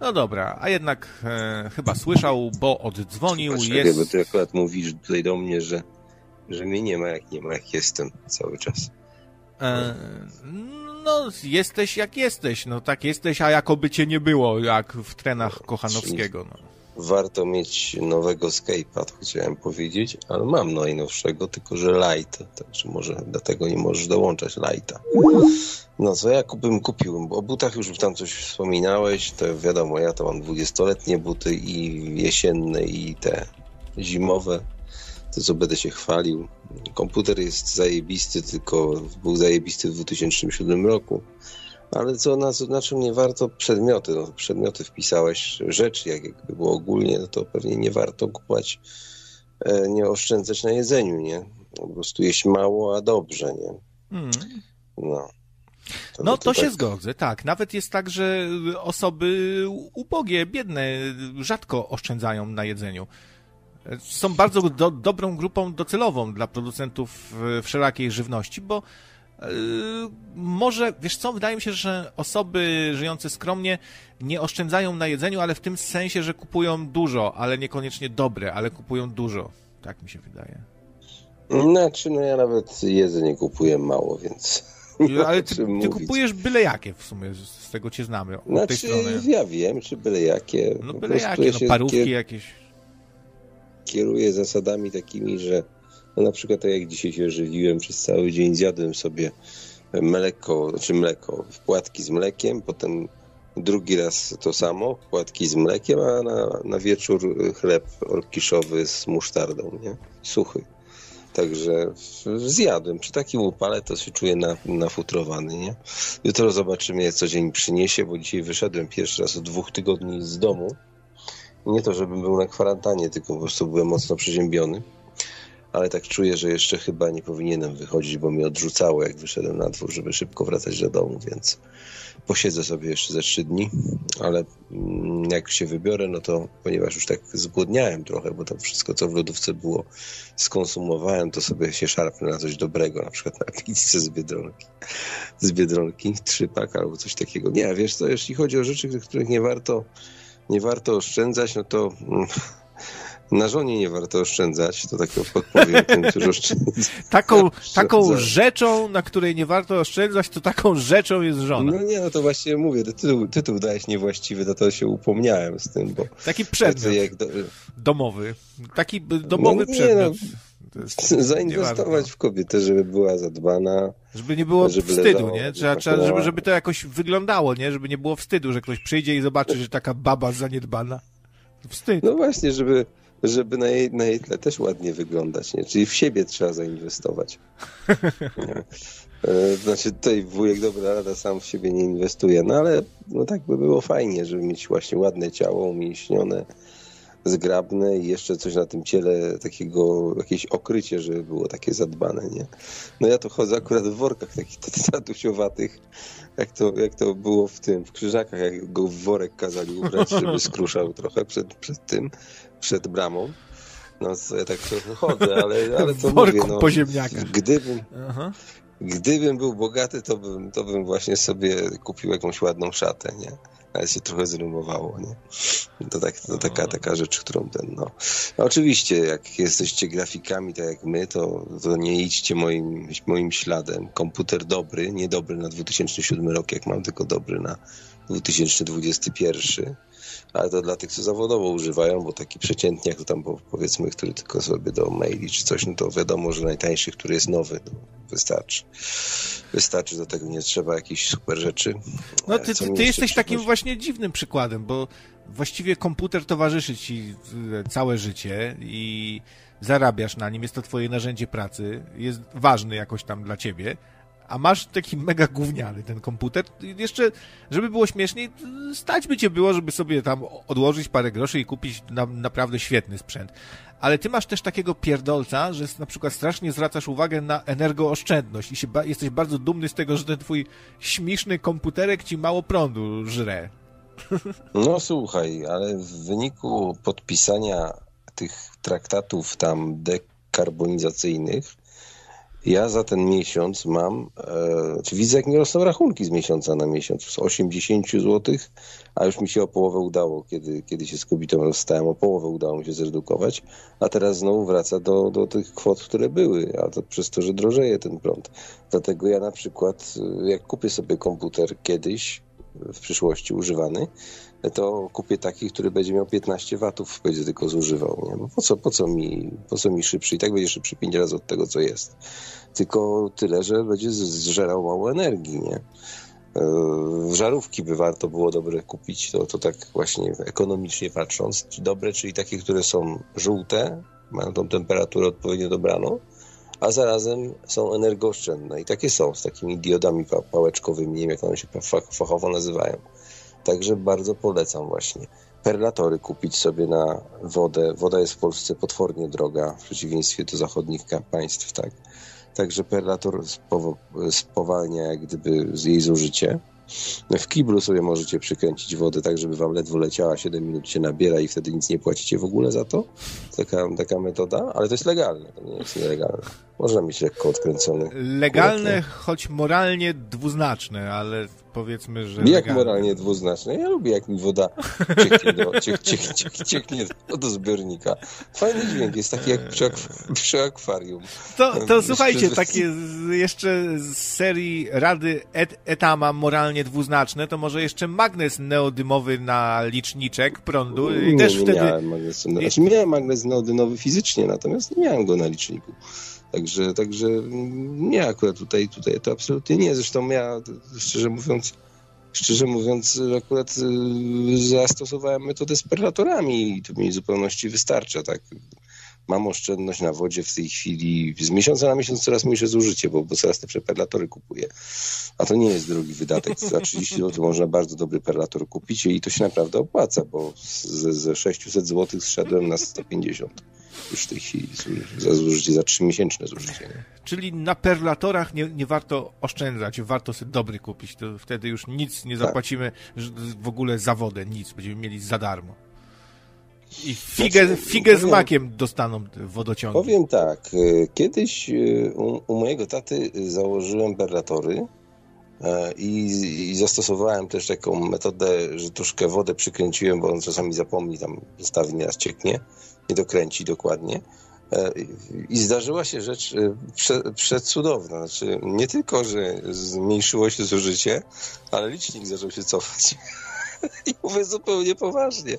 No dobra, a jednak e, chyba słyszał, bo oddzwonił. Patrz, jest... bo ty akurat mówisz tutaj do mnie, że, że mnie nie ma, jak nie ma, jak jestem cały czas. E, no, jesteś jak jesteś, no tak jesteś, a jakoby cię nie było, jak w trenach Kochanowskiego. No. Warto mieć nowego to chciałem powiedzieć, ale mam najnowszego, tylko że light, także może dlatego nie możesz dołączać lighta. No co ja bym kupił, bo o butach już tam coś wspominałeś, to wiadomo, ja to mam dwudziestoletnie buty i jesienne i te zimowe, to co będę się chwalił. Komputer jest zajebisty, tylko był zajebisty w 2007 roku. Ale co, na, na czym nie warto? Przedmioty. No, przedmioty wpisałeś, rzeczy, jak jakby było ogólnie, no to pewnie nie warto kupować, e, nie oszczędzać na jedzeniu, nie? Po prostu jeść mało, a dobrze, nie? Mm. No. To no to, to się tak... zgodzę, tak. Nawet jest tak, że osoby ubogie, biedne rzadko oszczędzają na jedzeniu. Są bardzo do, dobrą grupą docelową dla producentów wszelakiej żywności, bo może, wiesz co, wydaje mi się, że osoby żyjące skromnie nie oszczędzają na jedzeniu, ale w tym sensie, że kupują dużo, ale niekoniecznie dobre, ale kupują dużo. Tak mi się wydaje. Znaczy, no ja nawet jedzenie kupuję mało, więc... Ale ty, ty kupujesz byle jakie w sumie, z tego cię znamy. Od znaczy, tej strony. ja wiem, czy byle jakie. No byle jakie, no parówki kier... jakieś. Kieruję zasadami takimi, że no na przykład tak jak dzisiaj się żywiłem przez cały dzień, zjadłem sobie mleko, znaczy mleko, płatki z mlekiem, potem drugi raz to samo, płatki z mlekiem, a na, na wieczór chleb orkiszowy z musztardą, nie? Suchy. Także zjadłem. Przy takim upale to się czuję na, nafutrowany, nie? Jutro zobaczymy, co dzień przyniesie, bo dzisiaj wyszedłem pierwszy raz od dwóch tygodni z domu. Nie to, żebym był na kwarantannie, tylko po prostu byłem mocno przeziębiony ale tak czuję, że jeszcze chyba nie powinienem wychodzić, bo mnie odrzucało, jak wyszedłem na dwór, żeby szybko wracać do domu, więc posiedzę sobie jeszcze ze trzy dni, ale mm, jak się wybiorę, no to ponieważ już tak zgłodniałem trochę, bo to wszystko, co w lodówce było, skonsumowałem, to sobie się szarpnę na coś dobrego, na przykład na pizzę z Biedronki, z Biedronki, trzypak albo coś takiego. Nie, wiesz co, jeśli chodzi o rzeczy, których nie warto nie warto oszczędzać, no to mm, na żonie nie warto oszczędzać, to tak podpowiem tym, którzy oszczędzają. taką, taką rzeczą, na której nie warto oszczędzać, to taką rzeczą jest żona. No nie, no to właśnie mówię, tytuł, tytuł dałeś niewłaściwy, to, to się upomniałem z tym, bo... Taki przedmiot do... domowy. Taki domowy no, przedmiot. No, zainwestować w kobietę, żeby była zadbana. Żeby nie było żeby wstydu, nie? Trzeba, trzeba żeby, żeby to jakoś wyglądało, nie? Żeby nie było wstydu, że ktoś przyjdzie i zobaczy, że taka baba zaniedbana. Wstyd. No właśnie, żeby, żeby na jej, na jej tle też ładnie wyglądać, nie? Czyli w siebie trzeba zainwestować. E, znaczy tutaj wujek dobra rada sam w siebie nie inwestuje, no ale no tak by było fajnie, żeby mieć właśnie ładne ciało, umięśnione, zgrabne i jeszcze coś na tym ciele takiego, jakieś okrycie, żeby było takie zadbane, nie? No ja to chodzę akurat w workach takich tatusiowatych, jak to, jak to było w tym, w Krzyżakach, jak go w worek kazali ubrać, żeby skruszał trochę przed, przed tym, przed bramą. No to ja tak trochę chodzę, ale, ale to Worku mówię, no, po ziemniakach. Gdybym, Aha. gdybym był bogaty, to bym, to bym właśnie sobie kupił jakąś ładną szatę, nie? Ale się trochę zrymowało, nie? To, tak, to taka, taka rzecz, którą ten, no. Oczywiście, jak jesteście grafikami, tak jak my, to, to nie idźcie moim, moim śladem. Komputer dobry, nie dobry na 2007 rok, jak mam, tylko dobry na 2021 ale to dla tych, co zawodowo używają, bo taki przeciętniak, to tam powiedzmy, który tylko sobie do maili czy coś, no to wiadomo, że najtańszy, który jest nowy, no, wystarczy. Wystarczy, do tego nie trzeba jakichś super rzeczy. No ty, ty, ty jesteś takim właśnie dziwnym przykładem, bo właściwie komputer towarzyszy ci całe życie i zarabiasz na nim, jest to twoje narzędzie pracy, jest ważny jakoś tam dla ciebie, a masz taki mega gówniany ten komputer. Jeszcze, żeby było śmieszniej, stać by cię było, żeby sobie tam odłożyć parę groszy i kupić na, naprawdę świetny sprzęt. Ale ty masz też takiego pierdolca, że na przykład strasznie zwracasz uwagę na energooszczędność i się ba jesteś bardzo dumny z tego, że ten twój śmieszny komputerek ci mało prądu żre. No słuchaj, ale w wyniku podpisania tych traktatów tam dekarbonizacyjnych ja za ten miesiąc mam, e, czy widzę jak mi rosną rachunki z miesiąca na miesiąc, z 80 zł, a już mi się o połowę udało, kiedy, kiedy się z kobietą rozstałem, o połowę udało mi się zredukować, a teraz znowu wraca do, do tych kwot, które były, a to przez to, że drożeje ten prąd. Dlatego ja na przykład, e, jak kupię sobie komputer kiedyś, w przyszłości używany, to kupię taki, który będzie miał 15 watów, będzie tylko zużywał. Nie? No po, co, po, co mi, po co mi szybszy? I tak będzie szybszy 5 razy od tego, co jest. Tylko tyle, że będzie zżerał mało energii. Nie? E, żarówki by warto było dobre kupić, to, to tak właśnie ekonomicznie patrząc. Dobre, czyli takie, które są żółte, mają tą temperaturę odpowiednio dobraną, a zarazem są energooszczędne. I takie są, z takimi diodami pałeczkowymi, nie wiem jak one się fachowo nazywają. Także bardzo polecam właśnie. Perlatory kupić sobie na wodę. Woda jest w Polsce potwornie droga, w przeciwieństwie do zachodnich państw, tak. Także perlator spowalnia jak gdyby jej zużycie. W kiblu sobie możecie przykręcić wodę tak, żeby wam ledwo leciała, 7 minut się nabiera i wtedy nic nie płacicie w ogóle za to. Taka, taka metoda, ale to jest legalne, to nie jest nielegalne. Można mieć lekko odkręcony. Legalne, choć moralnie dwuznaczne, ale powiedzmy, że. Jak moralnie dwuznaczne? Ja lubię, jak mi woda cieknie do, ciek, ciek, ciek, cieknie do zbiornika. Fajny dźwięk, jest taki jak przy, przy akwarium. To, to słuchajcie, takie jeszcze z serii Rady et, Etama moralnie dwuznaczne, to może jeszcze magnes neodymowy na liczniczek prądu. I nie, też nie wtedy... miałem magnesu. Znaczy, miałem magnes neodymowy fizycznie, natomiast nie miałem go na liczniku. Także, także nie akurat tutaj, tutaj to absolutnie nie. Zresztą ja, szczerze mówiąc, szczerze mówiąc, akurat y, zastosowałem metodę z perlatorami i to mi w zupełności wystarcza, tak. Mam oszczędność na wodzie w tej chwili, z miesiąca na miesiąc coraz mniejsze zużycie, bo, bo coraz te perlatory kupuję. A to nie jest drogi wydatek. Za 30 zł można bardzo dobry perlator kupić i to się naprawdę opłaca, bo ze, ze 600 zł zszedłem na 150 już w tej chwili za zużycie, za trzymiesięczne zużycie. Nie? Czyli na perlatorach nie, nie warto oszczędzać, warto sobie dobry kupić, to wtedy już nic nie tak. zapłacimy tak. w ogóle za wodę, nic, będziemy mieli za darmo. I figę, znaczy, figę powiem, z makiem dostaną wodociągi. Powiem tak, e, kiedyś e, u, u mojego taty założyłem perlatory, i, i, zastosowałem też taką metodę, że troszkę wodę przykręciłem, bo on czasami zapomni, tam zostawi nieraz cieknie nie dokręci dokładnie. E, I zdarzyła się rzecz e, prze, przecudowna. Znaczy, nie tylko, że zmniejszyło się zużycie, ale licznik zaczął się cofać. I mówię zupełnie poważnie.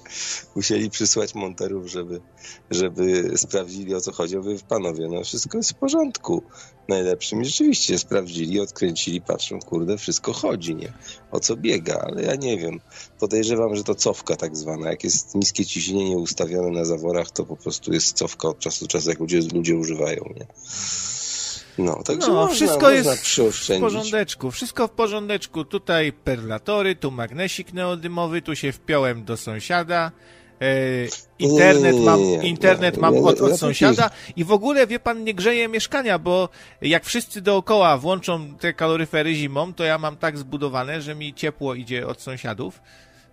Musieli przysłać monterów, żeby, żeby sprawdzili o co chodzi. Mówię, panowie, no wszystko jest w porządku. Najlepszym rzeczywiście sprawdzili, odkręcili, patrzą, kurde, wszystko chodzi, nie? O co biega, ale ja nie wiem. Podejrzewam, że to cofka tak zwana. Jak jest niskie ciśnienie ustawione na zaworach, to po prostu jest cofka od czasu do czasu, jak ludzie, ludzie używają, nie? No, także no, można, wszystko można jest w porządeczku, wszystko w porządeczku. Tutaj perlatory, tu magnesik neodymowy, tu się wpiąłem do sąsiada. E, internet mam, internet mam od, od sąsiada i w ogóle, wie pan, nie grzeje mieszkania, bo jak wszyscy dookoła włączą te kaloryfery zimą, to ja mam tak zbudowane, że mi ciepło idzie od sąsiadów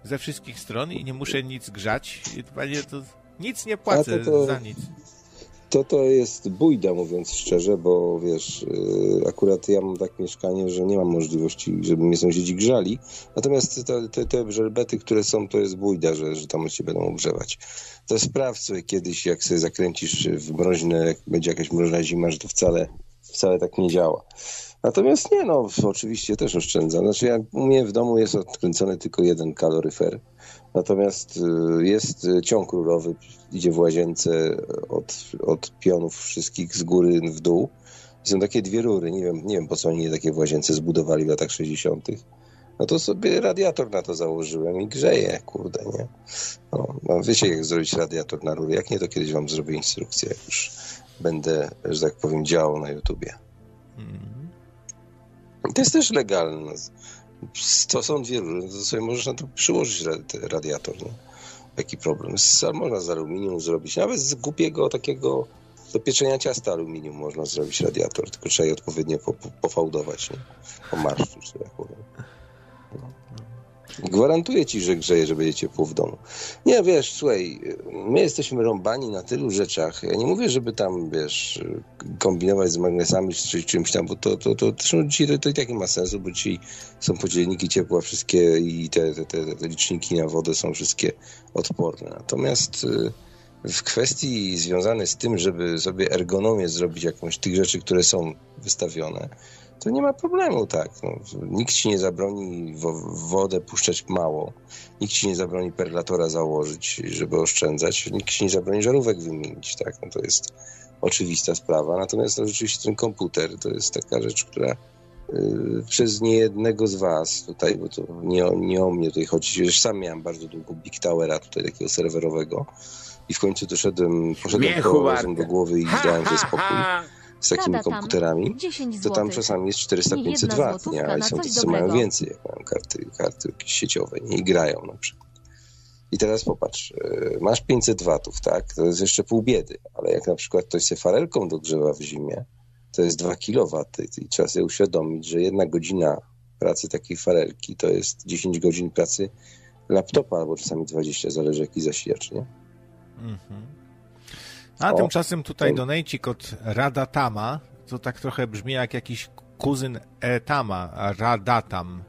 ze wszystkich stron i nie muszę nic grzać. Panie, to nic nie płacę to to... za nic to to jest bójda, mówiąc szczerze, bo wiesz, y, akurat ja mam tak mieszkanie, że nie mam możliwości, żeby mnie sąsiedzi grzali. Natomiast te, te, te żelbety, które są, to jest bójda, że, że tam się będą ogrzewać. To sprawdź sobie kiedyś, jak sobie zakręcisz w mroźne, jak będzie jakaś mroźna zima, że to wcale, wcale tak nie działa. Natomiast nie, no, oczywiście też oszczędzam. Znaczy, ja, u mnie w domu jest odkręcony tylko jeden kaloryfer Natomiast y, jest y, ciąg rurowy, idzie w łazience od, od pionów wszystkich z góry w dół. I są takie dwie rury, nie wiem, nie wiem po co oni takie w łazience zbudowali w latach 60. No to sobie radiator na to założyłem i grzeje, kurde, nie? No, no wiecie jak zrobić radiator na rury, jak nie to kiedyś wam zrobię instrukcję, jak już będę, że tak powiem, działał na YouTubie. Mm. To jest też legalne to są dwie różne, to sobie możesz na to przyłożyć radiator, nie? Jaki problem? Można z aluminium zrobić, nawet z głupiego takiego do pieczenia ciasta aluminium można zrobić radiator, tylko trzeba je odpowiednio po, po, pofałdować, nie? Po marszczu, czy jak powiem. Gwarantuję ci, że grzeje, że będzie ciepło w domu. Nie, wiesz, słuchaj, my jesteśmy rąbani na tylu rzeczach. Ja nie mówię, żeby tam, wiesz, kombinować z magnesami czy czymś tam, bo to, to, to, to, to, to i tak nie ma sensu, bo dzisiaj są podzielniki ciepła wszystkie i te, te, te, te liczniki na wodę są wszystkie odporne. Natomiast y, w kwestii związanej z tym, żeby sobie ergonomię zrobić jakąś tych rzeczy, które są wystawione, to nie ma problemu, tak. No, nikt ci nie zabroni wodę puszczać mało, nikt ci nie zabroni perlatora założyć, żeby oszczędzać, nikt ci nie zabroni żarówek wymienić, tak. No, to jest oczywista sprawa. Natomiast no, rzeczywiście ten komputer to jest taka rzecz, która y, przez niejednego z was tutaj, bo to nie, nie o mnie tutaj chodzi, już sam miałem bardzo długo Big Towera tutaj takiego serwerowego i w końcu doszedłem, poszedłem po do głowy i dałem sobie spokój z takimi komputerami, to tam czasami jest 400-500 W, nie? Ale są tacy, co mają więcej, jak mają karty, karty jakieś sieciowe nie? i grają na przykład. I teraz popatrz, e, masz 500 watów, tak? To jest jeszcze pół biedy, ale jak na przykład ktoś się farelką dogrzewa w zimie, to jest 2 kW i trzeba sobie uświadomić, że jedna godzina pracy takiej farelki to jest 10 godzin pracy laptopa, albo czasami 20, zależy jaki zasilacz, nie? Mhm. A o, tymczasem tutaj donejcik od Radatama, co tak trochę brzmi jak jakiś kuzyn Etama, Radatam.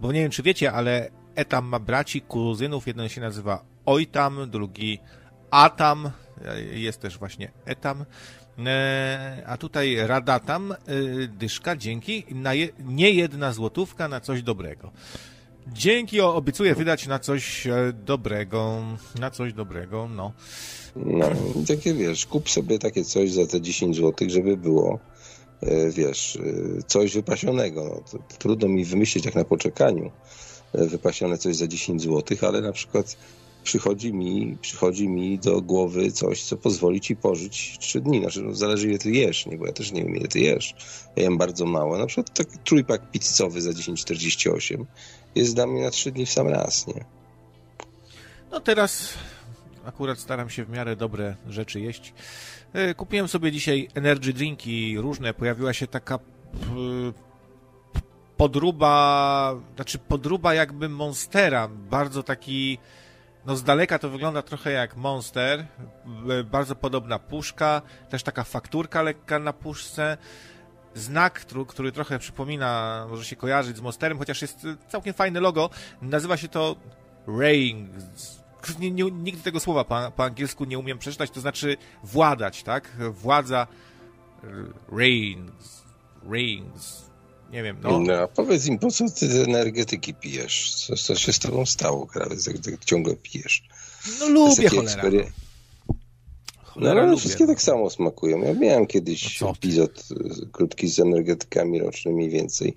Bo nie wiem, czy wiecie, ale Etam ma braci, kuzynów. Jeden się nazywa Ojtam, drugi Atam, jest też właśnie Etam. E, a tutaj Radatam, e, dyszka, dzięki. Nie jedna złotówka na coś dobrego. Dzięki, obiecuję wydać na coś e, dobrego. Na coś dobrego, no. No, takie wiesz, kup sobie takie coś za te 10 zł, żeby było, e, wiesz, e, coś wypasionego. No, trudno mi wymyślić jak na poczekaniu wypasione coś za 10 zł, ale na przykład przychodzi mi, przychodzi mi do głowy coś, co pozwoli ci pożyć 3 dni. Znaczy, no, zależy ile ty jesz, nie? bo ja też nie wiem ile ty jesz. Ja jem bardzo mało. Na przykład taki trójpak pizzowy za 10,48 jest dla mnie na 3 dni w sam raz, nie? No teraz akurat staram się w miarę dobre rzeczy jeść. E, kupiłem sobie dzisiaj energy drinki różne. Pojawiła się taka podruba, znaczy podruba jakby Monstera. Bardzo taki, no z daleka to wygląda trochę jak Monster. E, bardzo podobna puszka. Też taka fakturka lekka na puszce znak, który, który, trochę przypomina, może się kojarzyć z Monsterem, chociaż jest całkiem fajne logo. Nazywa się to Rings nie, nie, nigdy tego słowa po, po, angielsku nie umiem przeczytać, to znaczy władać, tak? Władza reigns, reigns, nie wiem, no. no powiedz im, po co ty energetyki pijesz? Co, co się z tobą stało, Krawiec, jak, jak ciągle pijesz? No lubię cholera. Ekspery... No. Cholera, no, ale lubię, wszystkie no. tak samo smakują. Ja miałem kiedyś no epizod y, krótki z energetykami rocznymi więcej.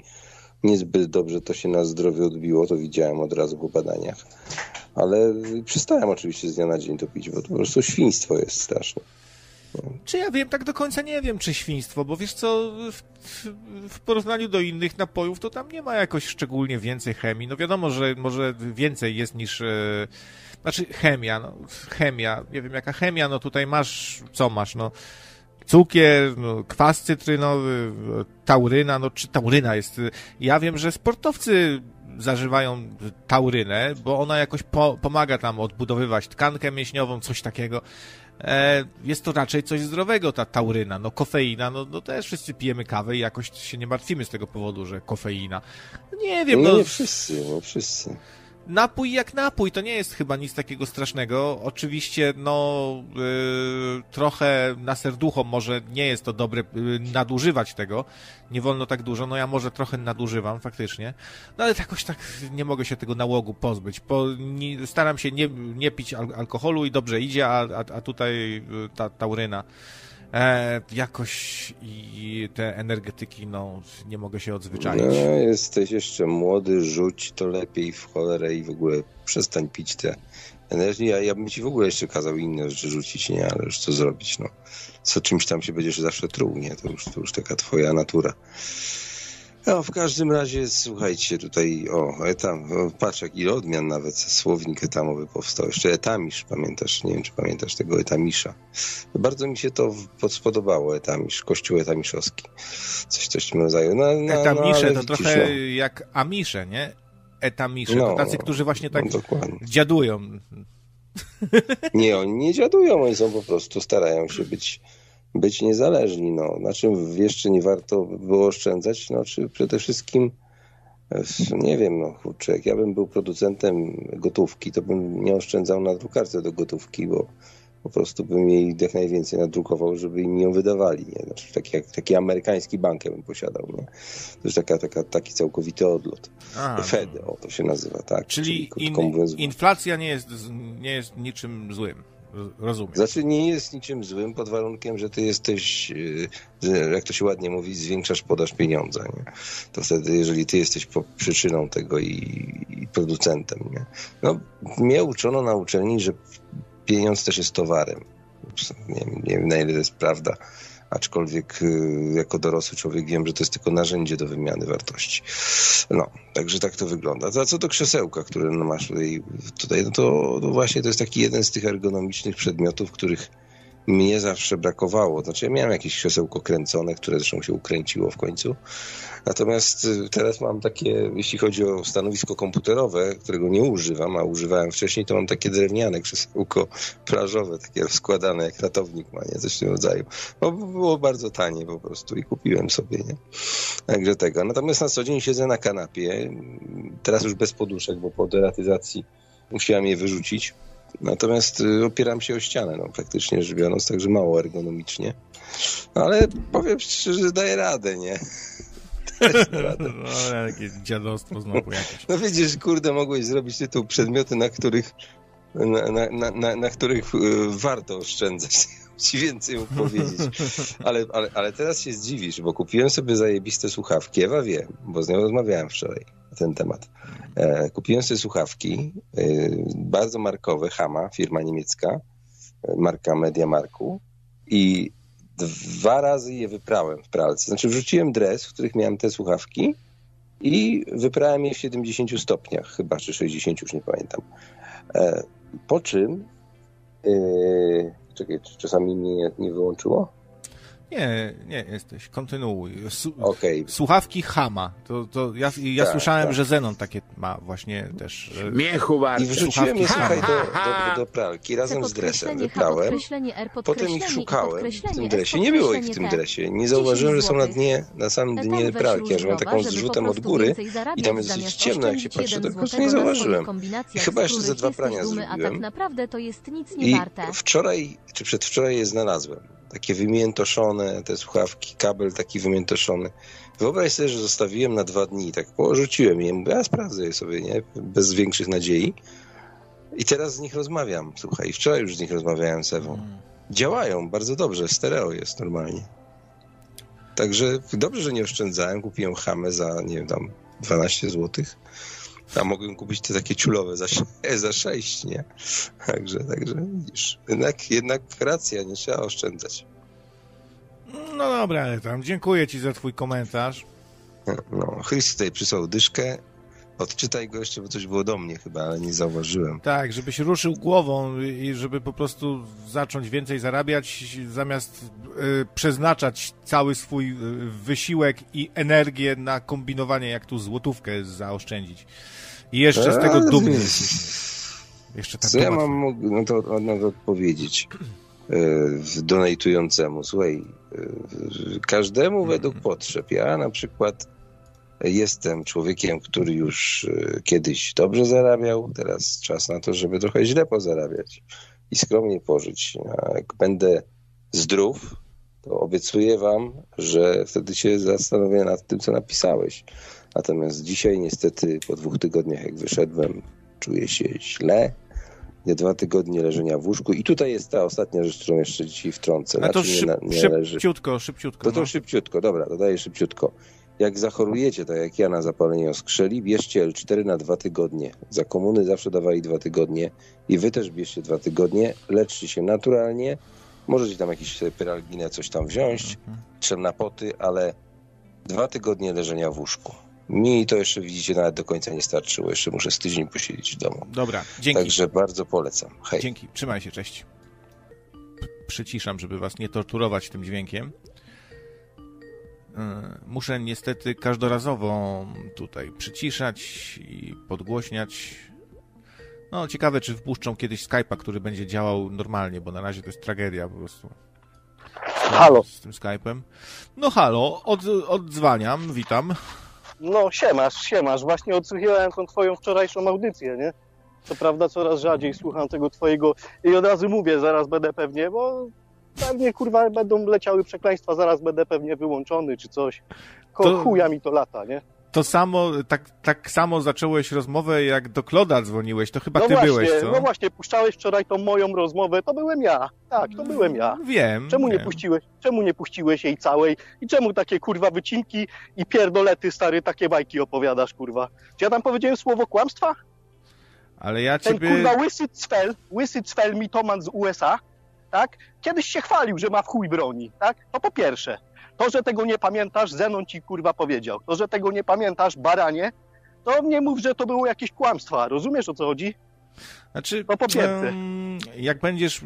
Niezbyt dobrze to się na zdrowie odbiło, to widziałem od razu po badaniach ale przestałem oczywiście z dnia na dzień to pić, bo to po prostu świństwo jest straszne. Czy ja wiem, tak do końca nie wiem, czy świństwo, bo wiesz co, w, w, porównaniu do innych napojów, to tam nie ma jakoś szczególnie więcej chemii. No wiadomo, że może więcej jest niż. E, znaczy chemia, no, chemia, nie wiem jaka chemia, no tutaj masz, co masz, no cukier, no, kwas cytrynowy, tauryna, no czy tauryna jest. Ja wiem, że sportowcy zażywają taurynę, bo ona jakoś po, pomaga tam odbudowywać tkankę mięśniową, coś takiego. E, jest to raczej coś zdrowego, ta tauryna. No kofeina, no, no też wszyscy pijemy kawę i jakoś się nie martwimy z tego powodu, że kofeina. Nie wiem, no... Nie wszyscy, no wszyscy napój jak napój, to nie jest chyba nic takiego strasznego. Oczywiście, no, yy, trochę na serducho może nie jest to dobre yy, nadużywać tego. Nie wolno tak dużo. No ja może trochę nadużywam faktycznie. No ale jakoś tak nie mogę się tego nałogu pozbyć. Po, nie, staram się nie, nie pić al alkoholu i dobrze idzie, a, a, a tutaj y, ta tauryna e, jakoś i te energetyki, no, nie mogę się odzwyczaić. No, jesteś jeszcze młody, rzuć to lepiej w cholerę i w ogóle przestań pić te energii. Ja, ja bym ci w ogóle jeszcze kazał inne rzeczy rzucić, nie, ale już co zrobić, no. Co czymś tam się będziesz zawsze truł, nie, to już, to już taka twoja natura. No, w każdym razie, słuchajcie, tutaj, o, etam, patrz, jak ile odmian nawet słownik etamowy powstał. Jeszcze etamisz, pamiętasz, nie wiem, czy pamiętasz tego etamisza. Bardzo mi się to spodobało, etamisz, kościół etamiszowski. Coś, coś w tym rodzaju. No, no, etamisze no, to widzisz, trochę no. jak amisze, nie? etamisze, no, to tacy, którzy właśnie tak no, dziadują. Nie, oni nie dziadują, oni są po prostu, starają się być, być niezależni. No. Na czym jeszcze nie warto było oszczędzać? No, czy przede wszystkim nie wiem, no kurczę, jak ja bym był producentem gotówki, to bym nie oszczędzał na drukarce do gotówki, bo po prostu bym jej jak najwięcej nadrukował, żeby im ją wydawali. Nie? Znaczy, taki, jak, taki amerykański bank bym posiadał. Nie? To jest taka, taka, taki całkowity odlot. A, Fed, o to się nazywa, tak. Czyli, czyli in, mówiąc, inflacja nie jest, nie jest niczym złym. Rozumiem. Znaczy nie jest niczym złym pod warunkiem, że ty jesteś, y, jak to się ładnie mówi, zwiększasz podaż pieniądza. Nie? To wtedy, jeżeli ty jesteś przyczyną tego i, i producentem. Nie? No, mnie uczono na uczelni, że pieniądz też jest towarem. Nie nie wiem na ile to jest prawda, aczkolwiek y, jako dorosły człowiek wiem, że to jest tylko narzędzie do wymiany wartości. No, także tak to wygląda. A co do krzesełka, które masz tutaj, tutaj no to, to właśnie to jest taki jeden z tych ergonomicznych przedmiotów, których mnie zawsze brakowało. Znaczy ja miałem jakieś krzesełko kręcone, które zresztą się ukręciło w końcu. Natomiast y, teraz mam takie, jeśli chodzi o stanowisko komputerowe, którego nie używam, a używałem wcześniej, to mam takie drewniane krzesełko plażowe, takie składane jak ratownik ma, nie? Coś w tym rodzaju. No, było bardzo tanie po prostu i kupiłem sobie, nie? Także tego. Natomiast na co dzień siedzę na kanapie, teraz już bez poduszek, bo po deratyzacji musiałem je wyrzucić Natomiast y, opieram się o ścianę, no, praktycznie rzecz biorąc, także mało ergonomicznie. No, ale powiem szczerze, że daję radę, nie? Radę. No, jakie dziadostwo znowu jakieś. No widzisz, kurde, mogłeś zrobić tytuł przedmioty, na których na, na, na, na których y, warto oszczędzać. Ci więcej mógł powiedzieć. Ale, ale, ale teraz się zdziwisz, bo kupiłem sobie zajebiste słuchawki. Ewa wie, bo z nią rozmawiałem wczoraj na ten temat. E, kupiłem sobie słuchawki, e, bardzo markowe, Hama, firma niemiecka, e, marka Mediamarku i dwa razy je wyprałem w pralce. Znaczy wrzuciłem dres, w których miałem te słuchawki i wyprałem je w 70 stopniach, chyba, czy 60, już nie pamiętam. Po czym, czekaj, czy czasami mnie nie, nie wyłączyło? Nie, nie jesteś. Kontynuuj. Su okay. Słuchawki Hama. To, to ja, ja tak, słyszałem, tak. że Zenon takie ma właśnie też. E, Miechu I wrzuciłem je, słuchaj, do, do, do pralki razem z dresem. Wyprałem. Potem ich szukałem w tym dresie. Nie było ich w tym dresie. Nie zauważyłem, że są na dnie, na samym dnie pralki, że mam taką zrzutem od góry i tam jest dosyć ciemno, jak się patrzy, to po prostu nie zauważyłem. I chyba jeszcze ze dwa prania zrobiłem. A tak naprawdę to jest nic nie warte. I wczoraj, czy przedwczoraj je znalazłem takie wymiętoszone, te słuchawki, kabel taki wymiętoszony. Wyobraź sobie, że zostawiłem na dwa dni, tak porzuciłem je, mówię, ja sprawdzę je sobie, nie, bez większych nadziei. I teraz z nich rozmawiam, słuchaj, wczoraj już z nich rozmawiałem z Ewą. Mm. Działają bardzo dobrze, stereo jest normalnie. Także dobrze, że nie oszczędzałem, kupiłem hamę za, nie wiem, tam 12 złotych a mogłem kupić te takie ciulowe za, za 6, nie? Także, także widzisz, jednak, jednak racja, nie trzeba oszczędzać. No dobra, ale tam dziękuję ci za twój komentarz. No, Chris tutaj przysłał dyszkę. Odczytaj go jeszcze, bo coś było do mnie chyba, ale nie zauważyłem. Tak, żebyś ruszył głową i żeby po prostu zacząć więcej zarabiać, zamiast y, przeznaczać cały swój y, wysiłek i energię na kombinowanie, jak tu złotówkę zaoszczędzić. I jeszcze z tego dumny Jeszcze tak Co ja mam no to, no to odpowiedzieć e, donatującemu? Słuchaj, e, każdemu według potrzeb. Ja na przykład jestem człowiekiem, który już e, kiedyś dobrze zarabiał, teraz czas na to, żeby trochę źle pozarabiać i skromnie pożyć. A jak będę zdrów, to obiecuję wam, że wtedy się zastanowię nad tym, co napisałeś. Natomiast dzisiaj niestety po dwóch tygodniach jak wyszedłem, czuję się źle. Nie dwa tygodnie leżenia w łóżku. I tutaj jest ta ostatnia rzecz, którą jeszcze dzisiaj wtrącę. A to znaczy, szyb, nie, nie szybciutko, szybciutko. To to no. szybciutko, dobra, dodaję szybciutko. Jak zachorujecie, tak jak ja na zapalenie oskrzeli, bierzcie L4 na dwa tygodnie. Za komuny zawsze dawali dwa tygodnie i wy też bierzcie dwa tygodnie. Leczcie się naturalnie. Możecie tam jakieś pyralginę, coś tam wziąć, mhm. trzem na poty, ale dwa tygodnie leżenia w łóżku. Mi to jeszcze, widzicie, nawet do końca nie starczyło. Jeszcze muszę z tydzień posiedzieć w domu. Dobra, dzięki. Także bardzo polecam. Hej. Dzięki, trzymaj się, cześć. Przyciszam, żeby was nie torturować tym dźwiękiem. Muszę niestety każdorazowo tutaj przyciszać i podgłośniać. No, ciekawe, czy wpuszczą kiedyś Skype'a, który będzie działał normalnie, bo na razie to jest tragedia po prostu. Halo. Z tym Skype'em. No halo, od, odzwaniam, witam. No, siemasz, siemasz. Właśnie odsłuchiwałem tą twoją wczorajszą audycję, nie? Co prawda coraz rzadziej słucham tego twojego i od razu mówię, zaraz będę pewnie, bo pewnie kurwa będą leciały przekleństwa, zaraz będę pewnie wyłączony czy coś. Ko To- chuja mi to lata, nie? To samo, tak, tak samo zacząłeś rozmowę, jak do Kloda dzwoniłeś, to chyba no ty właśnie, byłeś, co? no właśnie, puszczałeś wczoraj tą moją rozmowę, to byłem ja. Tak, to byłem ja. Wiem. Czemu nie wiem. puściłeś, czemu nie puściłeś jej całej i czemu takie kurwa wycinki i pierdolety stary takie bajki opowiadasz kurwa? Czy ja tam powiedziałem słowo kłamstwa? Ale ja Ten ciebie... kurwa łysy cfel, łysy cfel mitoman z USA, tak? Kiedyś się chwalił, że ma w chuj broni, tak? To po pierwsze. To, że tego nie pamiętasz, Zenon ci kurwa powiedział. To, że tego nie pamiętasz, baranie, to nie mów, że to było jakieś kłamstwa. Rozumiesz o co chodzi? Znaczy, To po pierwsze. jak będziesz,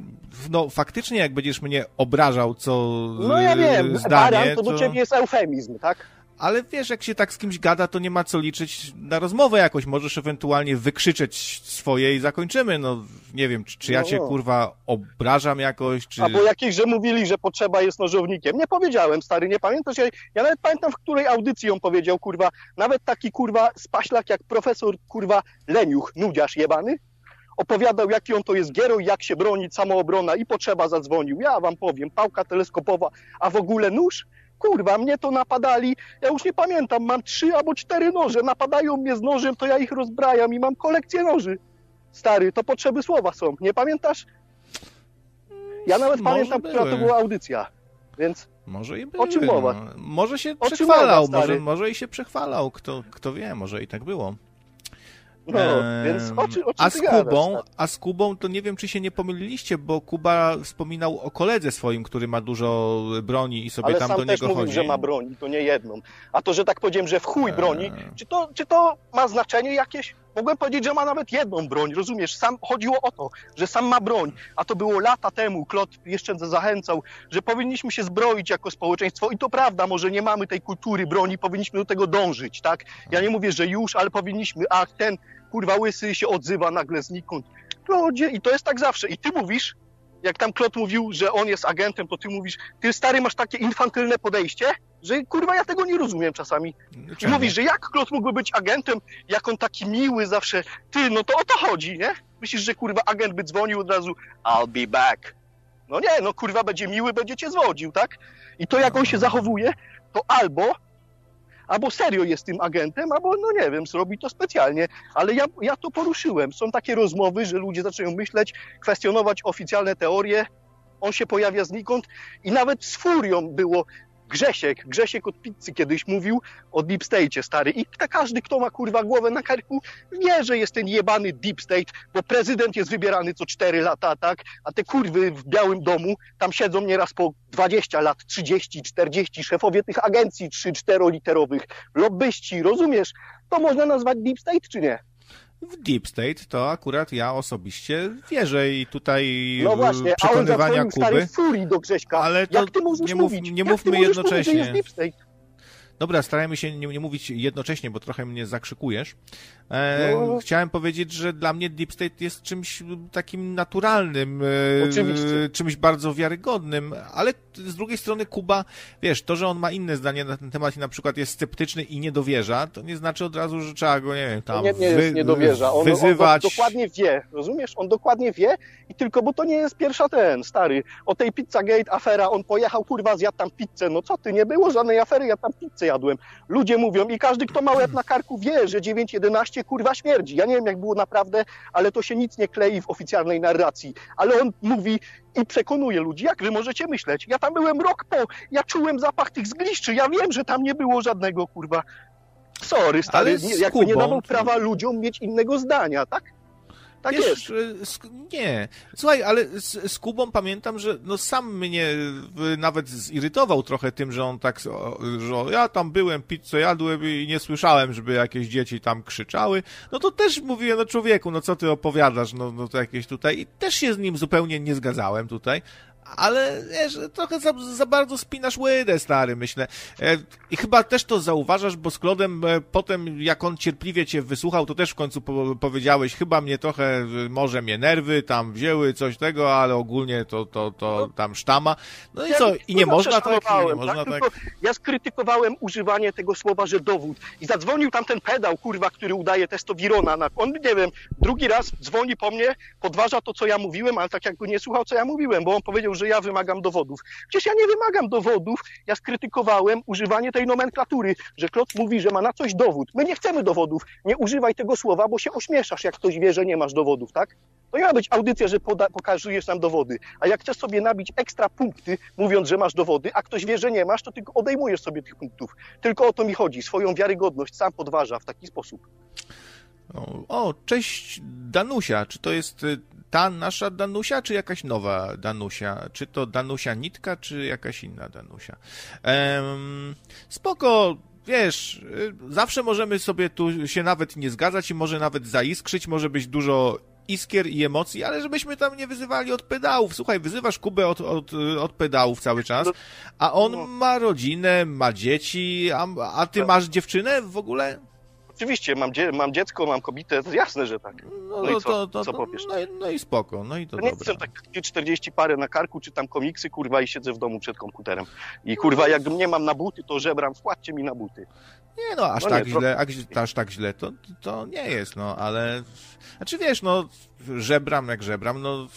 no faktycznie jak będziesz mnie obrażał co No ja wiem, zdanie, baran to do ciebie jest eufemizm, tak? Ale wiesz, jak się tak z kimś gada, to nie ma co liczyć na rozmowę jakoś, możesz ewentualnie wykrzyczeć swoje i zakończymy, no nie wiem, czy, czy ja No, cię kurwa obrażam jakoś, czy... Albo jakieś, że mówili, że potrzeba jest nożownikiem. Nie powiedziałem, stary, nie pamiętasz? Ja, ja nawet pamiętam, w której audycji on powiedział, kurwa, nawet taki, kurwa, spaślak jak profesor, kurwa, Leniuch, nudziarz jebany, opowiadał, jaki on to jest gieroj, jak się bronić, samoobrona i potrzeba zadzwonił. Ja wam powiem, pałka teleskopowa, a w ogóle nóż? Kurwa, mnie to napadali, ja już nie pamiętam, mam trzy albo cztery noże, napadają mnie z nożem, to ja ich rozbrajam i mam kolekcję noży. Stary, to potrzeby słowa są, nie pamiętasz? Ja nawet Może pamiętam, która to były. była audycja, więc Może i O czym były, mowa? No. Może się O przechwalał, mowa, może, może i się przechwalał, kto, kto wie, może i tak było. No, więc o, czy, o czym a z gadasz, Kubą, stary? a z Kubą to nie wiem, czy się nie pomyliliście, bo Kuba wspominał o koledze swoim, który ma dużo broni i sobie Ale tam sam do też niego mówił, chodzi. że ma broń, to nie jedną. A to, że tak powiedziałem, że w chuj broni, czy to, czy to ma znaczenie jakieś? Mogłem powiedzieć, że ma nawet jedną broń, rozumiesz? Sam chodziło o to, że sam ma broń, a to było lata temu. Klot jeszcze zachęcał, że powinniśmy się zbroić jako społeczeństwo i to prawda, może nie mamy tej kultury broni, powinniśmy do tego dążyć, tak? Ja nie mówię, że już, ale powinniśmy, a ten kurwa łysy się odzywa nagle znikąd. Klodzie, i to jest tak zawsze. I ty mówisz, jak tam Klot mówił, że on jest agentem, to ty mówisz, ty stary masz takie infantylne podejście, że kurwa ja tego nie rozumiem czasami. I mówisz, że jak Klot mógłby być agentem, jak on taki miły zawsze, ty, no to o to chodzi, nie? Myślisz, że kurwa agent by dzwonił od razu, I'll be back. No nie, no kurwa będzie miły, będzie cię zwodził, tak? I to jak on się zachowuje, to albo, albo serio jest tym agentem, albo no nie wiem, zrobi to specjalnie. Ale ja, ja to poruszyłem. Są takie rozmowy, że ludzie zaczynają myśleć, kwestionować oficjalne teorie, on się pojawia znikąd i nawet z furią było Grzesiek, Grzesiek od pizzy kiedyś mówił o Deep State stary i ta, każdy, kto ma kurwa głowę na karku, wie, że jest ten jebany Deep State, bo prezydent jest wybierany co 4 lata, tak? A te kurwy w Białym Domu tam siedzą nieraz po 20 lat, 30, 40, szefowie tych agencji 3-4 literowych, lobbyści, rozumiesz? To można nazwać Deep State czy nie? W Deep State to akurat ja osobiście wierzę i tutaj No e, właśnie, a on przekonywania stary Kuby. furii do Grześka. Ale to Jak ty możesz nie mów- nie mówmy jednocześnie. Mówić, Dobra, starajmy się nie, nie mówić jednocześnie, bo trochę mnie zakrzykujesz. E, No. Chciałem powiedzieć, że dla mnie Deep State jest czymś takim naturalnym, e, Oczywiście. czymś bardzo wiarygodnym, ale z drugiej strony Kuba, wiesz, to, że on ma inne zdanie na ten temat i na przykład jest sceptyczny i nie dowierza, to nie znaczy od razu, że trzeba go, nie wiem, tam nie, nie wy- niedowierza. On, wyzywać. on dokładnie wie, rozumiesz? On dokładnie wie i tylko, bo to nie jest pierwsza ten, stary. O tej Pizzagate afera, on pojechał, kurwa, zjadł tam pizzę. No co ty, nie było żadnej afery, ja tam pizzę jadłem. Ludzie mówią i każdy, kto ma łeb na karku wie, że 9.11 kurwa śmierdzi. Ja nie wiem, jak było naprawdę, ale to się nic nie klei w oficjalnej narracji. Ale on mówi i przekonuje ludzi, jak wy możecie myśleć. Ja tam byłem rok po, ja czułem zapach tych zgliszczy, ja wiem, że tam nie było żadnego, kurwa, Sorry, stary, Ale nie, jakby nie dawał prawa ludziom mieć innego zdania, tak? Tak jest. Wiesz, y, sk- nie. Słuchaj, ale z, z Kubą pamiętam, że no sam mnie y, nawet zirytował trochę tym, że on tak, że ja tam byłem, pizzę jadłem i nie słyszałem, żeby jakieś dzieci tam krzyczały. No to też mówiłem, no człowieku, no co ty opowiadasz, no, no to jakieś tutaj. I też się z nim zupełnie nie zgadzałem tutaj, ale wiesz, trochę za, za bardzo spinasz łydę, stary, myślę. E, I chyba też to zauważasz, bo z Klodem e, potem, jak on cierpliwie cię wysłuchał, to też w końcu po, powiedziałeś, chyba mnie trochę, e, może mnie nerwy tam wzięły, coś tego, ale ogólnie to, to, to tam sztama. No i Ja co, i nie kurwa można tak, i nie można tak. Tylko Ja skrytykowałem używanie tego słowa, że dowód. I zadzwonił tam ten pedał, kurwa, który udaje testowirona. Na... On, nie wiem, drugi raz dzwoni po mnie, podważa to, co ja mówiłem, ale tak jakby nie słuchał, co ja mówiłem, bo on powiedział, że ja wymagam dowodów. Przecież ja nie wymagam dowodów, ja skrytykowałem używanie tej nomenklatury, że Klot mówi, że ma na coś dowód. My nie chcemy dowodów. Nie używaj tego słowa, bo się ośmieszasz, jak ktoś wie, że nie masz dowodów, tak? To nie ma być audycja, że poda- pokazujesz nam dowody. A jak chcesz sobie nabić ekstra punkty, mówiąc, że masz dowody, a ktoś wie, że nie masz, to tylko odejmujesz sobie tych punktów. Tylko o to mi chodzi. Swoją wiarygodność sam podważa w taki sposób. O, o, cześć Danusia. Czy to jest y, ta nasza Danusia, czy jakaś nowa Danusia? Czy to Danusia Nitka, czy jakaś inna Danusia? Em, spoko, wiesz, y, zawsze możemy sobie tu się nawet nie zgadzać i może nawet zaiskrzyć, może być dużo iskier i emocji, ale żebyśmy tam nie wyzywali od pedałów. Słuchaj, wyzywasz Kubę od, od, od pedałów cały czas, a on No. ma rodzinę, ma dzieci, a, a ty Tak. masz dziewczynę w ogóle? Oczywiście, mam, dzie- mam dziecko, mam kobietę, jasne, że tak. No, No i no co? to, to, Co powiesz? no, no i spoko, no i to nie jestem tak 40 parę na karku, czytam komiksy, kurwa, i siedzę w domu przed komputerem. I kurwa, jak nie mam na buty, to żebram, wpłaccie mi na buty. Nie no, aż No tak nie, źle, aż, aż tak źle to, to nie jest, no, ale... Znaczy wiesz, no, żebram jak żebram, no...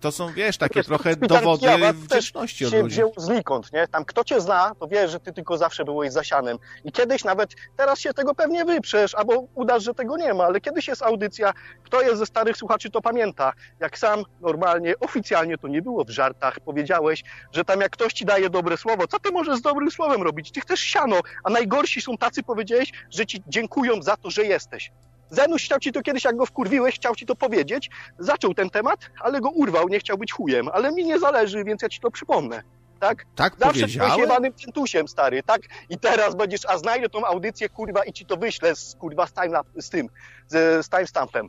To są, wiesz, takie Wiesz, trochę dowody wdzięczności od się ludzi. wziął znikąd, nie? Tam kto cię zna, to wie, że ty tylko zawsze byłeś zasianem. I kiedyś nawet, teraz się tego pewnie wyprzesz, albo udasz, że tego nie ma, ale kiedyś jest audycja, kto jest ze starych słuchaczy, to pamięta. Jak sam normalnie, oficjalnie to nie było w żartach, powiedziałeś, że tam jak ktoś ci daje dobre słowo, co ty możesz z dobrym słowem robić? Ty chcesz siano, a najgorsi są tacy, powiedziałeś, że ci dziękują za to, że jesteś. Zenuś chciał ci to kiedyś, jak go wkurwiłeś, chciał ci to powiedzieć, zaczął ten temat, ale go urwał, nie chciał być chujem, ale mi nie zależy, więc ja ci to przypomnę. Tak? Tak Zawsze byłeś powiedziałem? jebanym centusiem, stary, tak? I teraz będziesz, a znajdę tą audycję, kurwa, i ci to wyślę z, kurwa, z, time, z tym, z, z timestampem.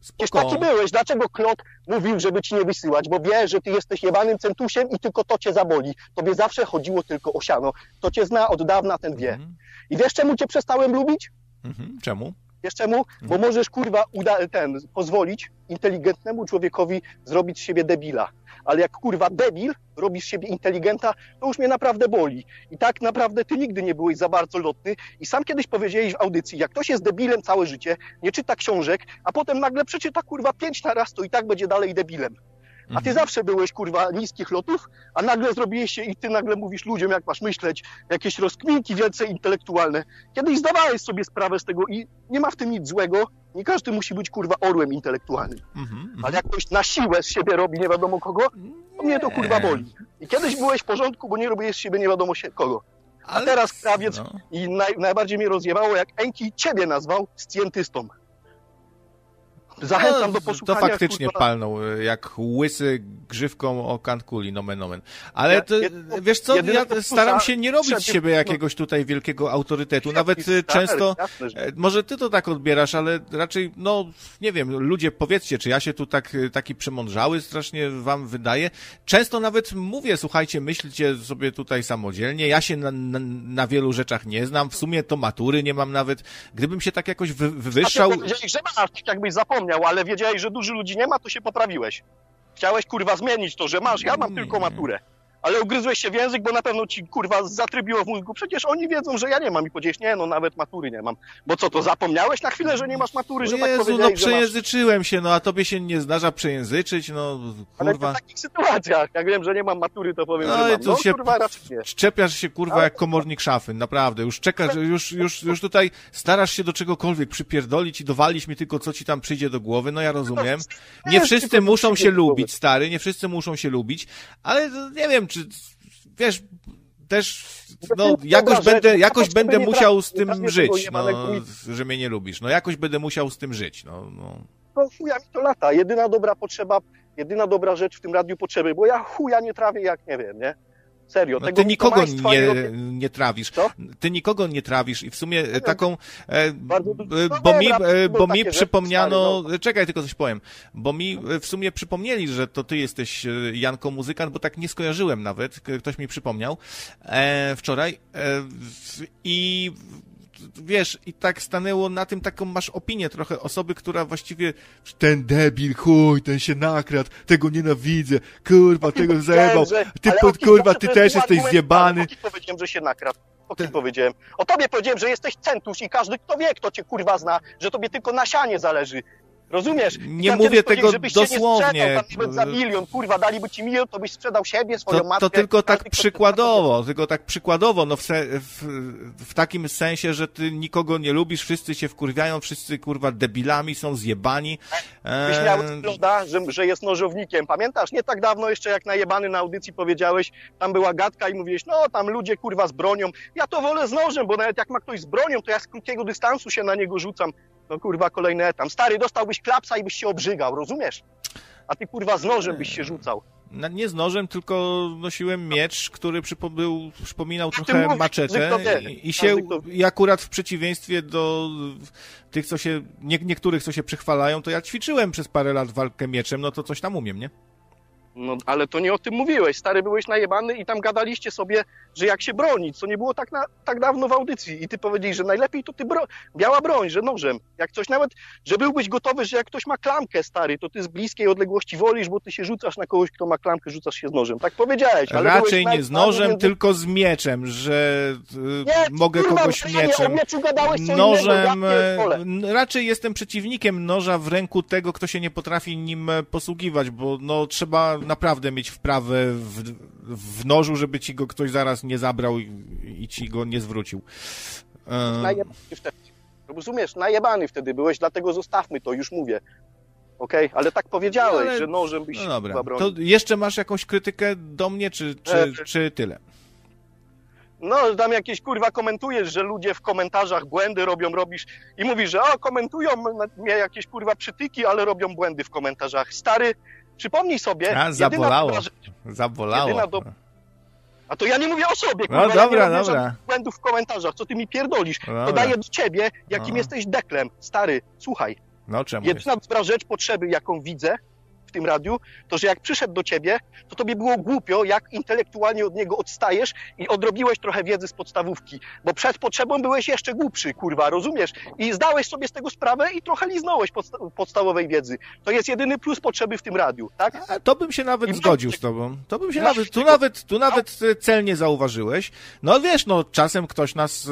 Przecież taki byłeś. Dlaczego Klot mówił, żeby ci nie wysyłać? Bo wie, że ty jesteś jebanym centusiem i tylko to cię zaboli. Tobie zawsze chodziło tylko o siano. To cię zna od dawna, ten wie. Mhm. I wiesz, czemu cię przestałem lubić? Mhm. Czemu? Wiesz czemu? Bo możesz, kurwa, uda- ten, pozwolić inteligentnemu człowiekowi zrobić z siebie debila. Ale jak, kurwa, debil robisz siebie inteligenta, to już mnie naprawdę boli. I tak naprawdę ty nigdy nie byłeś za bardzo lotny. I sam kiedyś powiedziałeś w audycji, jak ktoś jest debilem całe życie, nie czyta książek, a potem nagle przeczyta, kurwa, pięć na raz, to i tak będzie dalej debilem. A ty Mhm. zawsze byłeś, kurwa, niskich lotów, a nagle zrobiłeś się i ty nagle mówisz ludziom, jak masz myśleć, jakieś rozkminki wielce intelektualne. Kiedyś zdawałeś sobie sprawę z tego i nie ma w tym nic złego. Nie każdy musi być, kurwa, orłem intelektualnym. Mhm. Mhm. Ale jak ktoś na siłę z siebie robi nie wiadomo kogo, to mnie to, kurwa, boli. I kiedyś byłeś w porządku, bo nie robiłeś z siebie nie wiadomo się kogo. Ale- teraz krawiec- No. I naj, najbardziej mnie rozjebało, jak Enki ciebie nazwał scjentystą. Zachęcam No, do posłuchania. To faktycznie kurwa, palnął, y, jak łysy grzywką o kankuli, nomen omen. Ale Ja- to, jedyne- wiesz co, ja staram się nie robić z siebie jakiegoś tutaj wielkiego autorytetu. Nawet y, często, jasne, e, może ty to tak odbierasz, ale raczej, no, nie wiem, ludzie, powiedzcie, czy ja się tu tak, y, taki przemądrzały strasznie wam wydaje. Często nawet mówię, słuchajcie, myślcie sobie tutaj samodzielnie, ja się na, na, na wielu rzeczach nie znam, w sumie to matury nie mam nawet. Gdybym się tak jakoś wy, wywyższał... A ty że masz, tak jakbyś zapomniał, ale wiedziałeś, że dużo ludzi nie ma, to się poprawiłeś. Chciałeś, kurwa, zmienić to, że masz, ja mam tylko maturę. Ale ugryzłeś się w język, bo na pewno ci, kurwa, zatrybiło w mózgu. Przecież oni wiedzą, że ja nie mam i powiedziałeś, nie, no nawet matury nie mam. Bo co, to zapomniałeś na chwilę, że nie masz matury, że O tak Jezu, no że masz... przejęzyczyłem się, no a tobie się nie zdarza przejęzyczyć, no Ale kurwa. w takich sytuacjach, jak wiem, że nie mam matury, to powiem, No że mam. No, się- kurwa, raczej nie. Czepiasz się kurwa Ale- jak komornik szafy, naprawdę. Już czekasz, już, już, już tutaj starasz się do czegokolwiek przypierdolić i dowalić mi tylko co ci tam przyjdzie do głowy, no ja rozumiem. Nie wszyscy muszą się lubić, stary, nie wszyscy muszą się lubić, ale nie wiem, czy wiesz, też no Dobra, jakoś będę, jakoś będę musiał z tym żyć, no, że mnie nie lubisz. No jakoś będę musiał z tym żyć, no, no. No chuja mi to lata. Jedyna dobra potrzeba, jedyna dobra rzecz w tym radiu potrzeby, bo ja chuja nie trawię jak nie wiem, nie? Serio. No, ty nikogo nie, robię- nie trawisz. Co? Ty nikogo nie trawisz i w sumie e, taką, e, Bardzo e, no bo mi, e, bo mi przypomniano, stary, czekaj, tylko coś powiem, bo mi e, w sumie przypomnieli, że to ty jesteś Janko muzykant, bo tak nie skojarzyłem nawet, ktoś mi przypomniał e, wczoraj e, i wiesz, i tak stanęło na tym taką masz opinię trochę osoby, która właściwie ten debil, chuj, ten się nakradł, tego nienawidzę, kurwa, tego zajebał, Że- ty pod, kurwa, ty też jest jesteś zjebany. O kim powiedziałem, że się nakradł? O kim powiedziałem? O tobie powiedziałem, że jesteś centusz i każdy, kto wie, kto cię kurwa zna, że tobie tylko na sianie zależy. Rozumiesz? Nie mówię tego dosłownie. Nie sprzedał, za milion, kurwa, daliby ci milion, to byś sprzedał siebie, swoją To, matkę. to tylko tak przykładowo, tylko tak przykładowo, no w, se, w, w takim sensie, że ty nikogo nie lubisz, wszyscy się wkurwiają, wszyscy kurwa debilami są zjebani. Byś miał Eee, wygląda, że, że jest nożownikiem. Pamiętasz? Nie tak dawno jeszcze jak najebany na audycji powiedziałeś, tam była gadka i mówiłeś, no tam ludzie kurwa z bronią. Ja to wolę z nożem, bo nawet jak ma ktoś z bronią, to ja z krótkiego dystansu się na niego rzucam. No kurwa, kolejny etam. Stary, dostałbyś klapsa i byś się obrzygał, rozumiesz? A ty kurwa z nożem byś się rzucał. na- nie z nożem, tylko nosiłem miecz, który przypominał ty trochę mówisz, maczetę i, i się, i akurat w przeciwieństwie do tych, co się, nie, niektórych, co się przychwalają, to ja ćwiczyłem przez parę lat walkę mieczem, no to coś tam umiem, nie? No ale to nie o tym mówiłeś. Stary, byłeś najebany i tam gadaliście sobie, że jak się bronić, co nie było tak, na, tak dawno w audycji. I ty powiedziałeś, że najlepiej to ty bro... biała broń, że nożem. Jak coś nawet, że byłbyś gotowy, że jak ktoś ma klamkę, stary, to ty z bliskiej odległości wolisz, bo ty się rzucasz na kogoś, kto ma klamkę, rzucasz się z nożem. Tak powiedziałeś. Ale Raczej nie z nożem, więc- tylko z mieczem, że y, Nie, mogę kurwa, kogoś nie, mieczem. co Nożem, ja n- raczej jestem przeciwnikiem noża w ręku tego, kto się nie potrafi nim e, posługiwać, bo no trzeba naprawdę mieć wprawę w, w nożu, żeby ci go ktoś zaraz nie zabrał i, i ci go nie zwrócił. E, Najebany wtedy. Rozumiesz, najebany wtedy byłeś, dlatego zostawmy to, już mówię. Okej, ale tak powiedziałeś, No ale- że nożem byś no dobra, to jeszcze masz jakąś krytykę do mnie, czy, czy, E, czy tyle? No, tam jakieś kurwa komentujesz, że ludzie w komentarzach błędy robią, robisz i mówisz, że o, komentują mnie jakieś kurwa przytyki, ale robią błędy w komentarzach. Stary, przypomnij sobie, A, jedyna zabolało. dobra rzecz- Zabolało. jedyna do- a to ja nie mówię o sobie, No kurwa, ja dobra, nie dobra. błędów w komentarzach, co ty mi pierdolisz. No To dobra. daję do ciebie, jakim No. jesteś deklem. Stary, słuchaj, No czemu jest? Jedyna dobra rzecz potrzeby, jaką widzę w tym radiu, to że jak przyszedł do ciebie, to tobie było głupio, jak intelektualnie od niego odstajesz i odrobiłeś trochę wiedzy z podstawówki. Bo przed potrzebą byłeś jeszcze głupszy, kurwa, rozumiesz? I zdałeś sobie z tego sprawę i trochę liznąłeś podsta- podstawowej wiedzy. To jest jedyny plus potrzeby w tym radiu, tak? A, to bym się nawet I zgodził z tobą. To bym się masz nawet, tu nawet, tu nawet e, celnie zauważyłeś. No wiesz, no czasem ktoś nas e,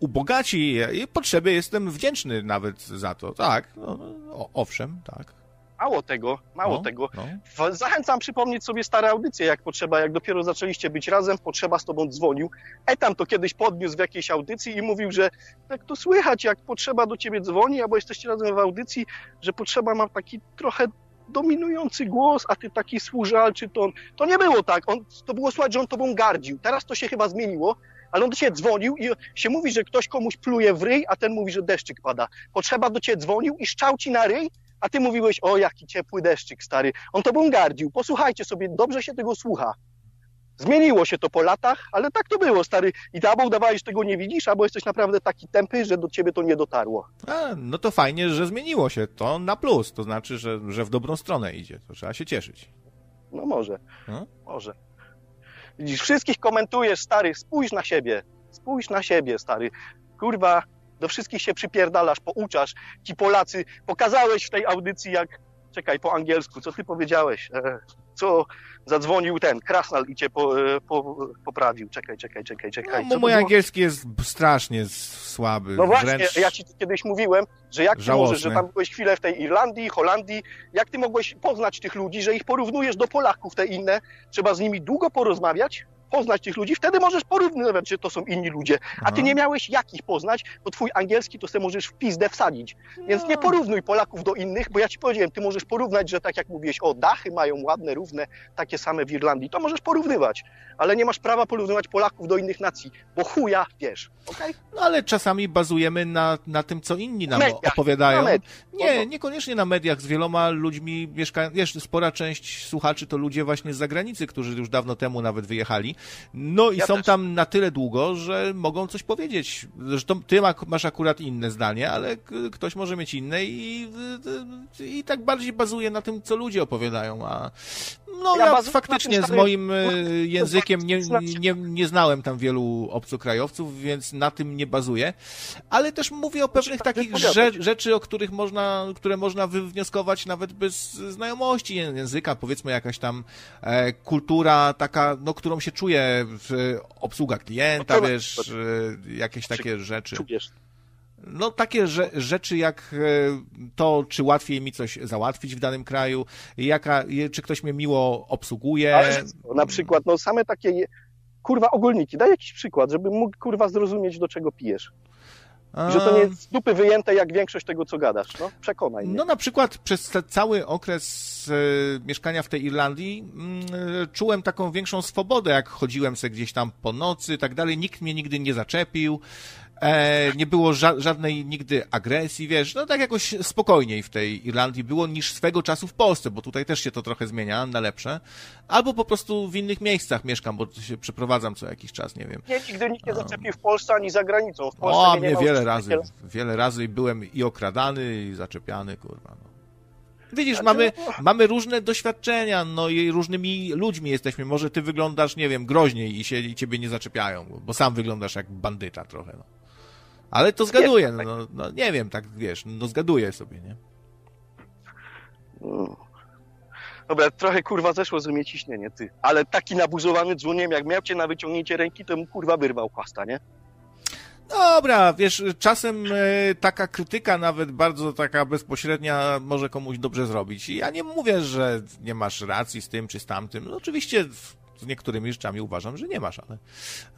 ubogaci i potrzebie jestem wdzięczny nawet za to. Tak, no, o, owszem, tak. Mało tego, mało no, tego. No. Zachęcam przypomnieć sobie stare audycje, jak potrzeba, jak dopiero zaczęliście być razem, potrzeba z tobą dzwonił. Etam to kiedyś podniósł w jakiejś audycji i mówił, że tak to słychać, jak potrzeba do ciebie dzwoni, albo jesteście razem w audycji, że potrzeba ma taki trochę dominujący głos, a ty taki służalczy ton. To nie było tak. On, to było słychać, że on tobą gardził. Teraz to się chyba zmieniło, ale on do ciebie dzwonił i się mówi, że ktoś komuś pluje w ryj, a ten mówi, że deszczyk pada. Potrzeba do ciebie dzwonił i szczał ci na ryj, a ty mówiłeś, o jaki ciepły deszczyk, stary. On tobą gardził. Posłuchajcie sobie, dobrze się tego słucha. Zmieniło się to po latach, ale tak to było, stary. I ty albo udawałeś, że tego nie widzisz, albo jesteś naprawdę taki tępy, że do ciebie to nie dotarło. A, no to fajnie, że zmieniło się. To na plus. To znaczy, że, że w dobrą stronę idzie. To trzeba się cieszyć. No może, No. może. Widzisz, wszystkich komentujesz, stary, spójrz na siebie. Spójrz na siebie, stary. Kurwa, do wszystkich się przypierdalasz, pouczasz. Ci Polacy, pokazałeś w tej audycji, jak... Czekaj, po angielsku, co ty powiedziałeś? E, co zadzwonił ten, Krasnal i cię po, e, po, poprawił. Czekaj, czekaj, czekaj, No, czekaj. to mój angielski jest strasznie słaby. No właśnie, wręcz... ja ci kiedyś mówiłem, że jak ty żałosny. możesz, że tam byłeś chwilę w tej Irlandii, Holandii, jak ty mogłeś poznać tych ludzi, że ich porównujesz do Polaków, te inne, trzeba z nimi długo porozmawiać, poznać tych ludzi, wtedy możesz porównywać, że to są inni ludzie. A ty Aha. nie miałeś jak ich poznać, bo twój angielski to sobie możesz w pizdę wsadzić. Więc nie No. porównuj Polaków do innych, bo ja ci powiedziałem, ty możesz porównać, że tak jak mówiłeś, o dachy mają ładne, równe, takie same w Irlandii, to możesz porównywać, ale nie masz prawa porównywać Polaków do innych nacji, bo chuja wiesz, okej? No ale czasami bazujemy na, na tym, co inni nam Mediach, opowiadają. na. Nie, No. niekoniecznie na mediach. Z wieloma ludźmi mieszkają. Wiesz, spora część słuchaczy to ludzie właśnie z zagranicy, którzy już dawno temu nawet wyjechali. No i Ja są też. tam na tyle długo, że mogą coś powiedzieć. Zresztą ty ma- masz akurat inne zdanie, ale ktoś może mieć inne i, i tak bardziej bazuje na tym, co ludzie opowiadają, a no Ja faktycznie z moim e, językiem nie, znaczy- nie, nie znałem tam wielu obcokrajowców, więc na tym nie bazuję, ale też mówię o pewnych tak takich rze- rzeczy, o których można, które można wywnioskować nawet bez znajomości ję- języka, powiedzmy jakaś tam e, kultura taka, no, którą się czuje w, obsługa klienta, No wiesz, e, jakieś takie rzeczy. Czujesz. No takie rze- rzeczy jak e, to, czy łatwiej mi coś załatwić w danym kraju, jaka, czy ktoś mnie miło obsługuje. Ale na przykład, no same takie, kurwa, ogólniki. Daj jakiś przykład, żebym mógł, kurwa, zrozumieć, do czego pijesz. Że to nie jest z dupy wyjęte jak większość tego, co gadasz, no? Przekonaj mnie. No na przykład przez cały okres e, mieszkania w tej Irlandii mm, e, czułem taką większą swobodę, jak chodziłem sobie gdzieś tam po nocy i tak dalej. Nikt mnie nigdy nie zaczepił. E, nie było ża- żadnej nigdy agresji, wiesz, no tak jakoś spokojniej w tej Irlandii było niż swego czasu w Polsce, bo tutaj też się to trochę zmienia na lepsze. Albo po prostu w innych miejscach mieszkam, bo się przeprowadzam co jakiś czas, nie wiem. Nie, nigdy nikt nie zaczepił w Polsce ani za granicą. W Polsce O, mnie nie mnie wiele razy, wiele razy byłem i okradany, i zaczepiany, kurwa. No. Widzisz, mamy, mamy różne doświadczenia, no i różnymi ludźmi jesteśmy. Może ty wyglądasz, nie wiem, groźniej i się i ciebie nie zaczepiają, bo sam wyglądasz jak bandyta trochę, no. Ale to zgaduję, no, no, no nie wiem, tak wiesz, no zgaduję sobie, nie? Mm. Dobra, trochę kurwa zeszło ze mnie ciśnienie, ty. Ale taki nabuzowany dzwoniem, jak miał cię na wyciągnięcie ręki, to mu kurwa wyrwał chłasta, nie? Dobra, wiesz, czasem e, taka krytyka, nawet bardzo taka bezpośrednia, może komuś dobrze zrobić. I ja nie mówię, że nie masz racji z tym czy z tamtym. No, oczywiście z niektórymi rzeczami uważam, że nie masz, ale.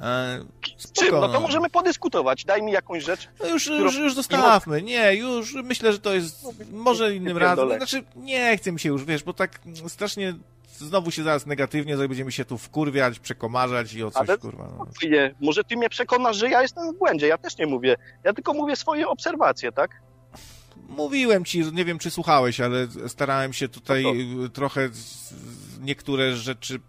E, spoko, Czym? No to możemy podyskutować. Daj mi jakąś rzecz. No już, którą- już, już zostawmy. Nie, już myślę, że to jest może innym razem. Znaczy, nie chcę mi się już, wiesz, bo tak strasznie znowu się zaraz negatywnie, zaraz będziemy się tu wkurwiać, przekomarzać i o coś, Ale- kurwa. No. Nie, może ty mnie przekonasz, że ja jestem w błędzie. Ja też nie mówię. Ja tylko mówię swoje obserwacje, tak? Mówiłem ci, nie wiem czy słuchałeś, ale starałem się tutaj No trochę z- z- niektóre rzeczy,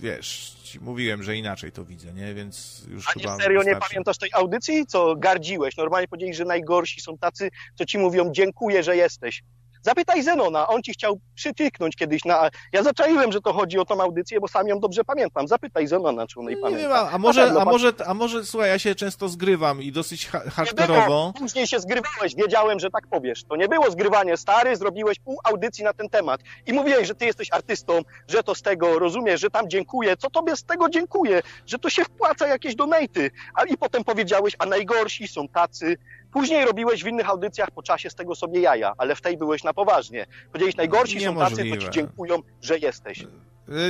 wiesz, mówiłem, że inaczej to widzę, nie? Więc już A chyba nie serio nie wystarczy. pamiętasz tej audycji, co gardziłeś? Normalnie powiedzieli, że najgorsi są tacy, co ci mówią dziękuję, że jesteś. Zapytaj Zenona, on ci chciał przytyknąć kiedyś na... Ja zaczaiłem, że to chodzi o tą audycję, bo sam ją dobrze pamiętam. Zapytaj Zenona, czy on jej Nie pamięta. wiem, a Na może, a może, a może, słuchaj, ja się często zgrywam i dosyć ha- Nie hardkorowo. było. Później się zgrywałeś, wiedziałem, że tak powiesz. To nie było zgrywanie, stary, zrobiłeś pół audycji na ten temat i mówiłeś, że ty jesteś artystą, że to z tego, rozumiesz, że tam dziękuję. Co tobie z tego dziękuję? Że to się wpłaca jakieś donaty. A i potem powiedziałeś, a najgorsi są tacy. Później robiłeś w innych audycjach po czasie z tego sobie jaja, ale w tej byłeś na poważnie. Powiedziałeś, najgorsi są tacy, to Niemożliwe. ci dziękują, że jesteś. Y,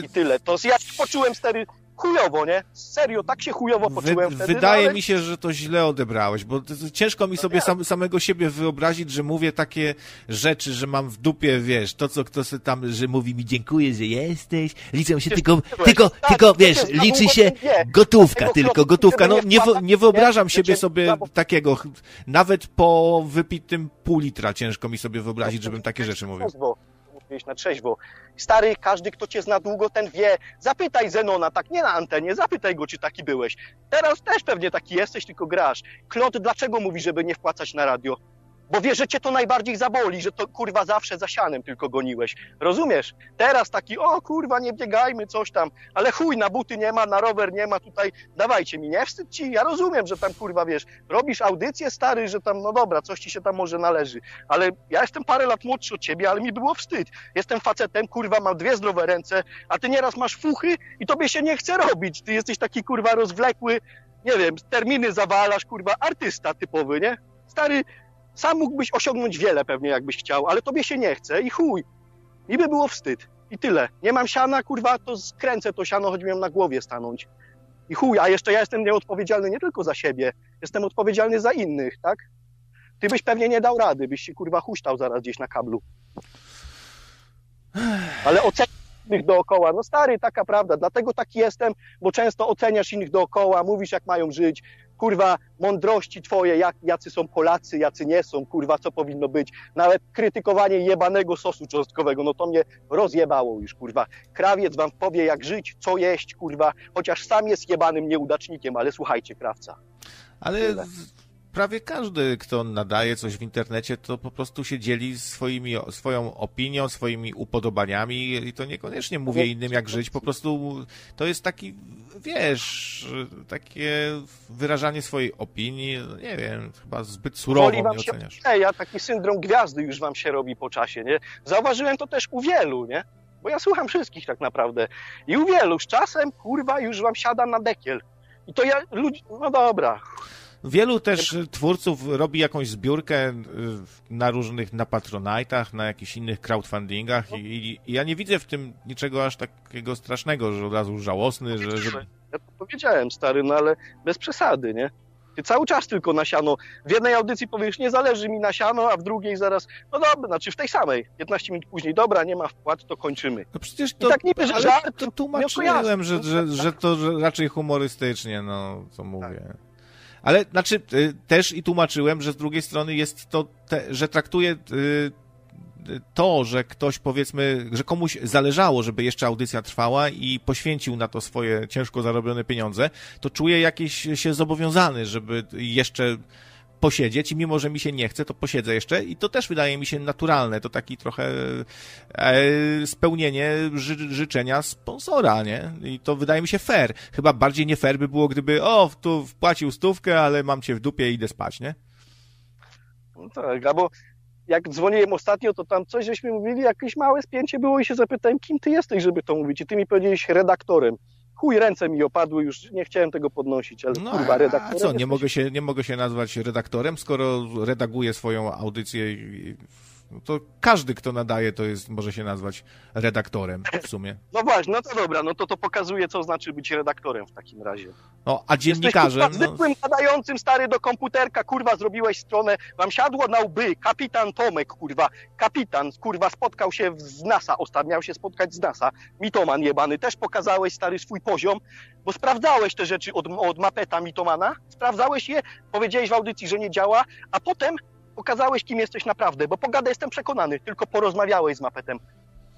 I tyle. To ja się poczułem stary chujowo, nie? Serio, tak się chujowo poczułem Wy, wtedy. wydaje no, ale... mi się, że to źle odebrałeś, bo ciężko mi sobie sam, samego siebie wyobrazić, że mówię takie rzeczy, że mam w dupie, wiesz, to co kto sobie tam, że mówi mi dziękuję, że jesteś, liczą się tylko, tylko, Tak, tylko, wiesz, liczy się gotówka, tylko gotówka. No nie nie, wyobrażam siebie Wiecie, sobie takiego, nawet po wypitym pół litra ciężko mi sobie wyobrazić, żebym takie rzeczy mówił. Mówiłeś na trzeźwo. Stary, każdy, kto cię zna długo, ten wie. Zapytaj Zenona, tak nie na antenie, zapytaj go, czy taki byłeś. Teraz też pewnie taki jesteś, tylko grasz. Klot, dlaczego mówi, żeby nie wpłacać na radio? Bo wie, że cię to najbardziej zaboli, że to kurwa zawsze za sianem tylko goniłeś. Rozumiesz? Teraz taki, o kurwa, nie biegajmy, coś tam. Ale chuj, na buty nie ma, na rower nie ma, tutaj dawajcie mi, nie wstyd ci. Ja rozumiem, że tam kurwa, wiesz, robisz audycję, stary, że tam, no dobra, coś ci się tam może należy. Ale ja jestem parę lat młodszy od ciebie, ale mi było wstyd. Jestem facetem, kurwa, mam dwie zdrowe ręce, a ty nieraz masz fuchy i tobie się nie chce robić. Ty jesteś taki, kurwa, rozwlekły, nie wiem, terminy zawalasz, kurwa, artysta typowy, nie? Stary, sam mógłbyś osiągnąć wiele pewnie, jakbyś chciał, ale tobie się nie chce i chuj. Mi by było wstyd. I tyle. Nie mam siana, kurwa, to skręcę to siano, choć miałem na głowie stanąć. I chuj, a jeszcze ja jestem nieodpowiedzialny nie tylko za siebie, jestem odpowiedzialny za innych, tak? Ty byś pewnie nie dał rady, byś się kurwa huśtał zaraz gdzieś na kablu. Ale oceniasz innych dookoła. No stary, taka prawda. Dlatego taki jestem, bo często oceniasz innych dookoła, mówisz jak mają żyć. Kurwa, mądrości twoje, jak, jacy są Polacy, jacy nie są, kurwa, co powinno być. Nawet krytykowanie jebanego sosu cząstkowego, no to mnie rozjebało już, kurwa. Krawiec wam powie, jak żyć, co jeść, kurwa, chociaż sam jest jebanym nieudacznikiem, ale słuchajcie, krawca. Ale Tyle. Prawie każdy, kto nadaje coś w internecie, to po prostu się dzieli swoimi, swoją opinią, swoimi upodobaniami i to niekoniecznie mówię innym jak żyć, po prostu to jest taki, wiesz, takie wyrażanie swojej opinii, no nie wiem, chyba zbyt surowo mnie wam się oceniasz. ja taki syndrom gwiazdy już wam się robi po czasie, nie? Zauważyłem to też u wielu, nie? Bo ja słucham wszystkich tak naprawdę. I u wielu z czasem, kurwa, już wam siada na dekiel. I to ja, ludzi, no dobra. Wielu też twórców robi jakąś zbiórkę y, na różnych, na Patronite'ach, na jakichś innych crowdfundingach i, i, i ja nie widzę w tym niczego aż takiego strasznego, że od razu żałosny, że, że Ja to powiedziałem, stary, no ale bez przesady, nie? Ty cały czas tylko na siano. W jednej audycji powiesz, nie zależy mi na siano, a w drugiej zaraz, no dobra, znaczy w tej samej, 15 minut później, dobra, nie ma wpłat, to kończymy. No przecież I to, tak niby, że żart, to no tłumaczyłem, że, jasne, że, że to że raczej humorystycznie, no, co mówię. Ale, znaczy, y, też i tłumaczyłem, że z drugiej strony jest to, te, że traktuje y, y, to, że ktoś powiedzmy, że komuś zależało, żeby jeszcze audycja trwała i poświęcił na to swoje ciężko zarobione pieniądze, to czuje jakiś się zobowiązany, żeby jeszcze posiedzieć i mimo, że mi się nie chce, to posiedzę jeszcze i to też wydaje mi się naturalne, to taki trochę e, spełnienie ży, życzenia sponsora, nie? I to wydaje mi się fair. Chyba bardziej nie fair by było, gdyby o, tu wpłacił stówkę, ale mam cię w dupie i idę spać, nie? No tak, albo jak dzwoniłem ostatnio, to tam coś żeśmy mówili, jakieś małe spięcie było i się zapytałem, kim ty jesteś, żeby to mówić? I ty mi powiedziałeś redaktorem. Chuj, ręce mi opadły, już nie chciałem tego podnosić, ale No, kurwa, a redaktorem. co, nie mogę, się, nie mogę się nazwać redaktorem, skoro redaguję swoją audycję no to każdy, kto nadaje, to jest, może się nazwać redaktorem w sumie. No właśnie, no to dobra, no to to pokazuje, co znaczy być redaktorem w takim razie. No, a Jesteś dziennikarzem, kurwa, no, zwykłym nadającym stary do komputerka, kurwa, zrobiłeś stronę, wam siadło na łby, kapitan Tomek, kurwa, kapitan, kurwa, spotkał się z NASA, ostatnio miał się spotkać z NASA, mitoman jebany, też pokazałeś, stary, swój poziom, bo sprawdzałeś te rzeczy od, od mapeta mitomana, sprawdzałeś je, powiedziałeś w audycji, że nie działa, a potem pokazałeś, kim jesteś naprawdę, bo pogadę jestem przekonany, tylko porozmawiałeś z mapetem.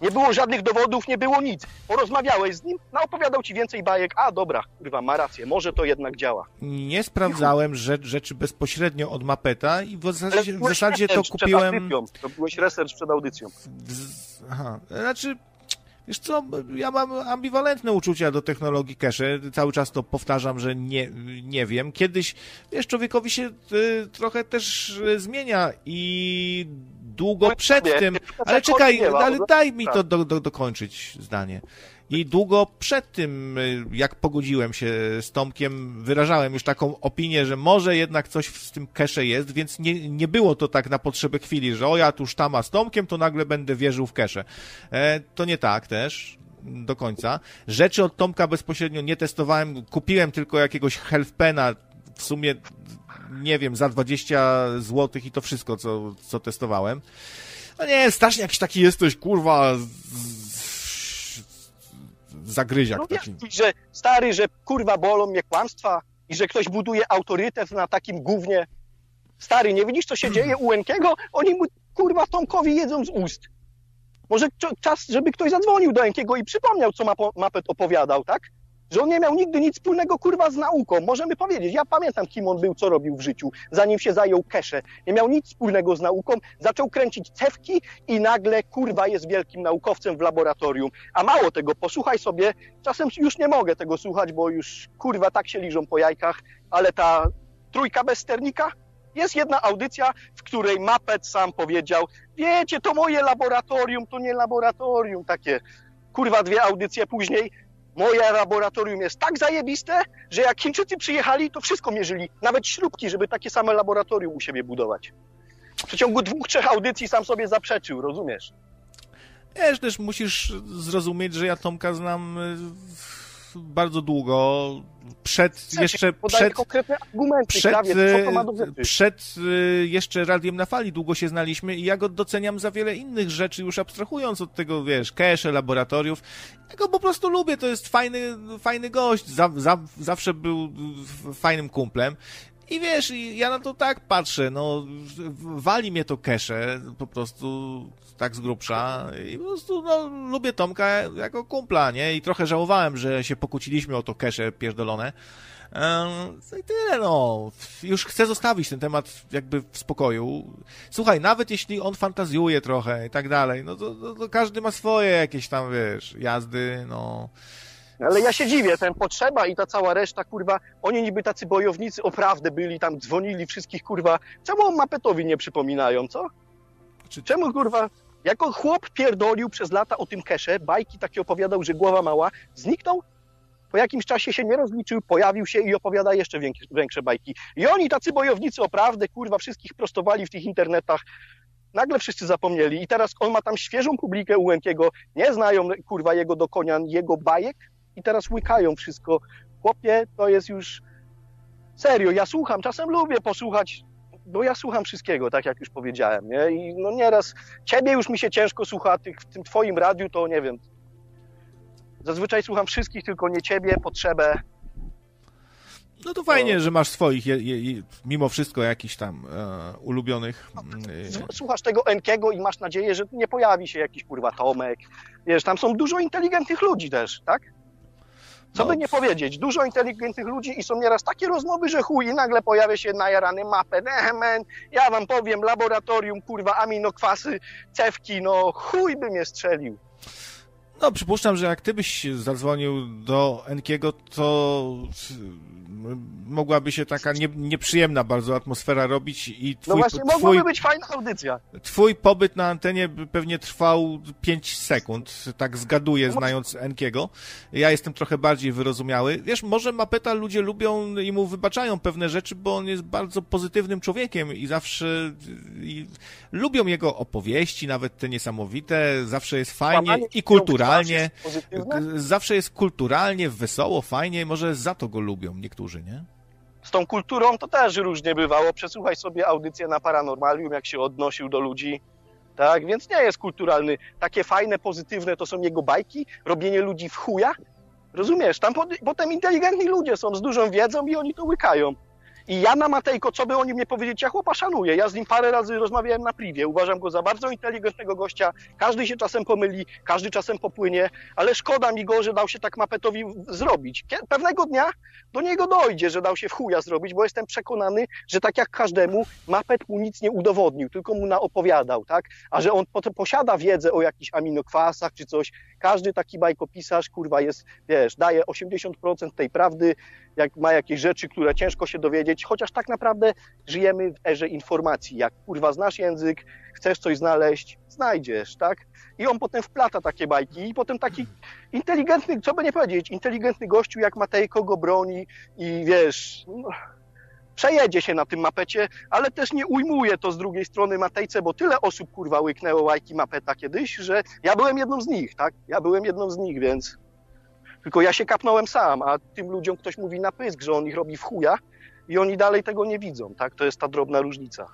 Nie było żadnych dowodów, nie było nic. Porozmawiałeś z nim, no opowiadał ci więcej bajek. A dobra, kurwa, ma rację, może to jednak działa. nie sprawdzałem rzecz, rzeczy bezpośrednio od Mapeta i w zasadzie, w zasadzie to kupiłem... Przed audycją. to byłeś research przed audycją. w- Aha, znaczy... Wiesz co, ja mam ambiwalentne uczucia do technologii cache. Cały czas to powtarzam, że nie, nie wiem. Kiedyś, wiesz, człowiekowi się y, trochę też y, zmienia i długo No, przed tym... Ale tak czekaj, ale daj mi tak. to do, do, dokończyć zdanie. I długo przed tym, y, jak pogodziłem się z Tomkiem, wyrażałem już taką opinię, że może jednak coś z tym cache jest, więc nie, nie było to tak na potrzeby chwili, że o ja tu sztama z Tomkiem, to nagle będę wierzył w cache. E, to nie tak też do końca. Rzeczy od Tomka bezpośrednio nie testowałem, kupiłem tylko jakiegoś healthpena, w sumie nie wiem, za 20 zł i to wszystko, co, co testowałem. No nie, strasznie jakiś taki jesteś, kurwa, z- zagryziak No taki. wiesz, że stary, że kurwa bolą mnie kłamstwa i że ktoś buduje autorytet na takim gównie. Stary, nie widzisz, co się dzieje u Enkiego? Oni mu kurwa Tomkowi jedzą z ust. Może czas, żeby ktoś zadzwonił do Enkiego i przypomniał, co Mapet opowiadał, tak? Że on nie miał nigdy nic wspólnego, kurwa, z nauką. Możemy powiedzieć, ja pamiętam, kim on był, co robił w życiu, zanim się zajął kesze. Nie miał nic wspólnego z nauką, zaczął kręcić cewki i nagle, kurwa, jest wielkim naukowcem w laboratorium. A mało tego, posłuchaj sobie, czasem już nie mogę tego słuchać, bo już, kurwa, tak się liżą po jajkach, ale ta trójka bez sternika, jest jedna audycja, w której Mapet sam powiedział, wiecie, to moje laboratorium, to nie laboratorium takie. Kurwa, dwie audycje później, moje laboratorium jest tak zajebiste, że jak Chińczycy przyjechali, to wszystko mierzyli, nawet śrubki, żeby takie same laboratorium u siebie budować. W przeciągu dwóch, trzech audycji sam sobie zaprzeczył, rozumiesz? Wiesz, też musisz zrozumieć, że ja Tomka znam y, bardzo długo, przed Chcecie, jeszcze przed, przed, e, rzeczy? przed e, jeszcze Radiem na Fali długo się znaliśmy i ja go doceniam za wiele innych rzeczy, już abstrahując od tego, wiesz, cache, laboratoriów. Ja go po prostu lubię, to jest fajny, fajny gość, za, za, zawsze był fajnym kumplem. I wiesz, ja na to tak patrzę, no, wali mnie to cache, po prostu tak z grubsza i po prostu, no, lubię Tomka jako kumpla, nie? I trochę żałowałem, że się pokłóciliśmy o to cache pierdolone. No I tyle, no. Już chcę zostawić ten temat jakby w spokoju. Słuchaj, nawet jeśli on fantazjuje trochę i tak dalej, no to, to, to każdy ma swoje jakieś tam, wiesz, jazdy, no. Ale ja się dziwię, ten potrzeba i ta cała reszta, kurwa, oni niby tacy bojownicy oprawdy byli, tam dzwonili wszystkich, kurwa. Czemu Mapetowi nie przypominają, co? Czy- Czemu, kurwa, jako chłop pierdolił przez lata o tym kesze, bajki takie opowiadał, że głowa mała, zniknął, po jakimś czasie się nie rozliczył, pojawił się i opowiada jeszcze większe, bajki. I oni, tacy bojownicy oprawdy, kurwa, wszystkich prostowali w tych internetach, nagle wszyscy zapomnieli i teraz on ma tam świeżą publikę Łękiego, nie znają, kurwa, jego do konia, jego bajek i teraz łykają wszystko. Chłopie, to jest już serio, ja słucham, czasem lubię posłuchać, bo ja słucham wszystkiego, tak jak już powiedziałem, nie? I no nieraz, ciebie już mi się ciężko słucha, tych, w tym twoim radiu to nie wiem. Zazwyczaj słucham wszystkich, tylko nie ciebie, potrzebę. No to fajnie, że masz swoich, je, je, mimo wszystko jakichś tam e, ulubionych. E... Słuchasz tego Enkiego i masz nadzieję, że nie pojawi się jakiś kurwa Tomek. Wiesz, tam są dużo inteligentnych ludzi też, tak? Co by nie powiedzieć, dużo inteligentnych ludzi i są nieraz takie rozmowy, że chuj, i nagle pojawia się najarany mapę, ne, man, ja wam powiem, laboratorium, kurwa, aminokwasy, cewki, no chuj by mnie strzelił. No, przypuszczam, że jak ty byś zadzwonił do Enkiego, to mogłaby się taka nie, nieprzyjemna bardzo atmosfera robić i twój, No właśnie, twój, mogłaby być fajna audycja. twój pobyt na antenie pewnie trwał 5 sekund, tak zgaduję, znając Enkiego. Ja jestem trochę bardziej wyrozumiały. Wiesz, może Mapeta ludzie lubią i mu wybaczają pewne rzeczy, bo on jest bardzo pozytywnym człowiekiem i zawsze i lubią jego opowieści, nawet te niesamowite, zawsze jest fajnie i kulturalnie. jest. Zawsze jest kulturalnie, wesoło, fajnie, może za to go lubią niektórzy, nie? Z tą kulturą to też różnie bywało. Przesłuchaj sobie audycję na Paranormalium, jak się odnosił do ludzi. Tak, więc nie jest kulturalny. Takie fajne, pozytywne to są jego bajki, robienie ludzi w chuja. Rozumiesz? Tam potem inteligentni ludzie są z dużą wiedzą i oni to łykają. I ja na Matejko, co by o nim nie powiedzieć, ja chłopa szanuję. Ja z nim parę razy rozmawiałem na privie. Uważam go za bardzo inteligentnego gościa. Każdy się czasem pomyli, każdy czasem popłynie, ale szkoda mi go, że dał się tak Mapetowi zrobić. Pewnego dnia do niego dojdzie, że dał się w chuja zrobić, bo jestem przekonany, że tak jak każdemu, Mapet mu nic nie udowodnił, tylko mu naopowiadał, tak? A że on posiada wiedzę o jakichś aminokwasach czy coś, każdy taki bajkopisarz, kurwa, jest, wiesz, daje 80% tej prawdy, jak ma jakieś rzeczy, które ciężko się dowiedzieć, chociaż tak naprawdę żyjemy w erze informacji. Jak kurwa znasz język, chcesz coś znaleźć, znajdziesz, tak? I on potem wplata takie bajki i potem taki inteligentny, co by nie powiedzieć, inteligentny gościu jak Matejko go broni i wiesz, no, przejedzie się na tym mapecie, ale też nie ujmuje to z drugiej strony Matejce, bo tyle osób kurwa łyknęło łajki mapeta kiedyś, że ja byłem jedną z nich, tak? Ja byłem jedną z nich, więc tylko ja się kapnąłem sam, a tym ludziom ktoś mówi na pysk, że on ich robi w chuja i oni dalej tego nie widzą, tak? To jest ta drobna różnica.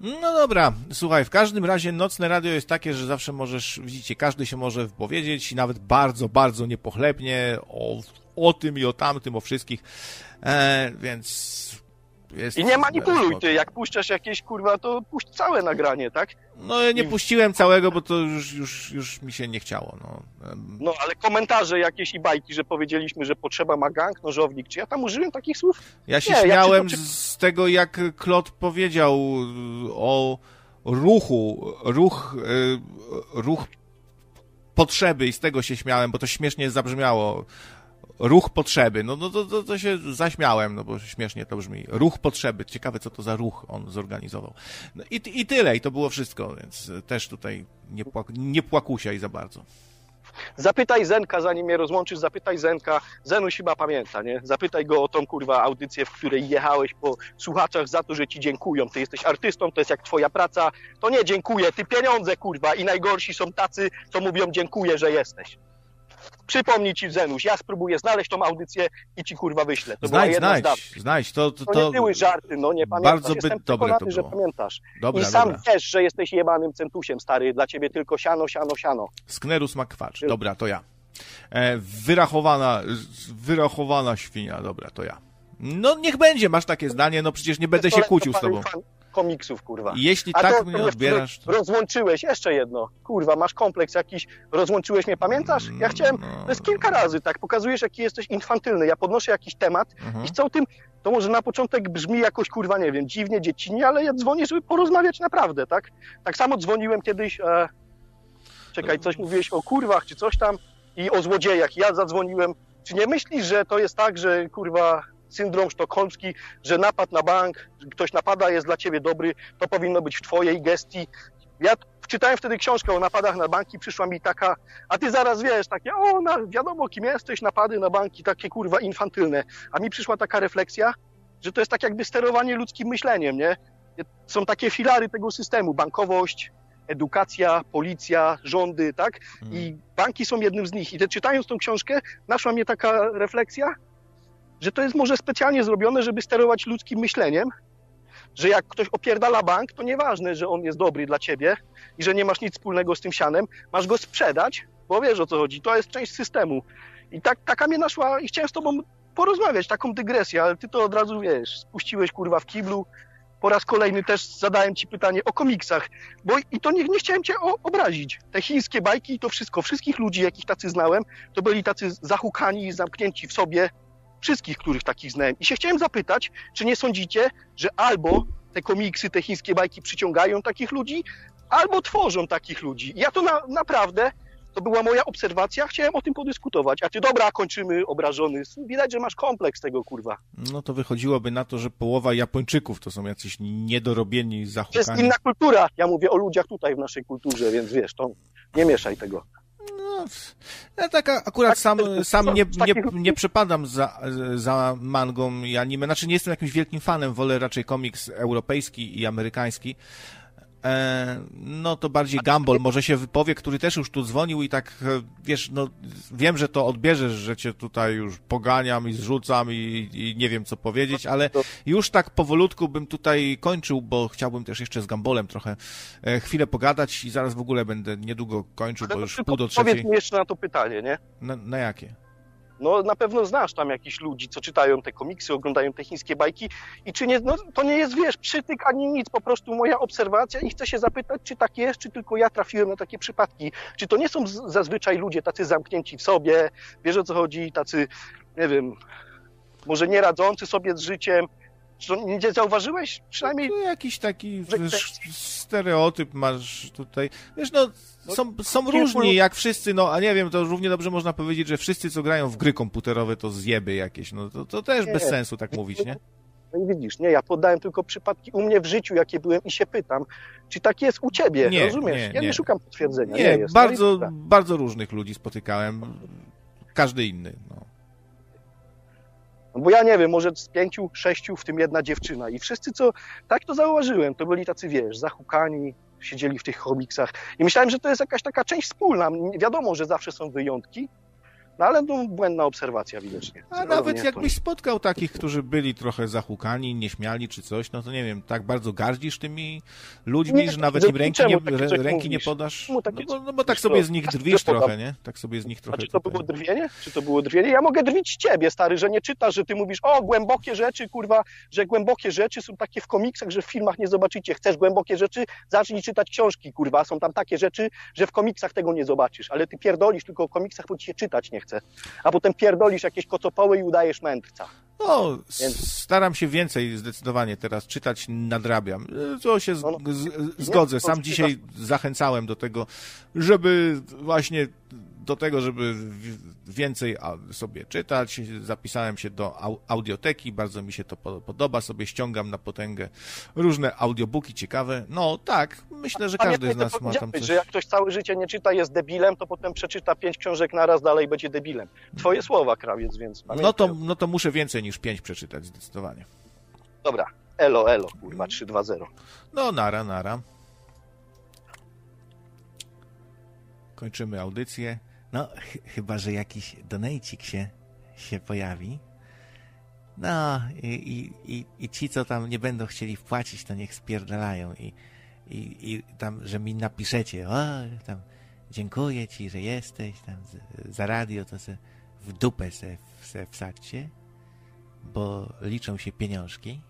No dobra, słuchaj, w każdym razie nocne radio jest takie, że zawsze możesz, widzicie, każdy się może wypowiedzieć i nawet bardzo, bardzo niepochlebnie o, o tym i o tamtym, o wszystkich, e, więc jest... I nie manipuluj ty, jak puszczasz jakieś kurwa, to puść całe nagranie, tak? No ja nie puściłem całego, bo to już, już, już mi się nie chciało, no. No ale komentarze jakieś i bajki, że powiedzieliśmy, że potrzeba ma gang, nożownik, czy ja tam użyłem takich słów? Ja się Nie, ja śmiałem przytoczę- z tego, jak Klot powiedział y, o ruchu, ruch, y, ruch potrzeby i z tego się śmiałem, bo to śmiesznie zabrzmiało. Ruch potrzeby, no, no to, to, to się zaśmiałem, no bo śmiesznie to brzmi. Ruch potrzeby, ciekawe co to za ruch on zorganizował. No i, I tyle, i to było wszystko, więc też tutaj nie, płak, nie płakusiaj za bardzo. Zapytaj Zenka, zanim mnie rozłączysz, zapytaj Zenka, Zenuś chyba pamięta, nie? Zapytaj go o tą kurwa audycję, w której jechałeś po słuchaczach za to, że ci dziękują. Ty jesteś artystą, to jest jak twoja praca, to nie dziękuję, ty pieniądze kurwa i najgorsi są tacy, co mówią dziękuję, że jesteś. Przypomnij ci, Zenuś, ja spróbuję znaleźć tą audycję i ci kurwa wyślę. To Znajdź, znajdź, znajdź. To, to, To, to nie były żarty, no nie pamiętasz. bardzo by Jestem dobre to że było. pamiętasz. Dobra, I sam dobra. wiesz, że jesteś jebanym centusiem, stary. Dla ciebie tylko siano, siano, siano. Sknerus makwacz. Dobra, to ja. E, wyrachowana, wyrachowana świnia. Dobra, to ja. No niech będzie, masz takie zdanie, no przecież nie będę się to z tobą. Komiksów, kurwa. Jeśli A tak to, mnie odbierasz, to... rozłączyłeś, jeszcze jedno. Kurwa, masz kompleks jakiś, rozłączyłeś mnie, pamiętasz? Ja chciałem, No. to jest kilka razy, tak, pokazujesz, jaki jesteś infantylny. Ja podnoszę jakiś temat Mhm. i chcę o tym, to może na początek brzmi jakoś, kurwa, nie wiem, dziwnie, dziecinnie, ale ja dzwonię, żeby porozmawiać naprawdę, tak? Tak samo dzwoniłem kiedyś, e... czekaj, coś mówiłeś o kurwach, czy coś tam i o złodziejach. Ja zadzwoniłem. Czy nie myślisz, że to jest tak, że kurwa syndrom sztokholmski, że napad na bank, ktoś napada, jest dla ciebie dobry, to powinno być w twojej gestii. Ja czytałem wtedy książkę o napadach na banki, przyszła mi taka, a ty zaraz wiesz, takie, o, na, wiadomo kim jesteś, napady na banki, takie kurwa infantylne. A mi przyszła taka refleksja, że to jest tak jakby sterowanie ludzkim myśleniem, nie? Są takie filary tego systemu, bankowość, edukacja, policja, rządy, tak? I banki są jednym z nich. I te, czytając tą książkę, naszła mnie taka refleksja, że to jest może specjalnie zrobione, żeby sterować ludzkim myśleniem, że jak ktoś opierdala bank, to nieważne, że on jest dobry dla ciebie i że nie masz nic wspólnego z tym sianem, masz go sprzedać, bo wiesz o co chodzi, to jest część systemu. I tak, taka mnie naszła i chciałem z tobą porozmawiać, taką dygresję, ale ty to od razu, wiesz, spuściłeś kurwa w kiblu, po raz kolejny też zadałem ci pytanie o komiksach, bo i to nie, nie chciałem cię o, obrazić. Te chińskie bajki i to wszystko, wszystkich ludzi, jakich tacy znałem, to byli tacy zahukani, zamknięci w sobie, wszystkich, których takich znałem. I się chciałem zapytać, czy nie sądzicie, że albo te komiksy, te chińskie bajki przyciągają takich ludzi, albo tworzą takich ludzi. I Ja to na, naprawdę, to była moja obserwacja, chciałem o tym podyskutować. A ty, dobra, kończymy obrażony. Widać, że masz kompleks tego, kurwa. No to wychodziłoby na to, że połowa Japończyków to są jacyś niedorobieni, To jest inna kultura. Ja mówię o ludziach tutaj w naszej kulturze, więc wiesz, to nie mieszaj tego. No, ja tak akurat Tak, sam, sam nie, nie, nie przepadam za, za mangą i anime. Znaczy nie jestem jakimś wielkim fanem, wolę raczej komiks europejski i amerykański. E, no to bardziej Gumball może się wypowie, który też już tu dzwonił i tak, e, wiesz, no wiem, że to odbierzesz, że cię tutaj już poganiam i zrzucam i, i nie wiem co powiedzieć, ale już tak powolutku bym tutaj kończył, bo chciałbym też jeszcze z Gumballem trochę e, chwilę pogadać i zaraz w ogóle będę niedługo kończył, bo już pół do Powiedz trzeciej. mi jeszcze na to pytanie, nie? Na, na jakie? No na pewno znasz tam jakichś ludzi, co czytają te komiksy, oglądają te chińskie bajki i czy nie, no to nie jest, wiesz, przytyk ani nic, po prostu moja obserwacja i chcę się zapytać, czy tak jest, czy tylko ja trafiłem na takie przypadki. Czy to nie są zazwyczaj ludzie tacy zamknięci w sobie, wiesz o co chodzi, tacy, nie wiem, może nie radzący sobie z życiem, czy nie zauważyłeś? Przynajmniej No, jakiś taki wiesz, stereotyp masz tutaj. Wiesz, No, są, są kilku różni, jak wszyscy, no, a nie wiem, to równie dobrze można powiedzieć, że wszyscy, co grają w gry komputerowe, to zjeby jakieś. No, to, to też Nie. bez sensu tak mówić, nie? No i widzisz, nie, ja podałem tylko przypadki u mnie w życiu, jakie byłem i się pytam, czy tak jest u ciebie, Nie, rozumiesz? nie, ja nie, nie. szukam potwierdzenia. Nie, jest. No bardzo, dobra. bardzo różnych ludzi spotykałem. Każdy inny, no. No bo ja nie wiem, może z pięciu, sześciu, w tym jedna dziewczyna. I wszyscy, co tak to zauważyłem, to byli tacy, wiesz, zahukani, siedzieli w tych komiksach. I myślałem, że to jest jakaś taka część wspólna. Wiadomo, że zawsze są wyjątki, no ale no, błędna obserwacja widocznie. A nawet to- jakbyś spotkał takich, którzy byli trochę zahukani, nieśmiali czy coś, no to nie wiem, tak bardzo gardzisz tymi ludźmi, Nie, że nawet im ręki nie, ręki nie podasz. No bo, no bo tak sobie z nich ja drwisz trochę, nie? Tak sobie z nich A trochę czy to tutaj. było drwienie? Czy to było drwienie? Ja mogę drwić z ciebie, stary, że nie czytasz, że ty mówisz, o, głębokie rzeczy, kurwa, że głębokie rzeczy są takie w komiksach, że w filmach nie zobaczycie. Chcesz głębokie rzeczy? Zacznij czytać książki, kurwa. Są tam takie rzeczy, że w komiksach tego nie zobaczysz. Ale ty pierdolisz tylko o komiksach, bo ci się czytać nie chce. A potem pierdolisz jakieś kocopoły i udajesz mędrca. No, Więc- staram się więcej zdecydowanie teraz czytać, nadrabiam. E, To się z, No, no. z, zgodzę. to Sam dzisiaj zachęcałem do tego, żeby właśnie do tego, żeby więcej sobie czytać. Zapisałem się do au- audioteki, bardzo mi się to po- podoba. Sobie ściągam na potęgę różne audiobooki ciekawe. No tak, myślę, że każdy z nas ma tam coś. że jak ktoś całe życie nie czyta, jest debilem, to potem przeczyta pięć książek naraz, dalej będzie debilem. Twoje słowa, krawiec, więc pamiętaj. No to, no to muszę więcej niż pięć przeczytać, zdecydowanie. Dobra, elo, elo, kurwa, 3-2-0. No, nara, nara. Kończymy audycję. No, ch chyba, że jakiś donejcik się, się pojawi. No, i, i, i, ci, co tam nie będą chcieli wpłacić, to niech spierdalają i, i, i tam, że mi napiszecie, o, tam, dziękuję ci, że jesteś, tam, z, za radio, to se w dupę se, se wsadźcie, bo liczą się pieniążki,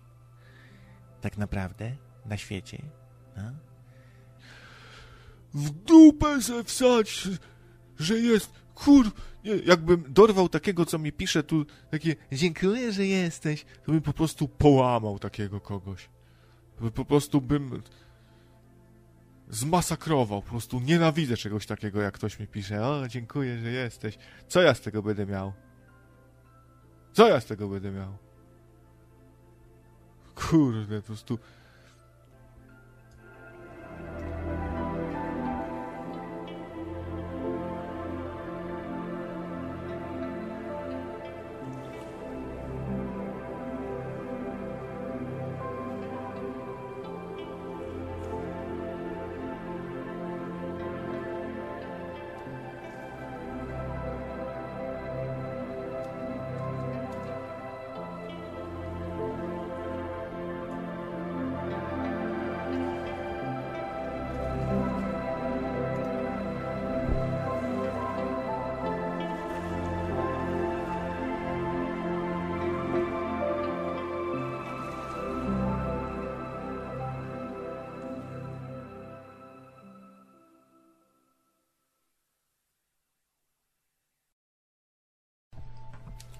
tak naprawdę, na świecie, no. W dupę se wsadź, że jest, kur... Jakbym dorwał takiego, co mi pisze tu, takie dziękuję, że jesteś, to bym po prostu połamał takiego kogoś. Po prostu bym zmasakrował, po prostu nienawidzę czegoś takiego, jak ktoś mi pisze, o, dziękuję, że jesteś. Co ja z tego będę miał? Co ja z tego będę miał? Kurde, po prostu...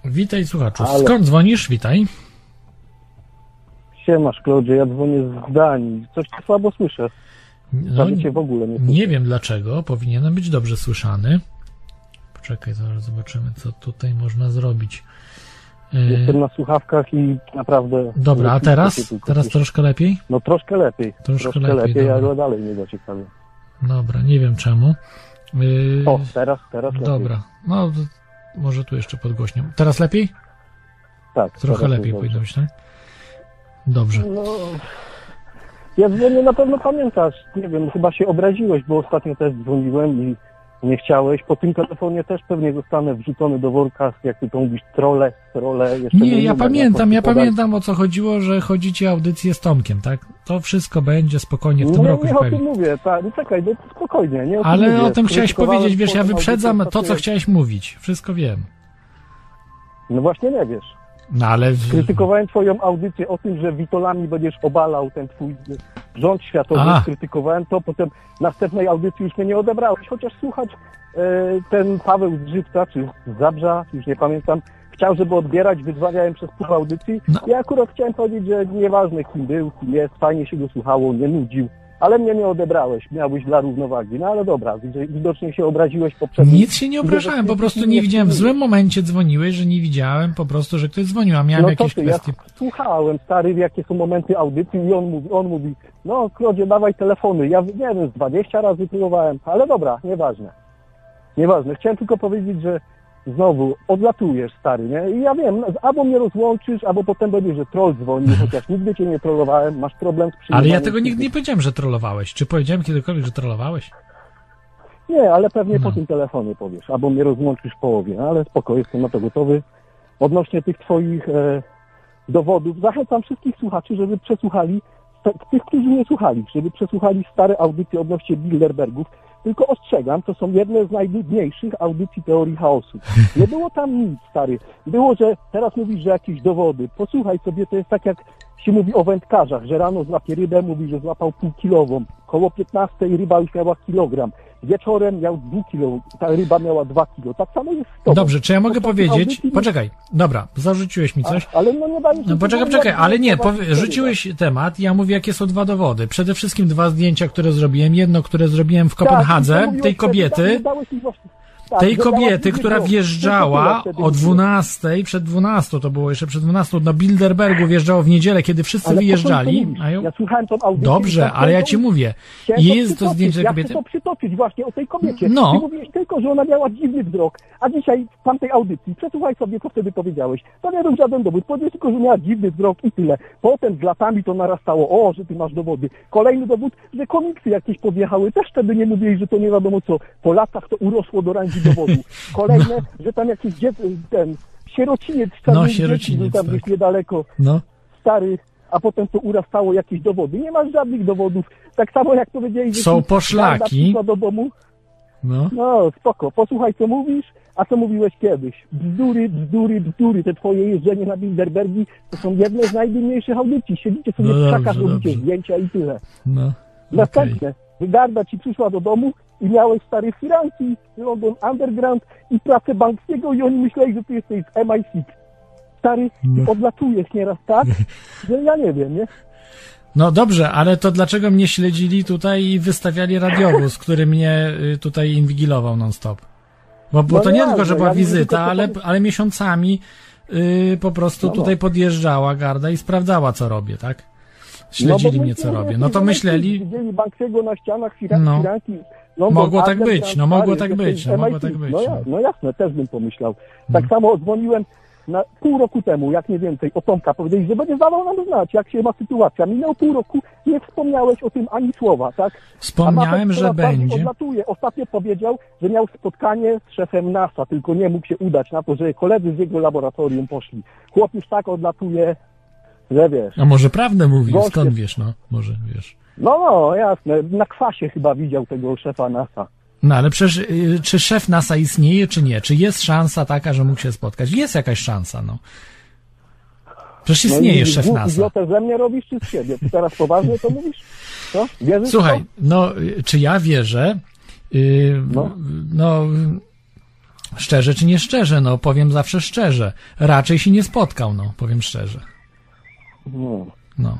Witaj słuchaczu. Skąd dzwonisz? Witaj. Siemasz, Klodzie, ja dzwonię z Danii. Coś tu słabo słyszę. No, cię w ogóle nie słyszę. nie wiem dlaczego, powinienem być dobrze słyszany. Poczekaj, zaraz zobaczymy, co tutaj można zrobić. E, Jestem na słuchawkach i naprawdę... Dobra, a nie teraz? Teraz troszkę lepiej? No troszkę lepiej. Troszkę Troszkę, lepiej, lepiej, ale dalej nie dociekawie. Dobra, nie wiem czemu. E, O, teraz, teraz lepiej. Dobra, no może tu jeszcze podgłośnię. Teraz lepiej? Tak, Trochę lepiej powinno dobrze. być, tak? Dobrze. No... Ja dzwonię, na pewno pamiętasz. Nie wiem, chyba się obraziłeś, bo ostatnio też dzwoniłem i nie chciałeś. Po tym telefonie też pewnie zostanę wrzucony do worka, jak ty to mówisz, trole, trole. Jeszcze Nie, mój ja pamiętam, ja pamiętam o co chodziło, że chodzicie audycję z Tomkiem, tak? To wszystko będzie spokojnie w tym no, roku nie o tym mówię, tak, no czekaj, no to spokojnie, nie o Ale mówię. o tym chciałeś powiedzieć, wiesz, ja wyprzedzam to, co chciałeś mówić. Wszystko wiem. No właśnie nie wiesz. No ale... Krytykowałem twoją audycję o tym, że witolami będziesz obalał ten twój rząd światowy. A. Krytykowałem to, potem następnej audycji już mnie nie odebrałeś. Chociaż słuchać e, ten Paweł z Żywca, czy z Zabrza, już nie pamiętam, chciał, żeby odbierać, wydzwaniałem przez pół audycji. No. Ja akurat chciałem powiedzieć, że nieważne kim był, kim jest, fajnie się go słuchało, nie nudził. Ale mnie nie odebrałeś, miałbyś dla równowagi. No ale dobra, widocznie się obraziłeś poprzednio. Nic się nie obrażałem, po prostu nie widziałem. W złym momencie dzwoniłeś, że nie widziałem po prostu, że ktoś dzwonił, a miałem no jakieś ty, kwestie. ja słuchałem, stary, jakie są momenty audycji i on mówi, on mówi, no Klodzie, dawaj telefony. Ja nie wiem, z 20 razy próbowałem, ale dobra, nieważne. Nieważne. Chciałem tylko powiedzieć, że znowu odlatujesz, stary, nie? I ja wiem, albo mnie rozłączysz, albo potem będzie, że troll dzwoni, chociaż nigdy cię nie trollowałem, masz problem z Ale ja przyjmowaniem tego nigdy nie powiedziałem, że trollowałeś. Czy powiedziałem kiedykolwiek, że trollowałeś? Nie, ale pewnie No. po tym telefonie powiesz, albo mnie rozłączysz w połowie, no, ale spoko, jestem na to gotowy. Odnośnie tych twoich e, dowodów, zachęcam wszystkich słuchaczy, żeby przesłuchali, te, tych, którzy nie słuchali, żeby przesłuchali stare audycje odnośnie Bilderbergów. Tylko ostrzegam, to są jedne z najnudniejszych audycji teorii chaosu. Nie było tam nic, stary. Było, że teraz mówisz, że jakieś dowody. Posłuchaj sobie, to jest tak jak się mówi o wędkarzach, że rano złapie rybę, mówi, że złapał półkilową. Koło 15 ryba już miała kilogram. Wieczorem miał dwukilo, ta ryba miała dwa kilo. Tak samo jest z tobą. Dobrze, czy ja mogę Ostatnio powiedzieć... Poczekaj, dobra, zarzuciłeś mi coś. A, ale no nie dajesz No poczekaj, poczekaj, ale nie, powie, rzuciłeś temat, ja mówię, jakie są dwa dowody. Przede wszystkim dwa zdjęcia, które zrobiłem. Jedno, które zrobiłem w Tak, Kopenhadze, to mówiłeś tej wtedy, kobiety, tak, właśnie- tak, tej że dałaś kobiety, która wjeżdżała o wtedy 12, przed 12 to było jeszcze przed 12, do Bilderbergu wjeżdżało w niedzielę, kiedy wszyscy Ale wyjeżdżali. A ja... Ja słuchałem tą audycję. i Dobrze, tak ale ja ci mówię, jest to zdjęcie tej ja kobiety. chcę to przytoczyć właśnie o tej kobiecie. No. Ty mówiłeś tylko, że ona miała dziwny wzrok, a dzisiaj w tamtej audycji, przesłuchaj sobie, co wtedy powiedziałeś. To nie był żaden dowód, powiedziałeś tylko, że miała dziwny wzrok i tyle. Potem z latami to narastało, o, że ty masz dowody. Kolejny dowód, że komiksy jakieś podjechały, też wtedy nie mówiłeś, że to nie wiadomo co. Po latach to urosło do rangi ludzi. Kolejne, że tam jakiś dziec, ten sierociniec dziećmi sierociniec, był tam tak. gdzieś niedaleko, No, stary, a potem to urastało jakieś dowody. Nie masz żadnych dowodów. Tak samo jak powiedzieli, że Są poszlaki. do domu. no. No, spoko, posłuchaj co mówisz, a co mówiłeś kiedyś. Bzdury, bzdury, bzdury. Te twoje jeżdżenie na Bilderbergi to są jedne z najdumniejszych audycji. Siedzicie sobie No w krzakach, robicie zdjęcia i tyle. no. Następne. Wygarda ci przyszła do domu i miałeś stary Firanki, London Underground i pracę Banksiego i oni myśleli, że ty jesteś z MI6. Stary, No. odlatujesz nieraz tak, że ja nie wiem, nie? No dobrze, ale to dlaczego mnie śledzili tutaj i wystawiali radiowóz, który mnie y, tutaj inwigilował non-stop? Bo, bo No to nie tylko, że była ja wiem, wizyta, ale, ale miesiącami y, po prostu No, no. tutaj podjeżdżała garda i sprawdzała, co robię, tak? Śledzili bo mnie, co robię. No to myśleli, Widzieli Banksiego na ścianach, firanki, No. Mogło tak być, no mogło stary, tak że być, no mogło MI6. tak być, No, ja, no. no jasne, też bym pomyślał. Tak No. samo dzwoniłem na pół roku temu, jak nie więcej, o Tomka. Powiedzieli, że będzie dawał nam znać, jak się ma sytuacja. Minęło pół roku, nie wspomniałeś o tym ani słowa, tak? wspomniałem, że będzie. Odlatuje. Ostatnio powiedział, że miał spotkanie z szefem NASA, tylko nie mógł się udać na to, że koledzy z jego laboratorium poszli. Chłop już tak odlatuje, że wiesz. A może prawdę Goście- skąd wiesz, no? Może wiesz. No, no, jasne. Na kwasie chyba widział tego szefa NASA. No ale przecież, y, czy szef NASA istnieje, czy nie? Czy jest szansa taka, że mógł się spotkać? Jest jakaś szansa, no. Przecież No istnieje i szef NASA. Idiotę ze mnie robisz czy z siebie? Ty teraz poważnie to mówisz? Co? Wierzysz Słuchaj, to? no, y, czy ja wierzę? Yy, No. no. szczerze czy nie szczerze? No, powiem zawsze szczerze. Raczej się nie spotkał, no, powiem szczerze. No. No.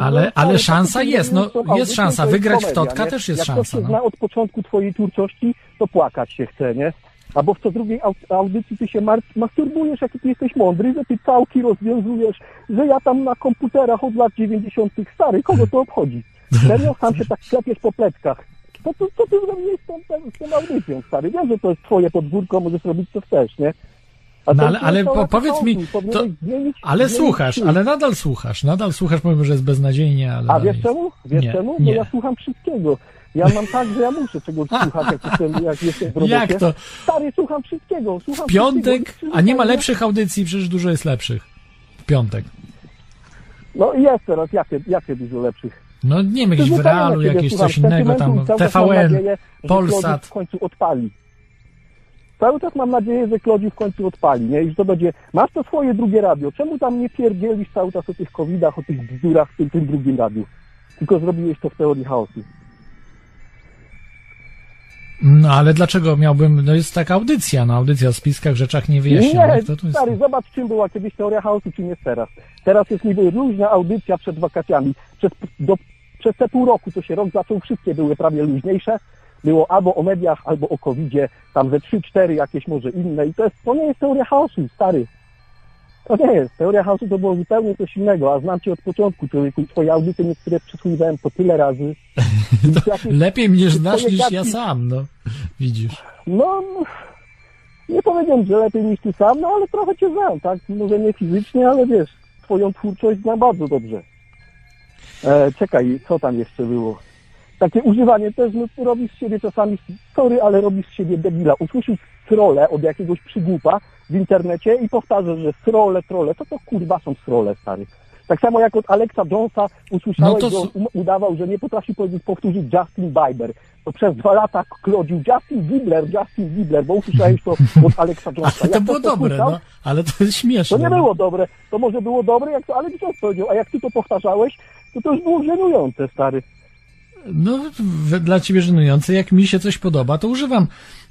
Ale- no, ale to szansa jest, no, jest szansa. Wygrać w Totka też jest Jak szansa, się no. zna od początku twojej twórczości, to płakać się chce, nie? A bo w co drugiej au- audycji ty się masturbujesz, jaki ty jesteś mądry, że ty całki rozwiązujesz, że ja tam na komputerach od lat 90. stary, kogo to obchodzi? Serio? Sam się tak klepiesz po pleckach. To, to, co ty zrobiłeś z tą, z tą audycją, stary? Wiem, że to jest twoje podwórko, możesz robić co chcesz, nie? No ale- ale po- powiedz mi, to- zmienić- Ale słuchasz, ale nadal słuchasz, nadal słuchasz, pomimo, że jest beznadziejnie, ale... A wiesz jest. czemu? Wiesz Nie, czemu? Bo nie. ja słucham wszystkiego. Ja mam tak, że ja muszę czegoś słuchać, jak jestem, jak jestem w robocie. Jak to? Stary, słucham wszystkiego. Słucham Piątek? wszystkiego. A nie ma lepszych audycji, przecież dużo jest lepszych. W piątek. No i jest teraz, jakie, jakie dużo lepszych. No nie wiem, jakieś w realu, jakieś coś innego tam, TVN, nadzieję, Polsat. W końcu odpali. Cały czas mam nadzieję, że Klodziu w końcu odpali, nie? I że to będzie, masz to swoje drugie radio, czemu tam nie pierdzielisz cały czas o tych covidach, o tych bzdurach w tym, tym drugim radiu? Tylko zrobiłeś to w teorii chaosu. No ale dlaczego miałbym, no jest taka audycja, no audycja o spiskach, rzeczach nie wyjaśnionych, Nie, to tu jest... stary, zobacz czym była kiedyś teoria chaosu, czym jest teraz. Teraz jest niby luźna audycja przed wakacjami. Przez, do, przez te pół roku, co się rok zaczął, wszystkie były prawie luźniejsze. Było albo o mediach, albo o covidzie, tam ze trzy, cztery jakieś może inne. I to, jest, to nie jest teoria chaosu, stary. To nie jest. Teoria chaosu to było zupełnie coś innego, a znam cię od początku, człowieku. Twoje audycje niektóre przesłuchiwałem po tyle razy. Jakieś- Lepiej mnie znasz niż ja sam, no. Widzisz. No, nie powiedziałem, że lepiej niż ty sam, no ale trochę cię znam, tak? Może nie fizycznie, ale wiesz, twoją twórczość znam bardzo dobrze. E, czekaj, co tam jeszcze było? Takie używanie też, no robisz z siebie czasami, sorry, ale robisz z siebie debila. Usłyszysz trole od jakiegoś przygłupa w internecie i powtarzasz, że trole, trole, to to kurwa są trole, stary. Tak samo jak od Alexa Jonesa usłyszałeś, No to że on um- udawał, że nie potrafi powiedzieć, powtórzyć Justin Bieber. To przez dwa lata klodził Justin Bieber, Justin Bieber, bo usłyszałeś to od Alexa Jonesa. Ale to było ktoś dobre, no. Ale to jest śmieszne. To nie no. było dobre. To może było dobre, jak to Alex Jones powiedział, a jak ty to powtarzałeś, to to już było żenujące, stary. No, dla ciebie żenujące. Jak mi się coś podoba, to używam.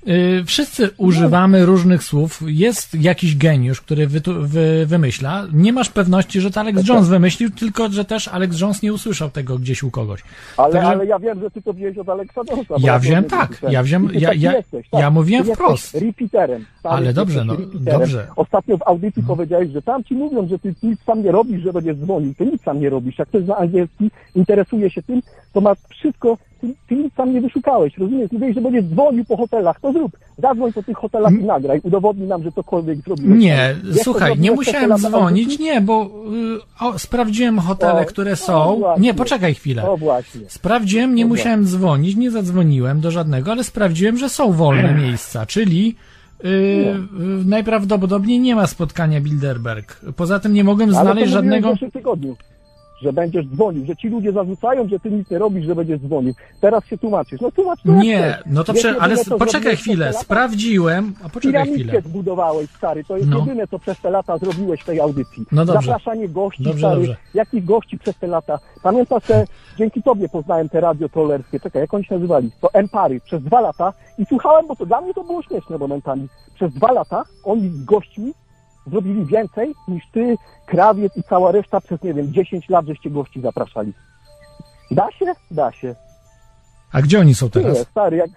Yy, wszyscy używamy różnych słów. Jest jakiś geniusz, który wytu, wy, wymyśla. Nie masz pewności, że to Alex Jones wymyślił, tylko że też Alex Jones nie usłyszał tego gdzieś u kogoś. Ale, Także- ale ja wiem, że ty to wziąłeś od Alexa Jonesa. Ja wziąłem tak, ja wziąłem- ja- ja- jesteś, tak. ja mówiłem jesteś wprost. repeaterem. stary, Ale dobrze, no, repeaterem. dobrze. Ostatnio w audycji powiedziałeś, że tam ci mówią, że ty nic sam nie robisz, że będziesz dzwonił. Ty nic sam nie robisz. Jak ktoś zna angielski, interesuje się tym, to ma wszystko ty, ty nic tam nie wyszukałeś, rozumiesz? Mówiłeś, że będziesz dzwonił po hotelach, to zrób. Zadzwoń po tych hotelach i nagraj, udowodnij nam, że cokolwiek zrobiłeś. Nie, Jak słuchaj, nie musiałem dzwonić, nie, bo y, o, sprawdziłem hotele, O, które są. właśnie. Nie, poczekaj chwilę. O właśnie. Sprawdziłem, nie musiałem dzwonić, nie zadzwoniłem do żadnego, ale sprawdziłem, że są wolne miejsca, czyli yy, najprawdopodobniej nie ma spotkania Bilderberg. Poza tym nie mogłem znaleźć żadnego. w zeszłym tygodniu, że będziesz dzwonił, że ci ludzie zarzucają, że ty nic nie robisz, że będziesz dzwonił. Teraz się tłumaczysz. No tłumacz jak Nie, no to prze... ale jedyne, poczekaj chwilę, lata? sprawdziłem, a poczekaj chwilę. Zbudowałeś, stary, to jest No. jedyne, co przez te lata zrobiłeś w tej audycji. No dobrze. Zapraszanie gości, Dobrze, stary, dobrze. jakich gości przez te lata. Pamiętasz, że dzięki tobie poznałem te radio trollerskie, czekaj, jak oni się nazywali? To Empary, przez dwa lata i słuchałem, bo to dla mnie to było śmieszne momentami. Przez dwa lata oni gośćmi zrobili więcej niż ty, krawiec i cała reszta przez, nie wiem, 10 lat, żeście gości zapraszali. Da się? Da się. A gdzie oni są teraz? stary, jak...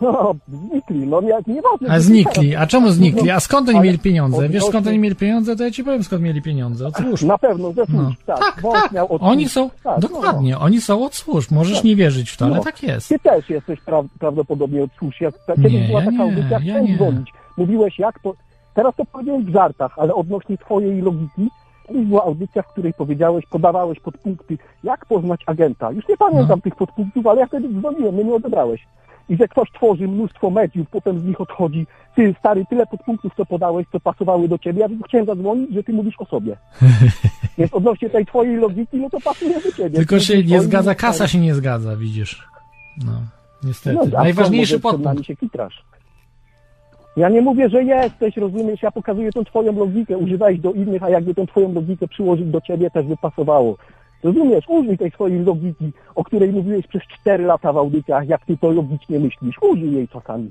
No, znikli, no nie, nieważne. A znikli. A czemu znikli? A skąd oni mieli pieniądze? Wiesz skąd oni mieli pieniądze? To ja ci powiem skąd mieli pieniądze. Od służb. Na pewno, ze No. służb, tak. Tak, tak. miał od Oni są, Tak, dokładnie, oni są od służb. Możesz Tak. nie wierzyć w to, ale No. tak jest. Ty też jesteś pra prawdopodobnie od służb. Jak, kiedyś Nie, była ja taka nie, audycja, ja chciałem nie. dzwonić. Mówiłeś jak to... Teraz to powiedziałem w żartach, ale odnośnie twojej logiki, kiedyś była audycja, w której powiedziałeś, podawałeś podpunkty, jak poznać agenta. Już nie pamiętam No. tych podpunktów, ale ja wtedy dzwoniłem, mnie nie odebrałeś. I że ktoś tworzy mnóstwo mediów, potem z nich odchodzi. Ty, stary, tyle podpunktów, co podałeś, co pasowały do ciebie. Ja chciałem zadzwonić, że ty mówisz o sobie. Więc odnośnie tej twojej logiki, no to pasuje do ciebie. Tylko Ty się nie zgadza, kasa się nie zgadza, widzisz. No, niestety. No, Najważniejszy podpunkt. się kitrasz. Ja nie mówię, że jesteś, rozumiesz, ja pokazuję tą twoją logikę, używałeś do innych, a jakby tą twoją logikę przyłożyć do ciebie, też by pasowało. Rozumiesz, użyj tej swojej logiki, o której mówiłeś przez 4 lata w audycjach, jak ty to logicznie myślisz. Użyj jej czasami.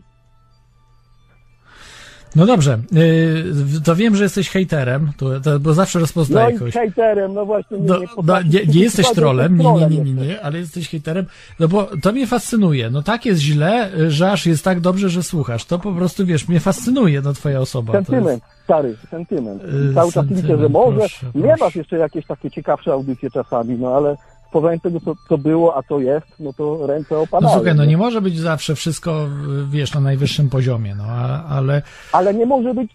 No dobrze, yy, to wiem, że jesteś hejterem, bo zawsze No rozpoznaję i kogoś. hejterem, no właśnie, nie, No, nie, no, potrafisz. nie, nie jesteś trolem, nie, nie, nie, nie, ale jesteś hejterem, no bo to mnie fascynuje, no tak jest źle, że aż jest tak dobrze, że słuchasz, to po prostu, wiesz, mnie fascynuje, no twoja osoba. Sentyment, stary, sentyment. I cały czas liczę, że może masz jeszcze jakieś takie ciekawsze audycje czasami, no ale porównaniu tego, co, co było, a co jest, no to ręce No opadają. słuchaj, no nie? może być zawsze wszystko, wiesz, na najwyższym poziomie, no ale Ale nie może być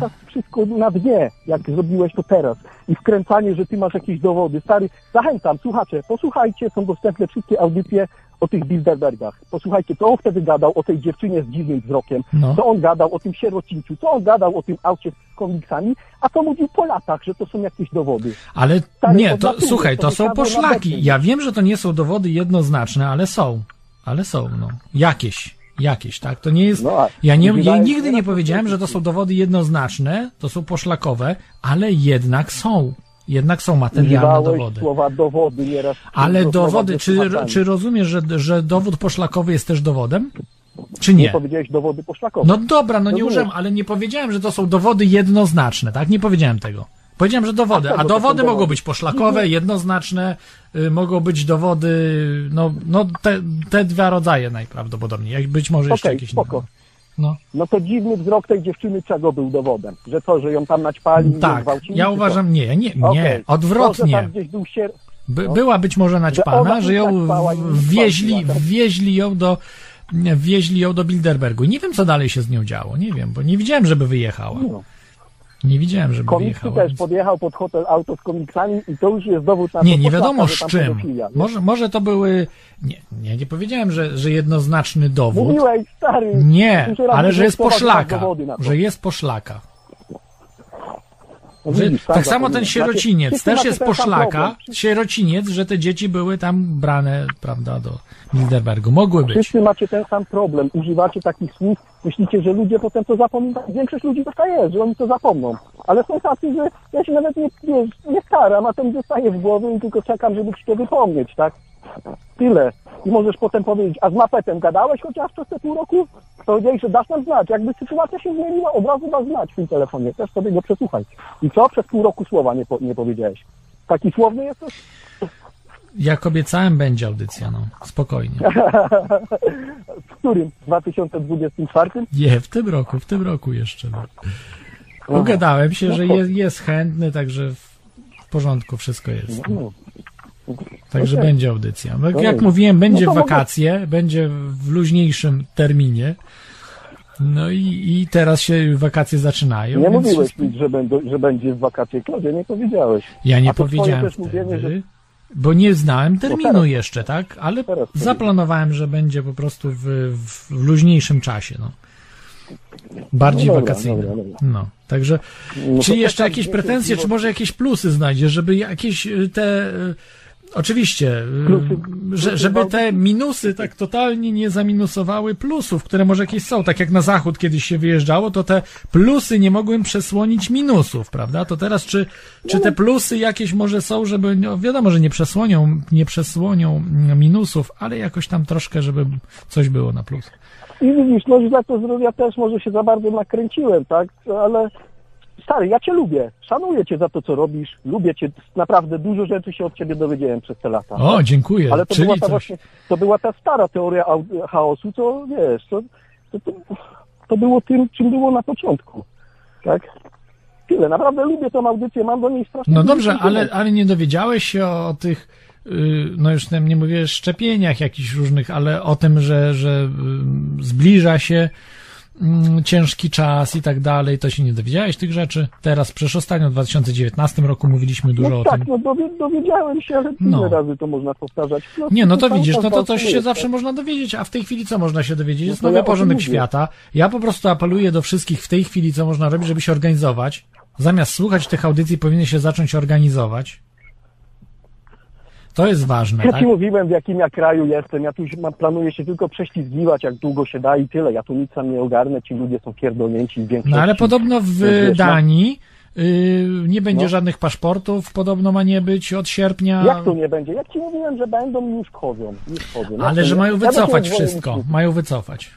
tak wszystko na dnie, jak zrobiłeś to teraz. I wkręcanie, że ty masz jakieś dowody. Stary, zachęcam, słuchacze, posłuchajcie, są dostępne wszystkie audycje o tych Bilderbergach. Posłuchajcie, co on wtedy gadał o tej dziewczynie z dziwnym wzrokiem, no. co on gadał o tym sierocińcu, co on gadał o tym aucie z komiksami, a co mówił po latach, że to są jakieś dowody. Ale Stary, nie, to natury, słuchaj, to są poszlaki. Ja wiem, że to nie są dowody jednoznaczne, ale są. Ale są, no. Jakieś. Jakieś, tak? To nie jest. No, Ja, nie, ja nigdy nie powiedziałem, że to są dowody jednoznaczne, to są poszlakowe, ale jednak są. Jednak są materialne dowody. słowa dowody nieraz. Ale dowody, czy, czy rozumiesz, że, że dowód poszlakowy jest też dowodem? Czy Nie nie? powiedziałeś dowody poszlakowe. No dobra, no nie użyłem, ale nie powiedziałem, że to są dowody jednoznaczne, tak? Nie powiedziałem tego. Powiedziałem, że dowody, A a to dowody mogą dowody? być poszlakowe, jednoznaczne, y, mogą być dowody, no, no te, te dwa rodzaje najprawdopodobniej, jak być może jeszcze Okej, jakieś spoko. inne. No, No to dziwny wzrok tej dziewczyny czego był dowodem? Że co, że ją tam naćpali tak, ja uważam, nie, nie, nie. To, że odwrotnie. był sier... By, no. była być może naćpana, ona że ją tak? wwieźli ją do wwieźli ją do Bilderbergu. Nie wiem, co dalej się z nią działo, nie wiem, bo nie widziałem, żeby wyjechała. No. Nie widziałem, żeby Komiksy wyjechała. też podjechał pod hotel auto z komiksami i to już jest dowód na Nie, to nie poszlaka, wiadomo z czym. nie? Może, może to były. Nie, nie, nie powiedziałem, że, że jednoznaczny dowód. Mówiłeś, stary. Nie, ale że jest poszlaka. to. Że jest poszlaka. No Że, tak sam samo ten sierociniec Znaczy, też jest poszlaka. Sierociniec, że te dzieci były tam brane, prawda, do Bilderbergu. Mogły być. Wszyscy macie ten sam problem. Używacie takich słów. Myślicie, że ludzie potem to zapomną. Większość ludzi taka jest, że oni to zapomną. Ale są tacy, że ja się nawet nie, nie, nie staram, a to mi zostaje w głowie i tylko czekam, żeby ci to wypomnieć, tak? Tyle. I możesz potem powiedzieć, a z mapetem gadałeś chociaż przez te pół roku? Powiedziałeś, że dasz nam znać. Jakby sytuacja się zmieniła, od razu dasz znać w tym telefonie. Też sobie go przesłuchaj. I co? Przez pół roku słowa nie, po, nie powiedziałeś. Taki słowny jesteś? Jak obiecałem, będzie audycja, no. Spokojnie. W którym? W 2024? Nie, w tym roku, w tym roku jeszcze. No. Ugadałem się, że jest, jest chętny, także w porządku wszystko jest. No, Także Okej. będzie audycja. No, No jak mówiłem, będzie No w to mogę- wakacje, będzie w luźniejszym terminie. No i, i teraz się wakacje zaczynają. Nie więc mówiłeś że, będą, że będzie w wakacje Klodzie, nie powiedziałeś. Ja nie powiedziałem wtedy, mówienie, że- bo nie znałem terminu teraz- jeszcze, tak? Ale zaplanowałem, że będzie po prostu w, w luźniejszym czasie, no. Bardziej No dobra, wakacyjnym. dobra, dobra. No, także No czy to jeszcze taka jakieś pretensje, czy może jakieś plusy znajdziesz, żeby jakieś y, te... Oczywiście, y, że, żeby te minusy tak totalnie nie zaminusowały plusów, które może jakieś są. Tak jak na zachód kiedyś się wyjeżdżało, to te plusy nie mogły przesłonić minusów, prawda? To teraz czy, czy te plusy jakieś może są, żeby, no wiadomo, że nie przesłonią, nie przesłonią mm, minusów, ale jakoś tam troszkę, żeby coś było na plus. I widzisz, no za to zdrowia też może się za bardzo nakręciłem, tak? Ale stary, ja cię lubię, szanuję cię za to, co robisz, lubię cię, naprawdę dużo rzeczy się od ciebie dowiedziałem przez te lata. O, dziękuję, Ale to była czyli ta coś. właśnie, to była ta stara teoria chaosu, co wiesz, to, to, to, to było tym, czym było na początku, tak? Tyle, naprawdę lubię tą audycję, mam do niej strasznie No dobrze, ale, ale nie dowiedziałeś się o tych, y, no już nie mówię szczepieniach jakichś różnych, ale o tym, że, że y, zbliża się ciężki czas i tak dalej, to się nie dowiedziałeś tych rzeczy? Teraz, przecież ostatnio w 2019 roku mówiliśmy dużo No o tak, tym. no dowie, dowiedziałem się, ale No. ile razy to można powtarzać? No, Nie, no to widzisz, no to coś się tak? zawsze można dowiedzieć, a w tej chwili co można się dowiedzieć? Jest No to nowy ja porządek świata. Ja po prostu apeluję do wszystkich w tej chwili, co można robić, żeby się organizować. Zamiast słuchać tych audycji, powinien się zacząć organizować. To jest ważne, Ja tak? ci mówiłem, w jakim ja kraju jestem. Ja tu mam, planuję się tylko prześlizgiwać, jak długo się da i tyle. Ja tu nic sam nie ogarnę, ci ludzie są pierdolnięci większości. No ale podobno w wiesz, no. Danii y, nie będzie No. żadnych paszportów, podobno ma nie być od sierpnia. Jak to nie będzie? Jak ci mówiłem, że będą, już wchodzą. Już wchodzą. Jak Ale to że mają Ja wycofać dzwonię, wszystko. Mają wycofać.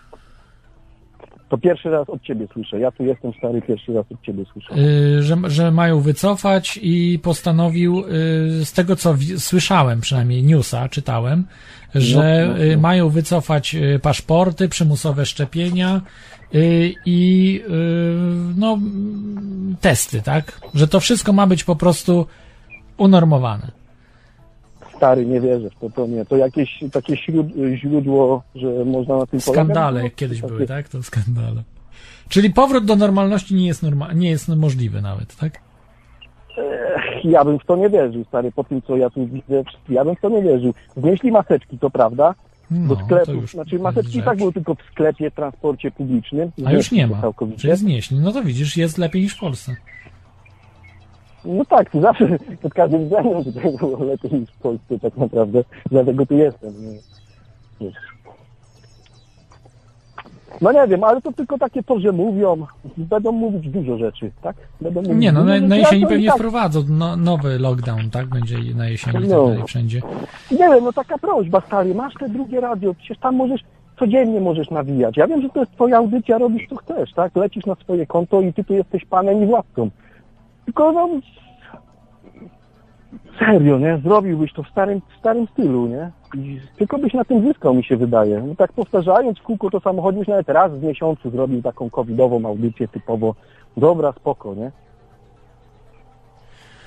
To pierwszy raz od ciebie słyszę. Ja tu jestem stary, pierwszy raz od ciebie słyszę. Y, że, że mają wycofać i postanowił, y, z tego co wi- słyszałem, przynajmniej newsa czytałem, że No, no, y, no. mają wycofać y, paszporty, przymusowe szczepienia y, i y, no, testy, tak? Że to wszystko ma być po prostu unormowane. Stary, nie wierzę w to, to nie. To jakieś takie źródło, że można na tym Skandale polegać? jak kiedyś Takie- były, tak? To skandale. Czyli powrót do normalności nie jest, norma- nie jest możliwy nawet, tak? Ja bym w to nie wierzył, stary, po tym, co ja tu widzę. Ja bym w to nie wierzył. Znieśli maseczki, to prawda, No, do już Znaczy maseczki tak były tylko w sklepie, transporcie publicznym. A już nie ma. Całkowicie. Czyli znieśli. No to widzisz, jest lepiej niż w Polsce. No tak, zawsze pod każdym względem tutaj było lepiej niż w Polsce tak naprawdę. Dlatego tu jestem. Wiesz. No nie wiem, ale to tylko takie to, że mówią, będą mówić dużo rzeczy, tak? Będą mówić Nie, no na, na jesieni pewnie tak, wprowadzą no, nowy lockdown, tak? Będzie na jesieni i tak No. wszędzie. Nie wiem, no taka prośba, stary, masz te drugie radio, przecież tam możesz, codziennie możesz nawijać. Ja wiem, że to jest twoja audycja, robisz co chcesz, tak? Lecisz na swoje konto i ty tu jesteś panem i władcą. Tylko no... Serio, nie? Zrobiłbyś to w starym, w starym stylu, nie? I tylko byś na tym zyskał, mi się wydaje. No tak powtarzając w kółko to samo, choćbyś nawet raz w miesiącu zrobił taką covidową audycję typowo. Dobra, spoko, nie?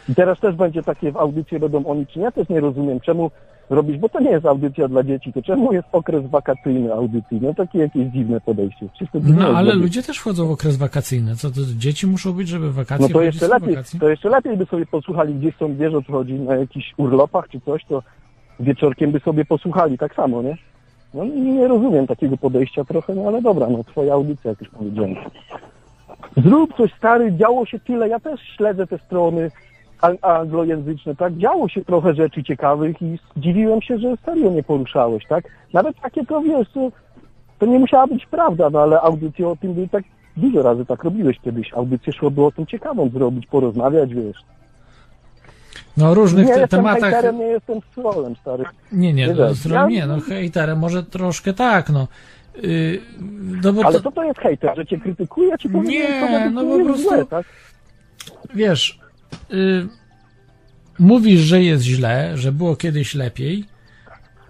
I teraz też będzie takie w audycje będą o niczym. Ja też nie rozumiem, czemu robisz, bo to nie jest audycja dla dzieci, to czemu jest okres wakacyjny audycji? No takie jakieś dziwne podejście. No ale ludzie też wchodzą w okres wakacyjny. Co to dzieci muszą być, żeby wakacje No to jeszcze lepiej, wakacji? to jeszcze lepiej by sobie posłuchali, gdzieś są, wiesz o co chodzi, na jakichś urlopach czy coś, to wieczorkiem by sobie posłuchali, tak samo, nie? No i nie rozumiem takiego podejścia trochę, no ale dobra, no twoja audycja, jak już powiedziałem. Zrób coś stary, działo się tyle, ja też śledzę te strony anglojęzyczne, tak? Działo się trochę rzeczy ciekawych i zdziwiłem się, że serio nie poruszałeś, tak? Nawet takie to, wiesz, to, nie musiała być prawda, no ale audycje o tym były tak, dużo razy tak robiłeś kiedyś, audycje szłoby o tym ciekawą zrobić, porozmawiać, wiesz. No różnych nie te- jestem tematach... hejterem, nie jestem trolem, stary. Nie, nie, Nie no, Ja- nie, no hejterem może troszkę tak, no. Yy, no bo Ale to, co to jest hejter, że cię krytykuje, czy Nie, no po prostu- Złe, tak? wiesz, y, mówisz, że jest źle, że było kiedyś lepiej,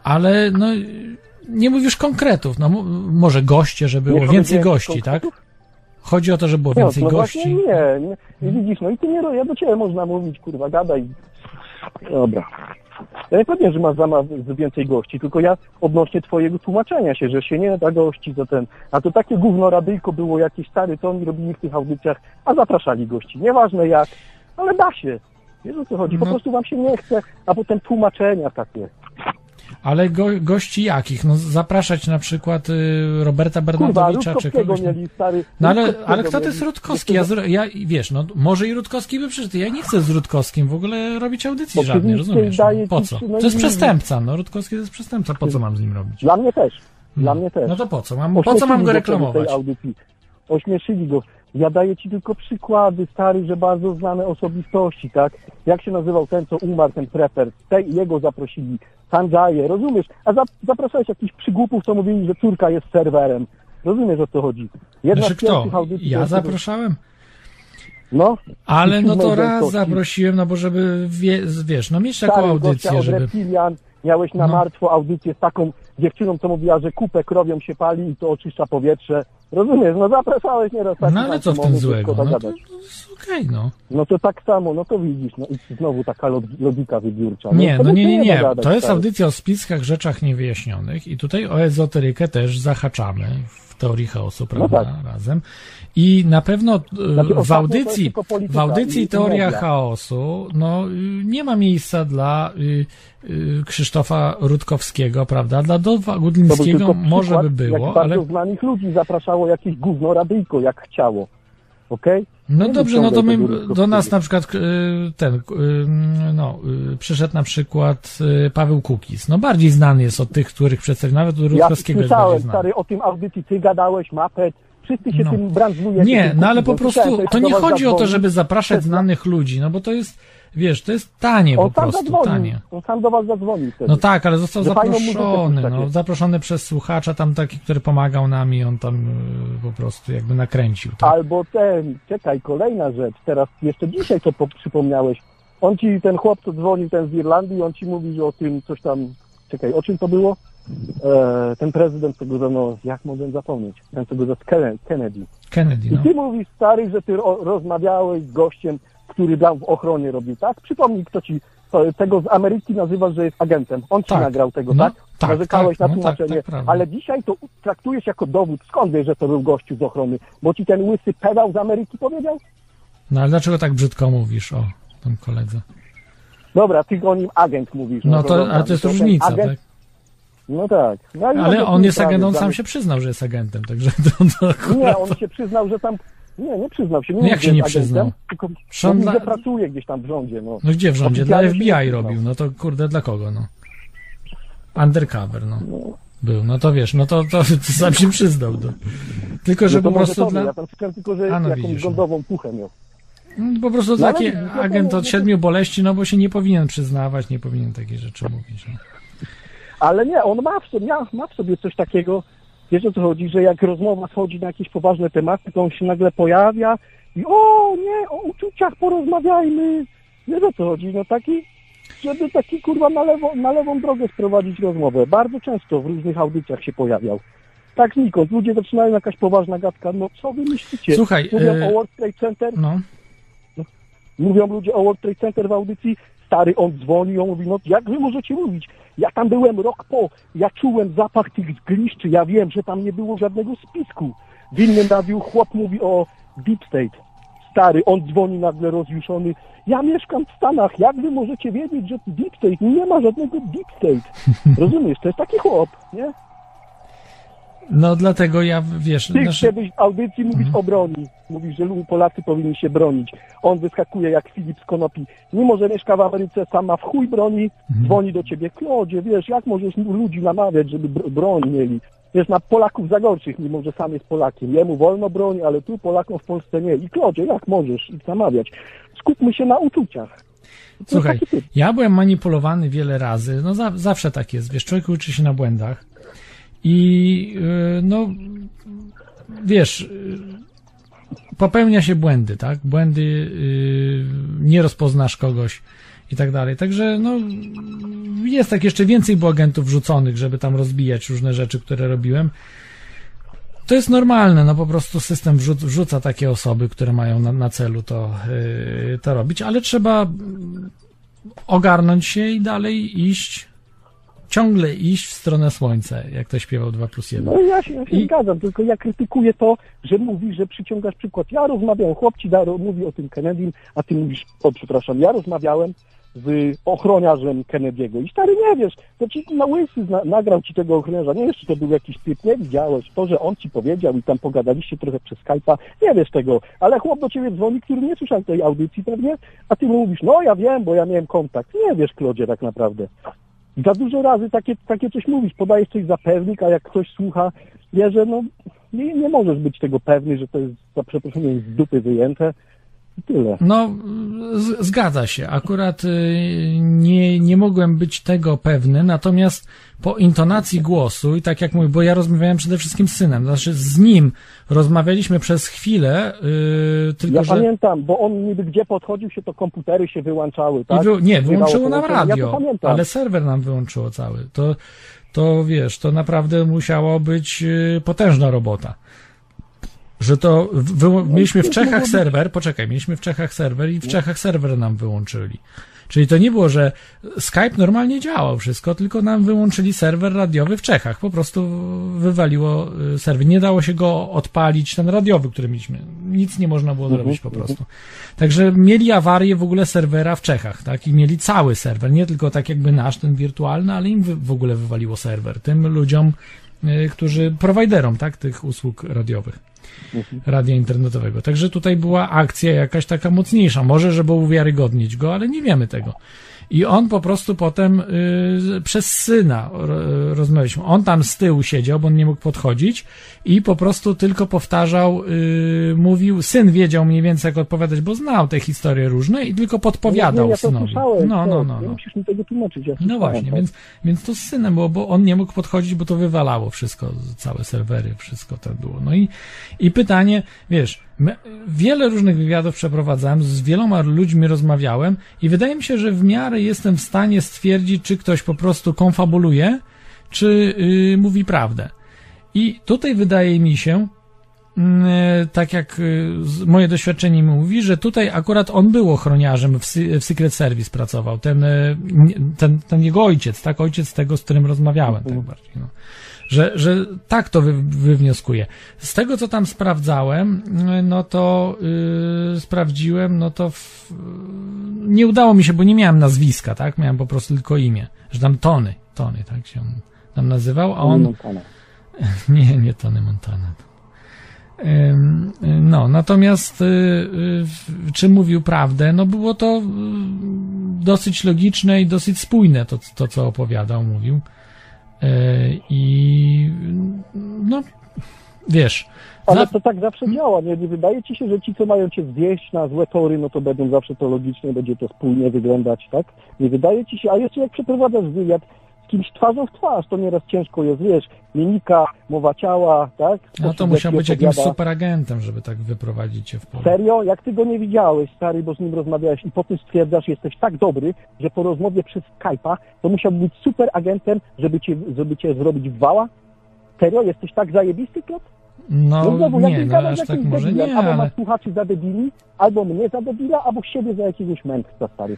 ale no nie mówisz konkretów. No, może goście, że było Nie więcej gości, tak? Chodzi o to, że było Nie, więcej no gości. nie, nie. I widzisz, no i ty nie, ja do ciebie można mówić, kurwa, gadaj. Dobra. Ja nie powiem, że masz zamach więcej gości, tylko ja odnośnie twojego tłumaczenia się, że się nie da gości za ten. A to takie gówno radyjko było jakieś stary, to oni robili w tych audycjach, a zapraszali gości. Nieważne jak, ale da się. Wiesz o co chodzi? Po No. prostu wam się nie chce, a potem tłumaczenia takie. Ale go, gości jakich? No zapraszać na przykład y, Roberta Kurwa, Bernardowicza czy kogoś mieli, stary. No ale, ale kto to jest. Rutkowski? Ja, zro- ja wiesz, no może i Rutkowski by przyszedł. Ja nie chcę z Rutkowskim w ogóle robić audycji Oczywiście żadnej, rozumiesz? No, po co? no To jest przestępca, no Rutkowski to jest przestępca, po co mam z nim robić? Dla mnie też. Dla mnie też. No to po co? Mam, po co mam go reklamować? tej audycji. Ośmieszyli go. Ja daję ci tylko przykłady, stary, że bardzo znane osobistości, tak? Jak się nazywał ten, co umarł, ten prefer? Tej, jego zaprosili. Sanjaye, rozumiesz? A za, zapraszałeś jakichś przygłupów, co mówili, że córka jest serwerem. Rozumiesz, o co chodzi? Jedna Znaczy kto? audycji... Ja zapraszałem? No, Ale no to raz zaprosiłem, no bo żeby, wie, wiesz, no mieć taką stary audycję, żeby... reptilian, miałeś na No. martwo audycję z taką dziewczyną, co mówiła, że kupę krowią się pali i to oczyszcza powietrze. Rozumiesz? No zapraszałeś nieraz takich No ale co w tym złego? No to, to okej, no. No to tak samo, no to widzisz, no i znowu taka log- logika wybiórcza. No, Nie, no nie, się nie, nie. dogadać, To jest audycja o spiskach, rzeczach niewyjaśnionych i tutaj o ezoterykę też zahaczamy w teorii chaosu, prawda, tak. razem. I na pewno e, Znaczy, w audycji, w audycji teoria chaosu, no y, nie ma miejsca dla y, y, Krzysztofa Rutkowskiego, prawda, dla był Gudlińskiego może by było, jak bardzo ale znanych ludzi zapraszało jakieś gówno radyjko, jak chciało. Okej? No Nie dobrze, no to my, do nas na przykład ten, no, przyszedł na przykład Paweł Kukiz. No bardziej znany jest od tych, których przedstawił, nawet Ja Rutkowskiego jest bardziej znany. stary, o tym audycji, ty gadałeś, mapet, wszyscy się No. tym branżują. Nie, no ale po prostu to nie chodzi o to, żeby zapraszać znanych ludzi, no bo to jest, wiesz, to jest tanie On po prostu, zadzwonił, tanie. on sam do was zadzwonił wtedy. No tak, ale został zaproszony, no, zaproszony przez słuchacza tam taki, który pomagał nam i on tam y, po prostu jakby nakręcił. Tak? Albo ten, czekaj, kolejna rzecz, teraz jeszcze dzisiaj to po, przypomniałeś. On ci, ten chłop, co dzwonił, ten z Irlandii, on ci mówi, o tym coś tam, czekaj, o czym to było? E, ten prezydent, co go za, no, jak mogę zapomnieć? Ten, co go za Kenne- Kennedy. Kennedy, I no. ty mówisz, stary, że ty ro, rozmawiałeś z gościem, który dla w ochronie robił, tak? Przypomnij, kto ci, to, tego z Ameryki nazywasz, że jest agentem. On ci Tak. nagrał tego, No, tak? tak, Narzekałeś tak, na no tak, tłumaczenie, tak, ale dzisiaj to traktujesz jako dowód. Skąd wiesz, że to był gościu z ochrony? Bo ci ten łysy pedał z Ameryki powiedział? No ale dlaczego tak brzydko mówisz o tym koledze? Dobra, ty o nim agent mówisz. No to, dobra, ale to jest różnica, agent, tak? No tak. No, i Ale on jest agentem, on sam się przyznał, że jest agentem, także to, to akurat... Nie, on się przyznał, że tam... Nie, nie przyznał się. Nie No jak się nie agentem, przyznał? Tylko mówi, dla- pracuje gdzieś tam w rządzie, no. No gdzie w rządzie? Dla FBI robił, no to kurde, dla kogo, no? Undercover, no. Był, no to wiesz, no to, to, to sam się przyznał, to. Tylko, że no to po prostu tobie, dla... Ja tam słyszałem tylko, że A, no jakąś widzisz, no. rządową puchę miał. Mm, Po prostu No taki no agent no od siedmiu boleści, no bo się nie powinien przyznawać, nie powinien takie rzeczy mówić. No. Ale nie, on ma w sobie, ma, w sobie coś takiego, wiesz o co chodzi, że jak rozmowa schodzi na jakieś poważne tematy, to on się nagle pojawia i o nie, o uczuciach porozmawiajmy. Wiesz o co chodzi, no taki, żeby taki kurwa na, lewo, na lewą drogę sprowadzić rozmowę. Bardzo często w różnych audycjach się pojawiał. Tak znikąd, ludzie zaczynają jakaś poważna gadka, no co wy myślicie? Słuchaj, Mówią e, o World Trade Center, no, Mówią ludzie o World Trade Center w audycji, stary, on dzwoni, on mówi, no jak wy możecie mówić? Ja tam byłem rok po, ja czułem zapach tych zgliszczy, ja wiem, że tam nie było żadnego spisku. W innym radiu chłop mówi o Deep State. Stary, on dzwoni nagle rozjuszony, ja mieszkam w Stanach, jak wy możecie wiedzieć, że Deep State, nie ma żadnego Deep State. Rozumiesz, to jest taki chłop, nie? No dlatego ja, wiesz, Ty znaczy, kiedyś w audycji mówisz o broni. Mówisz, że Polacy powinni się bronić. On wyskakuje jak Filip z Konopi. Mimo, że mieszka w Ameryce, sam ma w chuj broni, dzwoni do ciebie. Klodzie, wiesz, jak możesz ludzi namawiać, żeby br- broń mieli? Wiesz, na Polaków za gorszych, mimo że sam jest Polakiem. Jemu wolno broni, ale tu Polakom w Polsce nie. I Klodzie, jak możesz ich namawiać? Skupmy się na uczuciach. Słuchaj, ja byłem manipulowany wiele razy, no za, zawsze tak jest, wiesz, człowiek uczy się na błędach i yy, no, wiesz, popełnia się błędy, tak, błędy, yy, nie rozpoznasz kogoś i tak dalej, także no, jest tak jeszcze więcej było agentów wrzuconych, żeby tam rozbijać różne rzeczy, które robiłem. To jest normalne, no po prostu system wrzuc, wrzuca takie osoby, które mają na, na celu to, yy, to robić, ale trzeba ogarnąć się i dalej iść, ciągle iść w stronę słońca, jak to śpiewał 2 plus 1. No ja się, ja się I- zgadzam, tylko ja krytykuję to, że mówisz, że przyciągasz przykład. Ja rozmawiałem, chłop ci da, mówi o tym Kennedym, a ty mówisz, o przepraszam, ja rozmawiałem z ochroniarzem Kennedy'ego i stary nie wiesz, to ci na łysy zna, nagrał ci tego ochroniarza, nie wiesz, czy to był jakiś typ, nie widziałeś, to, że on ci powiedział i tam pogadaliście trochę przez Skype'a, nie wiesz tego, ale chłop do ciebie dzwoni, który nie słyszał tej audycji pewnie, a ty mu mówisz, no ja wiem, bo ja miałem kontakt, nie wiesz, Klodzie, tak naprawdę. Za dużo razy takie, takie coś mówisz, podajesz coś za pewnik, a jak ktoś słucha, wie, że no nie, nie możesz być tego pewny, że to jest za przeproszeniem z dupy wyjęte tyle. No, z, zgadza się. Akurat y, nie, nie mogłem być tego pewny, natomiast po intonacji głosu i tak jak mówię, bo ja rozmawiałem przede wszystkim z synem, znaczy z nim rozmawialiśmy przez chwilę, y, tylko Ja że... pamiętam, bo on niby gdzie podchodził się, to komputery się wyłączały, tak? Wy, nie, wyłączyło nam radio, Ja ale serwer nam wyłączyło cały. To, to wiesz, to naprawdę musiało być y, potężna robota. Że to wy, mieliśmy w Czechach serwer, poczekaj, mieliśmy w Czechach serwer i w Czechach serwer nam wyłączyli. Czyli to nie było, że Skype normalnie działał wszystko, tylko nam wyłączyli serwer radiowy w Czechach. Po prostu wywaliło y, serwer. Nie dało się go odpalić, ten radiowy, który mieliśmy. Nic nie można było zrobić po prostu. Także mieli awarię w ogóle serwera w Czechach, tak? I mieli cały serwer, nie tylko tak jakby nasz, ten wirtualny, ale im w ogóle wywaliło serwer. Tym ludziom, y, którzy, prowajderom, tak? Tych usług radiowych radia internetowego. Także tutaj była akcja jakaś taka mocniejsza. Może, żeby uwiarygodnić go, ale nie wiemy tego. I on po prostu potem y, przez syna ro- rozmawialiśmy. On tam z tyłu siedział, bo on nie mógł podchodzić i po prostu tylko powtarzał, y, mówił, syn wiedział mniej więcej jak odpowiadać, bo znał te historie różne i tylko podpowiadał nie, ja synowi. No, no, no, Nie no. musisz mi tego tłumaczyć. Ja No właśnie, tak. więc, więc to z synem było, bo on nie mógł podchodzić, bo to wywalało wszystko, całe serwery, wszystko to było. No i, i pytanie, wiesz, wiele różnych wywiadów przeprowadzałem, z wieloma ludźmi rozmawiałem i wydaje mi się, że w miarę jestem w stanie stwierdzić, czy ktoś po prostu konfabuluje, czy yy, mówi prawdę. I tutaj wydaje mi się, mm, e, tak jak y, moje doświadczenie mi mówi, że tutaj akurat on był ochroniarzem w, Secret Service pracował, ten, e, ten, ten jego ojciec, tak, ojciec tego, z którym rozmawiałem, tak bardziej, no. Że, że tak to wy, wywnioskuję. Z tego, co tam sprawdzałem, no to y, sprawdziłem, no to w, nie udało mi się, bo nie miałem nazwiska, tak, miałem po prostu tylko imię, że tam Tony, Tony, tak się on tam nazywał, a on, nie, nie Tony Montana. No, natomiast y, y, czy mówił prawdę? No było to y, dosyć logiczne i dosyć spójne to, to co opowiadał, mówił. Y, I no, wiesz, Ale za- to tak zawsze działa, nie? Nie wydaje ci się, że ci, co mają cię zwieść na złe tory, no to będą zawsze to logicznie, będzie to spójnie wyglądać, tak? Nie wydaje ci się, a jeszcze jak przeprowadzasz wywiad kimś twarzą w twarz, to nieraz ciężko jest, wiesz, mimika, mowa ciała, tak? no to musiał być jakimś opowiada. superagentem, żeby tak wyprowadzić cię w pole. Serio? Jak ty go nie widziałeś, stary, bo z nim rozmawiałeś i potem stwierdzasz, jesteś tak dobry, że po rozmowie przez Skype'a to musiał być super agentem, żeby cię, żeby cię zrobić w wała? Serio? Jesteś tak zajebisty, Klot? No No znowu, nie, no aż tak jakimś może debilem, nie, albo ale... masz słuchaczy za debili, albo mnie za debila, albo siebie za jakiegoś mędrca, stary.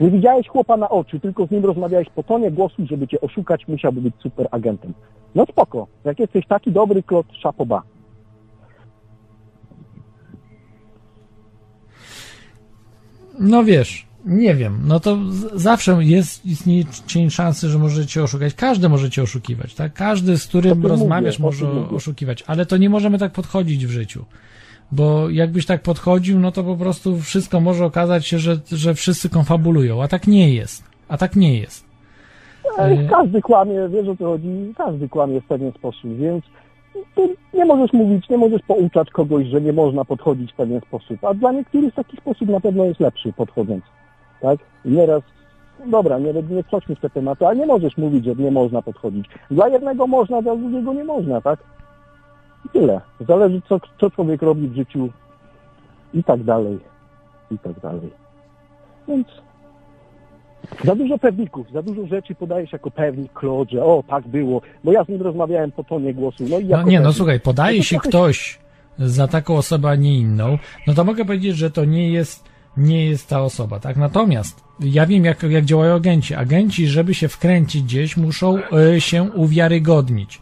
Nie widziałeś chłopa na oczy, tylko z nim rozmawiałeś po tonie głosu, żeby cię oszukać, musiałby być super agentem. No spoko. Jak jesteś taki dobry, Klot, szapoba. No wiesz, nie wiem, no to zawsze jest, istnieje cień szansy, że możecie oszukać. Każdy możecie oszukiwać, tak? Każdy, z którym rozmawiasz, mówię, może oszukiwać, ale to nie możemy tak podchodzić w życiu. Bo jakbyś tak podchodził, no to po prostu wszystko może okazać się, że, że wszyscy konfabulują, a tak nie jest. A tak nie jest. E, Każdy kłamie, wiesz o co chodzi, każdy kłamie w pewien sposób, więc tu nie możesz mówić, nie możesz pouczać kogoś, że nie można podchodzić w pewien sposób, a dla niektórych taki sposób na pewno jest lepszy podchodząc, tak? I nieraz, dobra, nie, nie wchodźmy w te tematy, ale nie możesz mówić, że nie można podchodzić. Dla jednego można, dla drugiego nie można, tak? I tyle. Zależy, co, co człowiek robi w życiu i tak dalej, i tak dalej. Więc za dużo pewników, za dużo rzeczy podajesz jako pewnik, że o, tak było, bo ja z nim rozmawiałem po tonie głosu, no i No nie, no pewnik. słuchaj, podaje No się trochę- ktoś za taką osobę, a nie inną, no to mogę powiedzieć, że to nie jest nie jest ta osoba, tak? Natomiast ja wiem, jak, jak działają agenci. Agenci, żeby się wkręcić gdzieś, muszą y, się uwiarygodnić.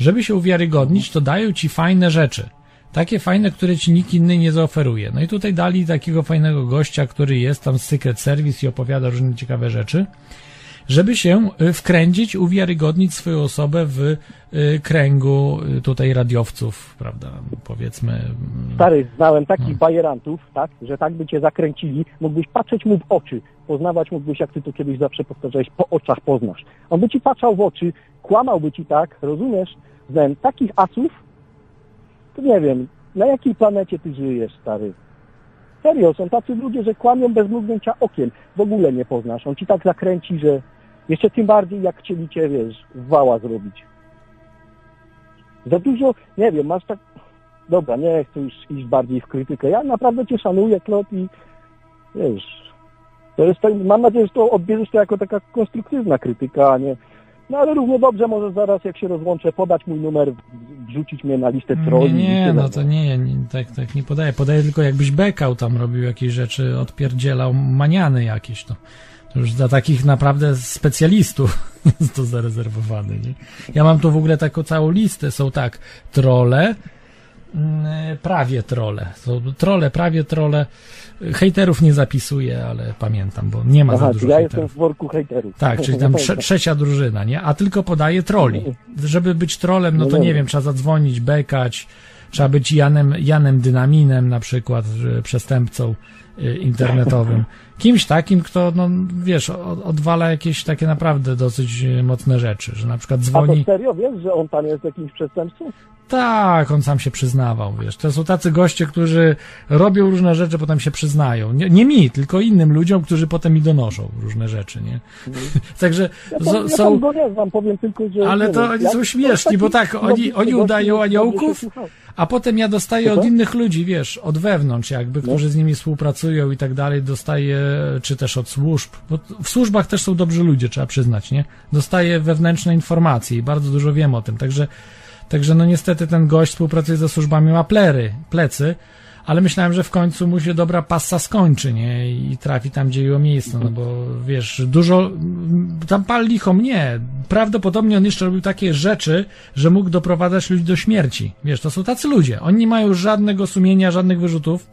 Żeby się uwiarygodnić, to dają ci fajne rzeczy. Takie fajne, które ci nikt inny nie zaoferuje. No i tutaj dali takiego fajnego gościa, który jest tam z Secret Service i opowiada różne ciekawe rzeczy żeby się y, wkręcić, uwiarygodnić swoją osobę w y, kręgu y, tutaj radiowców, prawda, powiedzmy. Stary, znałem takich No. bajerantów, tak, że tak by cię zakręcili, mógłbyś patrzeć mu w oczy, poznawać mógłbyś, jak ty to kiedyś zawsze powtarzałeś, po oczach poznasz. On by ci patrzał w oczy, kłamałby ci tak, rozumiesz? Znałem takich asów, to nie wiem, na jakiej planecie ty żyjesz, stary? Serio, są tacy ludzie, że kłamią bez mrugnięcia okiem, w ogóle nie poznasz. On ci tak zakręci, że jeszcze tym bardziej, jak chcieli cię, wiesz, wała zrobić. Za dużo, nie wiem, masz tak... Dobra, nie chcę już iść bardziej w krytykę. Ja naprawdę cię szanuję, Klot, i wiesz... To jest, mam nadzieję, że to odbierzesz to jako taka konstruktywna krytyka, a nie... No ale równie dobrze może zaraz, jak się rozłączę, podać mój numer, wrzucić mnie na listę trolli. Nie, nie, tyle, no to nie, nie tak, tak nie podaję. Podaję tylko jakbyś bekał tam robił jakieś rzeczy, odpierdzielał maniany jakieś, to, to już dla takich naprawdę specjalistów jest to zarezerwowane, nie? Ja mam tu w ogóle taką całą listę, są tak, trole, prawie trole, trole, prawie trole, hejterów nie zapisuję, ale pamiętam, bo nie ma za Aha, dużo ja hejterów. jestem w worku hejterów. Tak, czyli tam trze trzecia drużyna, nie? A tylko podaje troli. Żeby być trolem, no No to nie dobra. wiem, trzeba zadzwonić, bekać, trzeba być Janem, Janem Dynaminem na przykład, przestępcą y, internetowym. Kimś takim, kto, no wiesz, odwala jakieś takie naprawdę dosyć y, mocne rzeczy, że na przykład A to dzwoni... serio, wiesz, że on tam jest jakimś przestępcą? Tak, on sam się przyznawał, wiesz. To są tacy goście, którzy robią różne rzeczy, potem się przyznają. Nie, nie mi, tylko innym ludziom, którzy potem mi donoszą różne rzeczy, nie? Także Ja, są... tam go nie znam, powiem tylko, że... Ale to oni ja- są śmieszni, bo tak, oni- oni udają słuchał. A potem ja dostaję od innych ludzi, wiesz, od wewnątrz jakby, którzy z nimi współpracują i tak dalej, dostaję, czy też od służb, bo w służbach też są dobrzy ludzie, trzeba przyznać, nie? Dostaję wewnętrzne informacje i bardzo dużo wiem o tym, także, także no niestety ten gość współpracuje ze służbami, ma plery, plecy, ale myślałem, że w końcu mu się dobra passa skończy, nie? I trafi tam, gdzie jego miejsce, no bo wiesz, dużo, mm, tam pal licho mnie. Prawdopodobnie on jeszcze robił takie rzeczy, że mógł doprowadzać ludzi do śmierci. Wiesz, to są tacy ludzie. Oni nie mają żadnego sumienia, żadnych wyrzutów.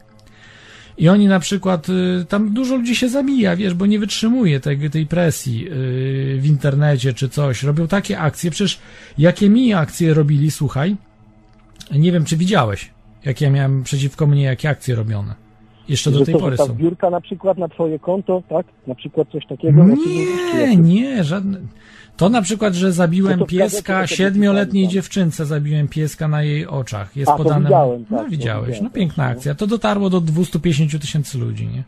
I oni na przykład, y, tam dużo ludzi się zabija, wiesz, bo nie wytrzymuje tej, tej presji y, w internecie czy coś. Robią takie akcje, przecież jakie mi akcje robili, słuchaj, nie wiem, czy widziałeś, jakie ja miałem przeciwko mnie, jakie akcje robione. Jeszcze do tej to, pory ta są. zbiórka na przykład na twoje konto, tak? Na przykład coś takiego? Nie, nie, żadne. To na przykład, że zabiłem No to pieska, siedmioletniej tak. dziewczynce zabiłem pieska na jej oczach. Jest A, podane. widziałem, tak, no widziałeś, no piękna tak, no. akcja. To dotarło do 250 tysięcy ludzi, nie?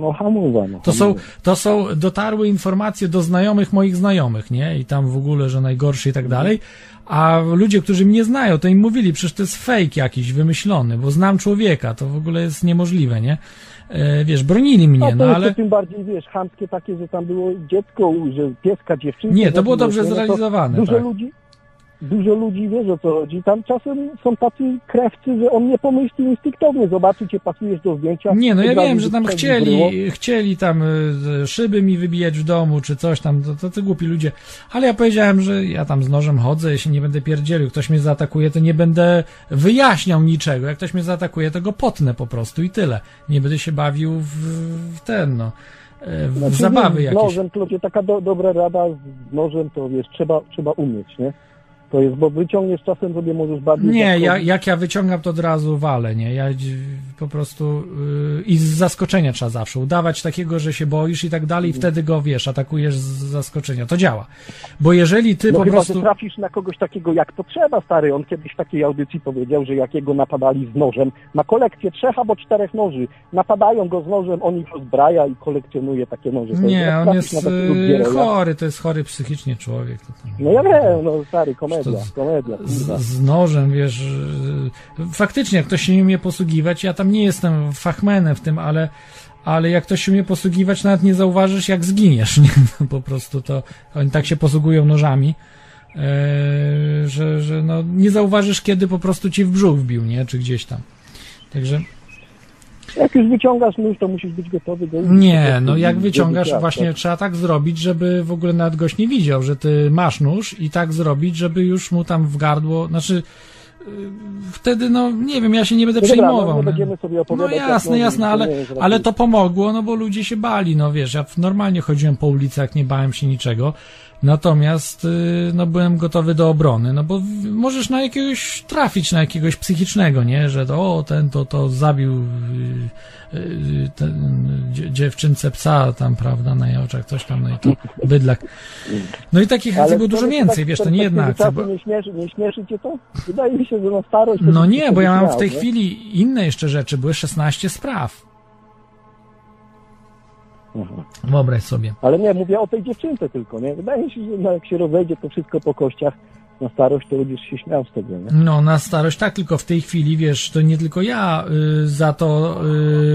No hamuwa, no. To są, to są, dotarły informacje do znajomych moich znajomych, nie? I tam w ogóle, że najgorszy i tak Mhm. dalej. A ludzie, którzy mnie znają, to im mówili, przecież to jest fake jakiś, wymyślony, bo znam człowieka, to w ogóle jest niemożliwe, nie? E, wiesz, bronili mnie, no jeszcze ale... tym bardziej, wiesz, chamskie takie, że tam było dziecko, że pieska, dziewczynka. Nie, to było zabiłeś, dobrze nie? No zrealizowane, Dużo tak. ludzi, dużo ludzi wie, o co chodzi. Tam czasem są tacy krewcy, że on nie pomyśli instynktownie, zobaczy cię, pasujesz do zdjęcia. Nie, no ja wiem, że tam chcieli, chcieli tam y, szyby mi wybijać w domu, czy coś tam, to, to głupi ludzie. Ale ja powiedziałem, że ja tam z nożem chodzę, jeśli nie będę pierdzielił, ktoś mnie zaatakuje, to nie będę wyjaśniał niczego. Jak ktoś mnie zaatakuje, to go potnę po prostu i tyle. Nie będę się bawił w, w ten, no, w Znaczy, zabawy z jakieś. nożem, to taka do, dobra rada z nożem, to wiesz, trzeba, trzeba umieć, nie? To jest, bo wyciągniesz czasem sobie możesz bardziej... Nie, ja, jak ja wyciągam, to od razu walę, nie? Ja po prostu yy, i z zaskoczenia trzeba zawsze udawać takiego, że się boisz i tak dalej i wtedy go, wiesz, atakujesz z zaskoczenia. To działa. Bo jeżeli ty No po chyba, prostu... że trafisz na kogoś takiego jak to trzeba, stary. On kiedyś w takiej audycji powiedział, że jak jego napadali z nożem, ma kolekcję trzech albo czterech noży, napadają go z nożem, on ich rozbraja i kolekcjonuje takie noże. Nie, on jest gieroja- chory, to jest chory psychicznie człowiek. To. No ja wiem, no stary, komedia, To z- komedia, z, kurwa. z nożem, wiesz, yy, faktycznie jak ktoś się nie umie posługiwać, ja tam nie jestem fachmenem w tym, ale, ale jak ktoś się umie posługiwać, nawet nie zauważysz jak zginiesz, nie? No, po prostu to, oni tak się posługują nożami, yy, że, że no, nie zauważysz kiedy po prostu ci w brzuch wbił, nie? Czy gdzieś tam. Także Jak już wyciągasz nóż, to musisz być gotowy do... Nie, no jak wyciągasz, właśnie trzeba tak zrobić, żeby w ogóle nawet gość nie widział, że ty masz nóż i tak zrobić, żeby już mu tam w gardło, znaczy yy, wtedy, no nie wiem, ja się nie będę No dobra, przejmował. no, nie no. będziemy sobie No jak jasne, jasne, ale, raczej- ale to pomogło, no bo ludzie się bali, no wiesz, ja normalnie chodziłem po ulicach, nie bałem się niczego, natomiast, y, no byłem gotowy do obrony, no bo możesz na jakiegoś trafić, na jakiegoś psychicznego, nie, że to, o, ten to, to zabił y, y, ten, dzie- dziewczynce psa tam, prawda, na jej oczach, coś tam, no i to bydlak. No i takich akcji było dużo więcej, tak wiesz, to nie jedna akcja, bo... Nie śmieszy, nie śmieszy cię to? Wydaje mi się, że na starość... No nie, bo ja mam w tej chwili inne jeszcze rzeczy, były 16 spraw. Mhm. Wyobraź sobie. Ale nie, mówię o tej dziewczynce tylko, nie? Wydaje się, że no, jak się rozejdzie to wszystko po kościach na starość, to będziesz się śmiał z tego, nie? No, na starość tak, tylko w tej chwili, wiesz, to nie tylko ja y, za to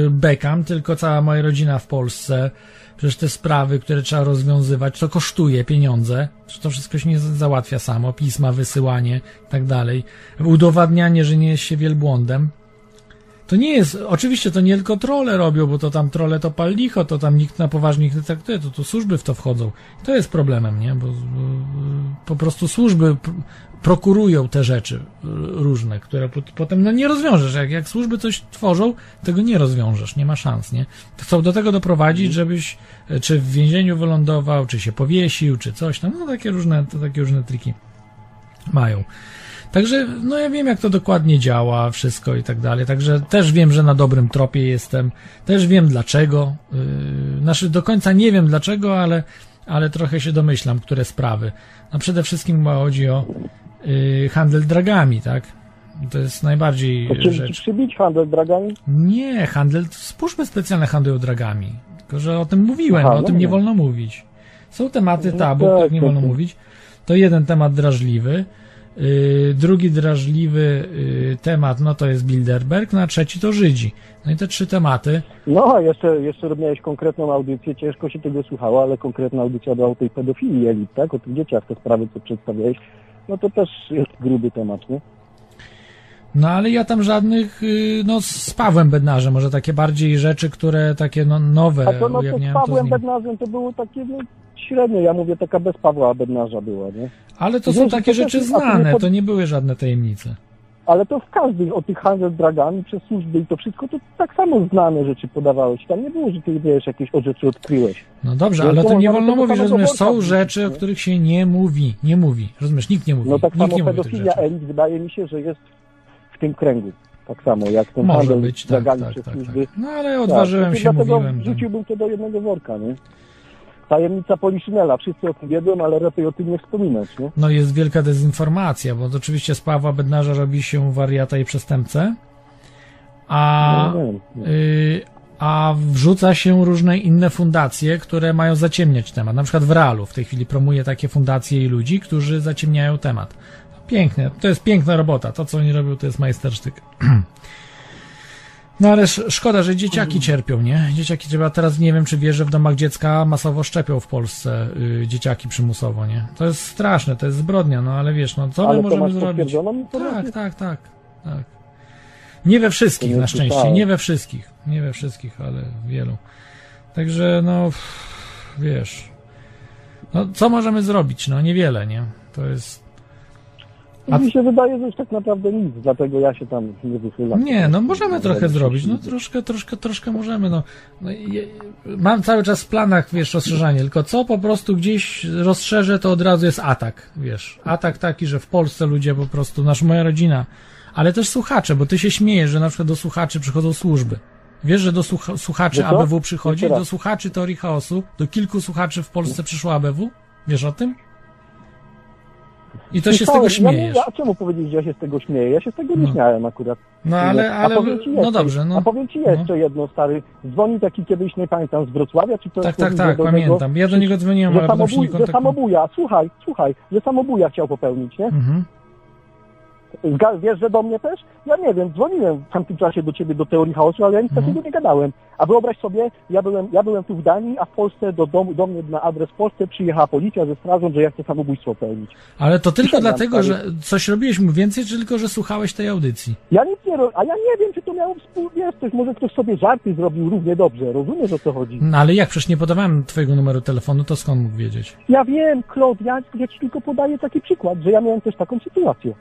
y, bekam, tylko cała moja rodzina w Polsce. Przecież te sprawy, które trzeba rozwiązywać, to kosztuje pieniądze. To wszystko się nie za- załatwia samo. Pisma, wysyłanie i tak dalej. Udowadnianie, że nie jest się wielbłądem. To nie jest, oczywiście to nie tylko trole robią, bo to tam trole to pal licho, to tam nikt na poważnie ich nie traktuje, to, to służby w to wchodzą. To jest problemem, nie? Bo, bo po prostu służby pr- prokurują te rzeczy y, różne, które pot- potem no nie rozwiążesz. Jak, jak służby coś tworzą, tego nie rozwiążesz, nie ma szans, nie? Chcą do tego doprowadzić, żebyś e, czy w więzieniu wylądował, czy się powiesił, czy coś tam, no takie różne, to takie różne triki mają. Także, no ja wiem, jak to dokładnie działa, wszystko i tak dalej. Także też wiem, że na dobrym tropie jestem. Też wiem dlaczego. Yy, znaczy, do końca nie wiem dlaczego, ale, ale trochę się domyślam, które sprawy. No przede wszystkim chodzi o yy, handel dragami, tak? To jest najbardziej To ci rzecz. przybić handel dragami? Nie, handel, służby specjalne handlują dragami. Tylko, że o tym mówiłem, Aha, o no tym nie nie. wolno mówić. Są tematy No tabu, tak, o których nie tak, wolno tak. mówić. To jeden temat drażliwy. Yy, drugi drażliwy yy, temat, no to jest Bilderberg, no a trzeci to Żydzi. No i te trzy tematy. No, jeszcze, jeszcze miałeś konkretną audycję, ciężko się tego słuchało, ale konkretna audycja była o tej pedofilii elit, tak? O tych dzieciach, te sprawy, co przedstawiałeś. No to też jest gruby temat, nie? No ale ja tam żadnych, yy, no z Pawłem Bednarzem, może takie bardziej rzeczy, które takie no, nowe A to no to z Pawłem. Bednarzem to było takie, no, średnio, ja mówię, taka bez Pawła Bednarza była, nie? Ale to Wiesz, są takie rzeczy to nie znane, to nie były żadne tajemnice. Ale to w każdym, o tych handel dragami przez służby i to wszystko, to tak samo znane rzeczy podawałeś. Tam nie było, że ty, wiesz, jakieś o rzeczy odkryłeś. No dobrze, ale to nie wolno mówić, rozumiesz? Są rzeczy, o nie? których się nie mówi. Nie mówi. Rozumiesz? Nikt nie mówi. No tak Nikt samo pedofilia rzeczy. elit wydaje mi się, że jest w tym kręgu. Tak samo jak ten Może handel być, tak, dragami tak, przez tak, służby. tak. No ale odważyłem tak, się, dlatego mówiłem. Tam. Wrzuciłbym to do jednego worka, nie? Tajemnica Poliszynela. Wszyscy o tym wiedzą, ale lepiej o tym nie wspominać, nie? No jest wielka dezinformacja, bo to oczywiście z Pawła Bednarza robi się wariata i przestępcę, a, No, nie, nie. y, a wrzuca się różne inne fundacje, które mają zaciemniać temat. Na przykład w Realu w tej chwili promuje takie fundacje i ludzi, którzy zaciemniają temat. Piękne, to jest piękna robota. To, co oni robią, to jest majstersztyk. No ale sz- szkoda, że dzieciaki cierpią, nie? Dzieciaki trzeba teraz nie wiem, czy wiesz, że w domach dziecka masowo szczepią w Polsce y, dzieciaki przymusowo, nie? To jest straszne, to jest zbrodnia, no ale wiesz, no co my Ale to możemy zrobić? Tak, tak, tak, tak. Nie we wszystkich, nie na szczęście, nie we wszystkich, nie we wszystkich, ale wielu. Także, no, wiesz, no co możemy zrobić? No niewiele, nie? To jest A- Mi się wydaje, że już tak naprawdę nic, dlatego ja się tam nie wychylam. Nie, no możemy trochę zrobić, no troszkę, troszkę, troszkę możemy, no. no je, mam cały czas w planach, wiesz, rozszerzanie, tylko co po prostu gdzieś rozszerzę, to od razu jest atak, wiesz. Atak taki, że w Polsce ludzie po prostu, nasz, moja rodzina, ale też słuchacze, bo ty się śmiejesz, że na przykład do słuchaczy przychodzą służby. Wiesz, że do słucha- słuchaczy? ABW przychodzi, do słuchaczy teorii chaosu, do kilku słuchaczy w Polsce przyszło ABW? Wiesz o tym? I to się z tego Słyszałem. Ja a czemu powiedzieć, że ja się z tego śmieję? Ja się z tego nie No. śmiałem akurat. No ale, a ale, powiem ci no jeszcze, dobrze, no. A powiem ci jeszcze jedno, stary. Dzwoni taki kiedyś, nie pamiętam, z Wrocławia, czy to Tak, tak, tak, pamiętam. Ja do niego dzwoniłem, ale potem się nie samobój, że samobuja, słuchaj, słuchaj, że samobuja chciał popełnić, nie? Mhm. Wiesz, że do mnie też? Ja nie wiem, dzwoniłem w tamtym czasie do ciebie do teorii chaosu, ale ja nic Mhm. takiego nie gadałem. A wyobraź sobie, ja byłem, ja byłem tu w Danii, a w Polsce do, domu, do mnie na adres w Polsce przyjechała policja ze strażą, że ja chcę samobójstwo pełnić. Ale to tylko dlatego, że coś robiłeś mu więcej, czy tylko, że słuchałeś tej audycji? Ja nic nie robię, a ja nie wiem, czy to miało współ... Wiesz, coś, może ktoś sobie żarty zrobił równie dobrze, rozumiesz o co chodzi? No ale jak? Przecież nie podawałem twojego numeru telefonu, to skąd mógł wiedzieć? Ja wiem, Claude, ja, ja ci tylko podaję taki przykład, że ja miałem też taką sytuację.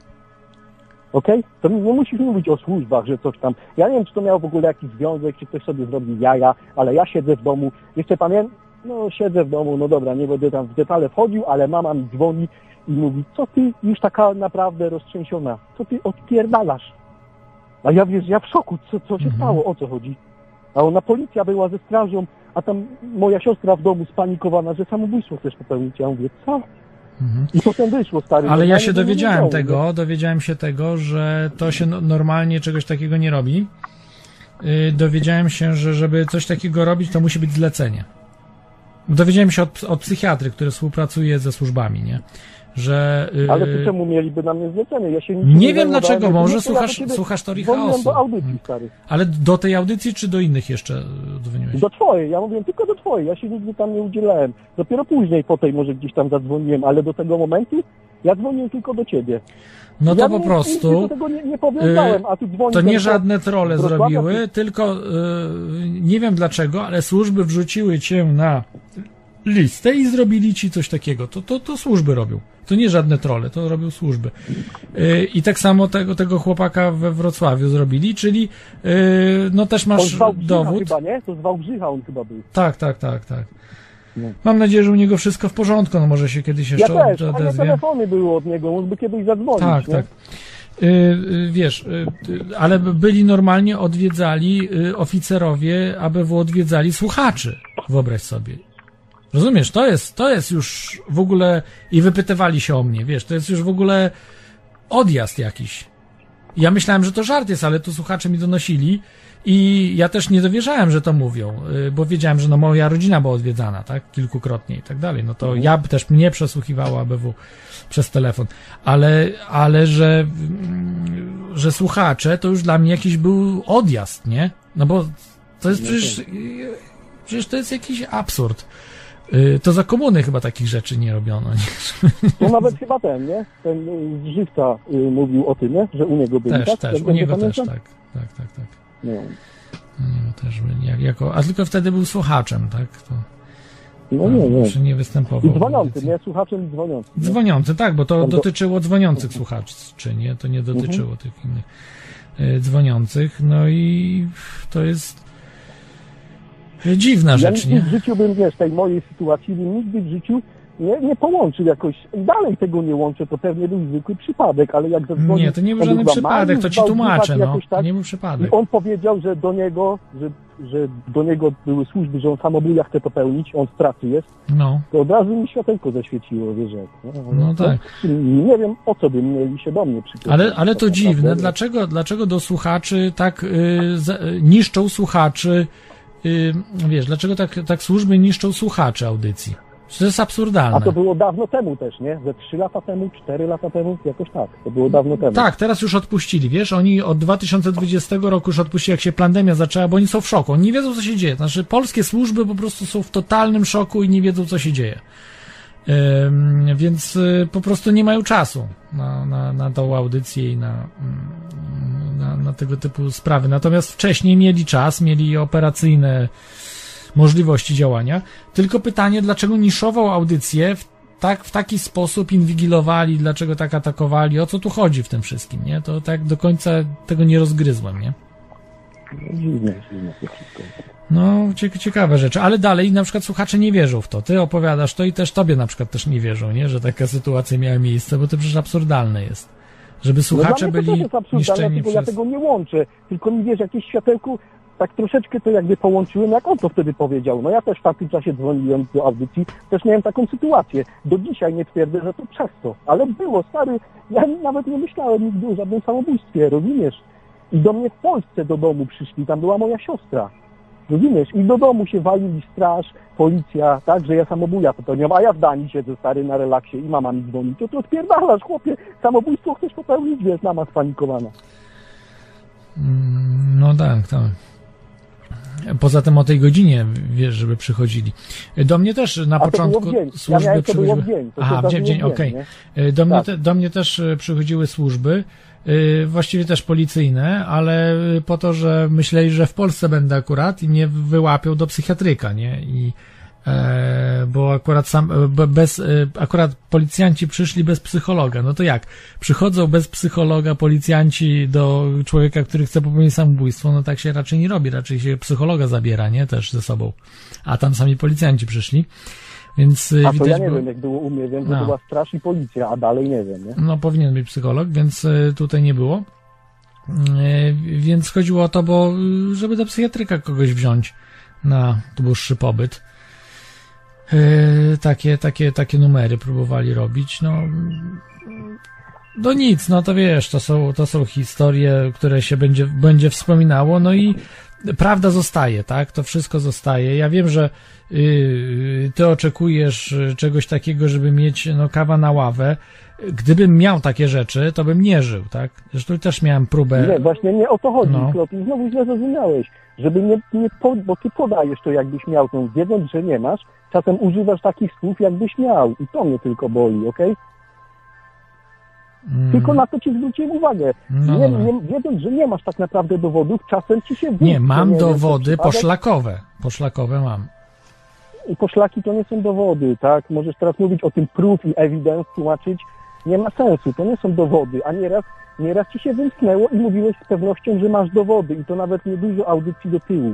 Okej? To nie musisz mówić o służbach, że coś tam. Ja nie wiem, czy to miało w ogóle jakiś związek, czy ktoś sobie zrobił jaja, ale ja siedzę w domu. Jeszcze pamiętam, no siedzę w domu, no dobra, nie będę tam w detale wchodził, ale mama mi dzwoni i mówi, co ty już taka naprawdę roztrzęsiona, co ty odpierdalasz? A ja wiesz, ja w szoku, co, co się Mhm. stało, o co chodzi? A ona policja była ze strażą, a tam moja siostra w domu spanikowana, że samobójstwo chcesz popełnić. Ja mówię, co? Mhm. I potem wyszło, stary. Ale ja się nie dowiedziałem wiedziało, tego, dowiedziałem się tego, że to się no- normalnie czegoś takiego nie robi. Yy, Dowiedziałem się, że żeby coś takiego robić, to musi być zlecenie. Dowiedziałem się od, od psychiatry, który współpracuje ze służbami, nie? Że. yy, nie? Ale to czemu mieliby na mnie zlecenie? Ja się nic Nie wiem dlaczego, może słuchasz, słuchasz teorii chaosu. do audycji, stary. Ale do tej audycji, czy do innych jeszcze yy, dzwoniłeś? Do twojej, ja mówiłem tylko do twojej, ja się nigdy tam nie udzielałem. Dopiero później po tej może gdzieś tam zadzwoniłem, ale do tego momentu ja dzwoniłem tylko do ciebie. No to ja po nie- prostu. Nie, nie dzwoni To nie żadne trole zrobiły, tylko y, nie wiem dlaczego, ale służby wrzuciły cię na listę i zrobili ci coś takiego. To, to, to służby robią. To nie żadne trole, to robią służby. Y, I tak samo tego, tego chłopaka we Wrocławiu zrobili, czyli y, no też On masz dowód. chyba, nie? To z Wałbrzycha on chyba był. Tak, tak, tak, tak. No. Mam nadzieję, że u niego wszystko w porządku, no może się kiedyś Ja jeszcze też, a nie odezwie. telefony były od niego, mógłby kiedyś zadzwonić, Tak, nie? tak. Y, y, wiesz, y, y, ale byli normalnie odwiedzali y, oficerowie, ABW odwiedzali słuchaczy. Wyobraź sobie. Rozumiesz, to jest, to jest już w ogóle i wypytywali się o mnie, wiesz, to jest już w ogóle odjazd jakiś. Ja myślałem, że to żart jest, ale tu słuchacze mi donosili i ja też nie dowierzałem, że to mówią, y, bo wiedziałem, że no moja rodzina była odwiedzana, tak, kilkukrotnie i tak dalej. No to ja też mnie przesłuchiwała ABW przez telefon, ale, ale że, mm, że słuchacze to już dla mnie jakiś był odjazd, nie? No bo to jest przecież, przecież to jest jakiś absurd. Y, To za komuny chyba takich rzeczy nie robiono. Nie? No nawet chyba ten, nie? Ten y, żywca y, mówił o tym, nie? Że u niego byli, Też, tak? też, Jak u niego też, tak, tak, tak, tak. No. U niego też byli, jak, jako, a tylko wtedy był słuchaczem, tak? To, no nie, nie. Nie występował. I dzwoniący, nie? Słuchaczem dzwoniący. nie? Dzwoniący, tak, bo to dotyczyło dzwoniących słuchaczy, czy nie? To nie dotyczyło Mhm. tych innych dzwoniących. No i to jest dziwna Ja rzecz, nie? w życiu bym, wiesz, tej mojej sytuacji bym nigdy w życiu nie, nie połączył jakoś. I dalej tego nie łączę, to pewnie był zwykły przypadek, ale jak zadzwonił... Nie, to nie był żaden przypadek, to ci tłumaczę, no. tak. Nie był I przypadek. on powiedział, że do niego, że, że do niego były służby, że on samobuja chce popełnić, on w pracy jest, No, to od razu mi światełko zaświeciło, wiesz jak. No, No tak. Nie wiem, o co by mieli się do mnie przypomnieć. ale, ale to Tak dziwne, dlaczego, dlaczego do słuchaczy tak y, za, y, niszczą słuchaczy, y, wiesz, dlaczego tak, tak służby niszczą słuchaczy audycji? To jest absurdalne. A to było dawno temu też, nie? Ze trzy lata temu, cztery lata temu, jakoś tak. To było dawno temu. Tak, teraz już odpuścili, wiesz, oni od 2020 roku już odpuścili, jak się pandemia zaczęła, bo oni są w szoku, oni nie wiedzą, co się dzieje. Znaczy, polskie służby po prostu są w totalnym szoku i nie wiedzą, co się dzieje. Więc y, po prostu nie mają czasu na, na, na tą audycję i na, mm, na, na tego typu sprawy. Natomiast wcześniej mieli czas, mieli operacyjne możliwości działania. Tylko pytanie, dlaczego niszową audycję w, tak, w taki sposób inwigilowali, dlaczego tak atakowali, o co tu chodzi w tym wszystkim, nie? To tak do końca tego nie rozgryzłem, nie? Dziwne, dziwne to wszystko. No, cie, ciekawe rzeczy, ale dalej na przykład słuchacze nie wierzą w to. Ty opowiadasz to i też tobie na przykład też nie wierzą, nie? Że taka sytuacja miała miejsce, bo to przecież absurdalne jest. Żeby słuchacze no, mnie to byli niszczeni tylko ja przez... tego nie łączę. Tylko mi wiesz, jakieś światełku, tak troszeczkę to jakby połączyłem, jak on to wtedy powiedział. No ja też w takim czasie dzwoniłem do audycji, też miałem taką sytuację. Do dzisiaj nie twierdzę, że to przez to, ale było, stary, ja nawet nie myślałem nigdy o żadnym samobójstwie, rozumiesz? I do mnie w Polsce do domu przyszli, tam była moja siostra. Rozumiesz? I do domu się walili straż, policja, tak, że ja samobuja popełniam, a ja w Danii siedzę stary na relaksie i mama mi dzwoni. To ty odpierdalasz, chłopie, samobójstwo chcesz popełnić, wiesz, mama spanikowana. Mm, No tak, tak. Poza tym o tej godzinie, wiesz, żeby przychodzili. Do mnie też na A początku. Ja służby przychodziły. dzień. Aha, w dzień, dzień okej. nie? Do, mnie Tak. do mnie też przychodziły służby, właściwie też policyjne, ale po to, że myśleli, że w Polsce będę akurat i mnie wyłapią do psychiatryka, nie? I e, bo akurat sam, e, be- bez, e, akurat policjanci przyszli bez psychologa. No to jak? Przychodzą bez psychologa policjanci do człowieka, który chce popełnić samobójstwo, no tak się raczej nie robi, raczej się psychologa zabiera, nie? Też ze sobą. A tam sami policjanci przyszli. Więc e, A to widać ja nie wiem, jak było u mnie, wiem, że No. była straż i policja, a dalej nie wiem, nie? no, powinien być psycholog, więc e, tutaj nie było. E, Więc chodziło o to, bo żeby do psychiatryka kogoś wziąć na dłuższy pobyt. Takie, takie, takie numery próbowali robić. No, no nic, no to wiesz, to są, to są historie, które się będzie, będzie wspominało, no i prawda zostaje, tak? To wszystko zostaje. Ja wiem, że yy, ty oczekujesz y, czegoś takiego, żeby mieć no, kawa na ławę. Gdybym miał takie rzeczy, to bym nie żył, tak? Zresztą też miałem próbę. Nie, właśnie nie o to chodzi, No. Klot, i znowu źle zrozumiałeś. Żeby nie, nie bo ty podajesz to, jakbyś miał tą wiedząc, że nie masz, czasem używasz takich słów, jakbyś miał i to mnie tylko boli, okej? Mm, Tylko na to ci zwróciłem uwagę. no, nie, nie, wiedząc, że nie masz tak naprawdę dowodów, czasem ci się Nie, mam wiem, dowody przypadek. poszlakowe. Poszlakowe mam. I poszlaki to nie są dowody, tak? Możesz teraz mówić o tym proof i evidence, tłumaczyć. Nie ma sensu, to nie są dowody, a nieraz, nieraz ci się wymknęło i mówiłeś z pewnością, że masz dowody i to nawet nie dużo audycji do tyłu.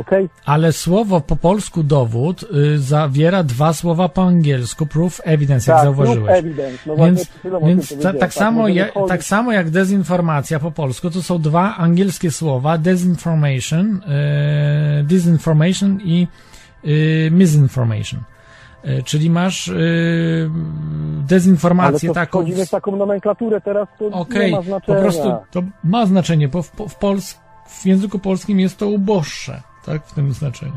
Okej? Ale słowo po polsku dowód y, zawiera dwa słowa po angielsku, proof, evidence, jak Tak, proof zauważyłeś. evidence. No Więc, więc ta, powiedziałem, tak, samo możemy jak, tak samo jak dezinformacja po polsku, to są dwa angielskie słowa, disinformation, e, disinformation i e, misinformation. E, czyli masz Ale dezinformację to taką... w taką nomenklaturę teraz, to nie ma po znaczenia. prostu to ma znaczenie, bo w, w, Pols w języku polskim jest to uboższe, tak, w tym znaczeniu.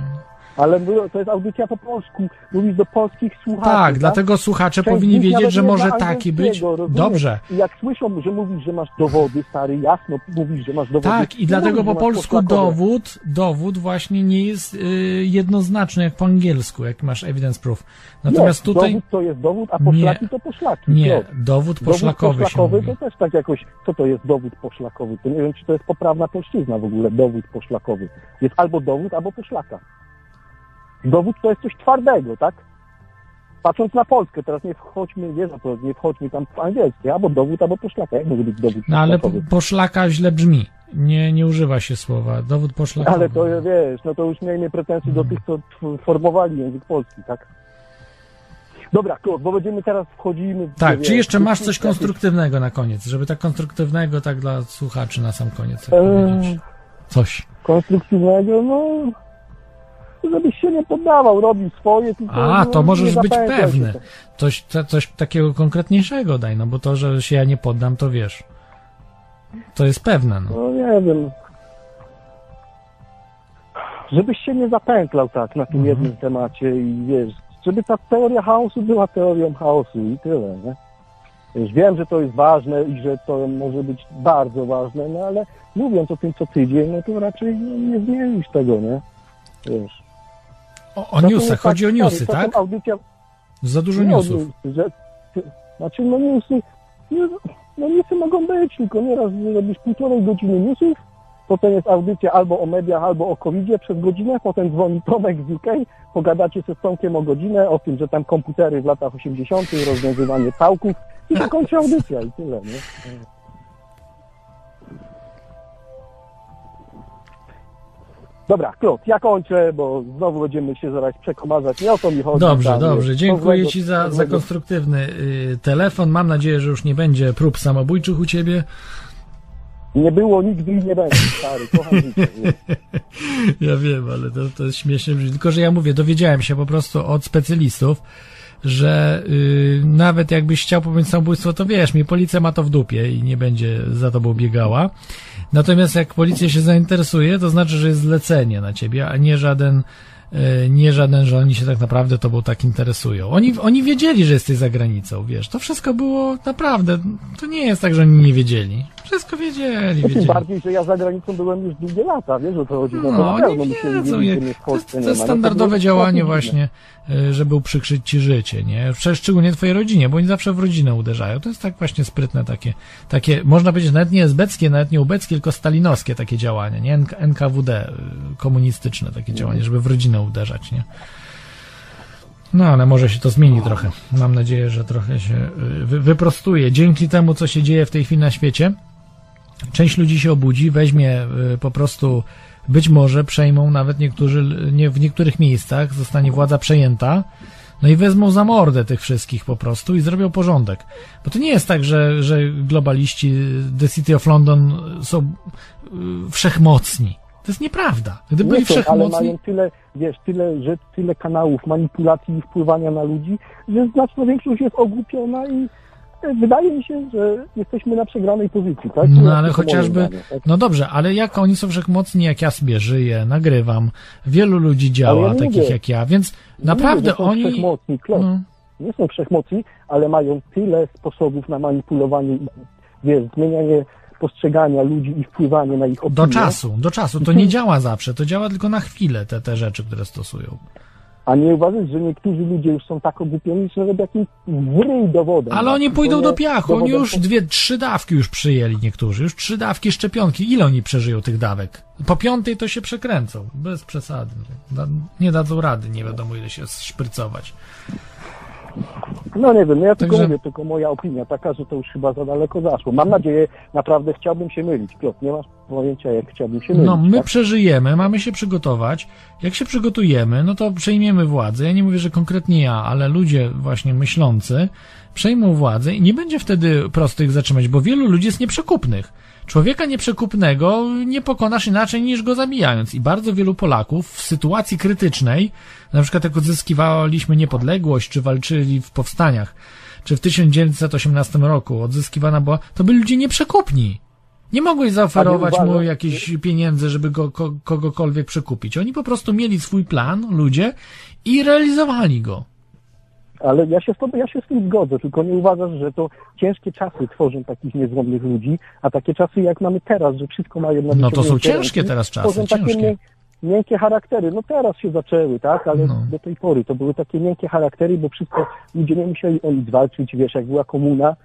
Ale to jest audycja po polsku. Mówisz do polskich słuchaczy. Tak, dlatego słuchacze Część powinni wiedzieć, że może taki być. rozumiesz? Dobrze. I jak słyszą, że mówisz, że masz dowody, stary, jasno mówisz, że masz dowody. Tak, i dlatego mówisz, po polsku dowód, dowód właśnie nie jest y, jednoznaczny jak po angielsku, jak masz evidence proof. Natomiast nie, tutaj dowód to jest dowód, a poszlaki Nie. to poszlaki. nie, Piotr. dowód poszlakowy dowód poszlakowy to też tak jakoś, co to jest dowód poszlakowy? To nie wiem, czy to jest poprawna polszczyzna w ogóle, dowód poszlakowy. Jest albo dowód, albo poszlaka. Dowód to jest coś twardego, tak? Patrząc na Polskę, teraz nie wchodźmy, wiesz, no to nie wchodźmy tam w angielskie, albo dowód, albo poszlaka. Jak może być dowód No ale po, poszlakowy? poszlaka źle brzmi. Nie, nie używa się słowa dowód poszlakowy. Ale to wiesz, no to już miejmy pretensje do tych, co formowali język polski, tak? Dobra, bo będziemy teraz wchodzimy w... Tak, czy jeszcze masz coś konstruktywnego na koniec, żeby tak konstruktywnego, tak dla słuchaczy na sam koniec Eee. Coś. konstruktywnego, no... Żebyś się nie poddawał, robił swoje, tylko... A, to możesz być pewny. to. Coś, co- coś takiego konkretniejszego daj, no bo to, że się ja nie poddam, to wiesz. To jest pewne, no. No nie wiem. Żebyś się nie zapętlał tak na tym Mhm. jednym temacie i wiesz, żeby ta teoria chaosu była teorią chaosu i tyle, nie? Wiesz, wiem, że to jest ważne i że to może być bardzo ważne, no ale mówiąc o tym co tydzień, no to raczej nie zmienisz tego, nie? Wiesz. O, o newsy, jest chodzi o tak, newsy, czasem tak? Audycja, Za dużo nie o newsów. newsy, że, znaczy no newsy, nie, no newsy mogą być, tylko nieraz robisz półtorej godziny newsów, potem jest audycja albo o mediach, albo o covid przez godzinę, potem dzwoni Tomek z UK, pogadacie ze Tomkiem o godzinę, o tym, że tam komputery w latach 80., rozwiązywanie całków i to kończy audycja i tyle, nie? Dobra, Klot, ja kończę, bo znowu będziemy się zaraz przekomazać. Nie o to mi chodzi. Dobrze, Tam, dobrze. Dziękuję złego- Ci za, za konstruktywny y, telefon. Mam nadzieję, że już nie będzie prób samobójczych u Ciebie. Nie było nigdy i nie będzie, stary, kocham życie. wiesz. Ja wiem, ale to, to jest śmieszne. Tylko, że ja mówię, dowiedziałem się po prostu od specjalistów, że y, nawet jakbyś chciał popełnić samobójstwo, to wiesz, mi policja ma to w dupie i nie będzie za tobą biegała. Natomiast jak policja się zainteresuje, to znaczy, że jest zlecenie na ciebie, a nie żaden, e, nie żaden, że oni się tak naprawdę tobą tak interesują. Oni, oni wiedzieli, że jesteś za granicą, wiesz. To wszystko było naprawdę, to nie jest tak, że oni nie wiedzieli. Wszystko wiedzieli, Tym wiedzieli. bardziej, że ja za granicą byłem już długie lata, wiesz o co chodzi. No, No, oni wiedzą, to, nie to jest No standardowe działanie właśnie, żeby uprzykrzyć ci życie, nie? Szcz- Szczególnie twojej rodzinie, bo oni zawsze w rodzinę uderzają. To jest tak właśnie sprytne takie, takie można powiedzieć nawet nie esbeckie, nawet nie ubeckie, tylko stalinowskie takie działanie, nie? NK, NKWD, y, komunistyczne takie działanie, żeby w rodzinę uderzać, nie? No, ale może się to zmieni trochę. Mam nadzieję, że trochę się wy, wyprostuje. Dzięki temu, co się dzieje w tej chwili na świecie, część ludzi się obudzi, weźmie po prostu, być może przejmą nawet niektórzy, nie, w niektórych miejscach zostanie władza przejęta, no i wezmą za mordę tych wszystkich po prostu i zrobią porządek. Bo to nie jest tak, że, że globaliści The City of London są y, wszechmocni. To jest nieprawda. Gdyby byli Nie są, ale wszechmocni, mają tyle, wiesz, tyle, że tyle kanałów manipulacji i wpływania na ludzi, że znaczna większość jest ogłupiona i wydaje mi się, że jesteśmy na przegranej pozycji, tak? No, ale chociażby- zdanie, tak? No dobrze, ale jak oni są wszechmocni, jak ja sobie żyję, nagrywam, wielu ludzi działa, ja takich mówię- jak ja, więc naprawdę mówię, oni. Wszechmocni, klop. No, Nie są wszechmocni, ale mają tyle sposobów na manipulowanie, i, wiesz, zmienianie postrzegania ludzi i wpływanie na ich opinie. do czasu, do czasu. To nie działa zawsze, to działa tylko na chwilę, te, te rzeczy, które stosują. A nie uważasz, że niektórzy ludzie już są tak ogłupieni, że nawet jakimś wryj dowodem. Ale oni pójdą do piachu, oni już dwie, trzy dawki już przyjęli niektórzy, już trzy dawki szczepionki. Ile oni przeżyją tych dawek? Po piątej to się przekręcą, bez przesady. Da- Nie dadzą rady, nie wiadomo ile się szprycować. No nie wiem, no ja tylko Także- mówię, tylko moja opinia taka, że to już chyba za daleko zaszło. Mam nadzieję, naprawdę chciałbym się mylić. Piotr, nie masz pojęcia, jak chciałbym się mylić. No, my tak? przeżyjemy, mamy się przygotować. Jak się przygotujemy, no to przejmiemy władzę. Ja nie mówię, że konkretnie ja, ale ludzie właśnie myślący przejmą władzę i nie będzie wtedy prostych zatrzymać, bo wielu ludzi jest nieprzekupnych. Człowieka nieprzekupnego nie pokonasz inaczej niż go zabijając. I bardzo wielu Polaków w sytuacji krytycznej, na przykład jak odzyskiwaliśmy niepodległość, czy walczyli w powstaniach, czy w 1918 roku odzyskiwana była, to byli ludzie nieprzekupni. Nie mogłeś zaoferować mu jakichś pieniędzy, żeby go ko, kogokolwiek przekupić. Oni po prostu mieli swój plan, ludzie, i realizowali go. Ale ja się, z tobą, ja się z tym zgodzę, tylko nie uważasz, że to ciężkie czasy tworzą takich niezłomnych ludzi, a takie czasy jak mamy teraz, że wszystko mają na No to są ciężkie teraz czasy, tworzą takie ciężkie. mię- miękkie charaktery. No teraz się zaczęły, tak, ale No. do tej pory to były takie miękkie charaktery, bo wszystko, ludzie nie musieli o nic walczyć, wiesz, jak była komuna,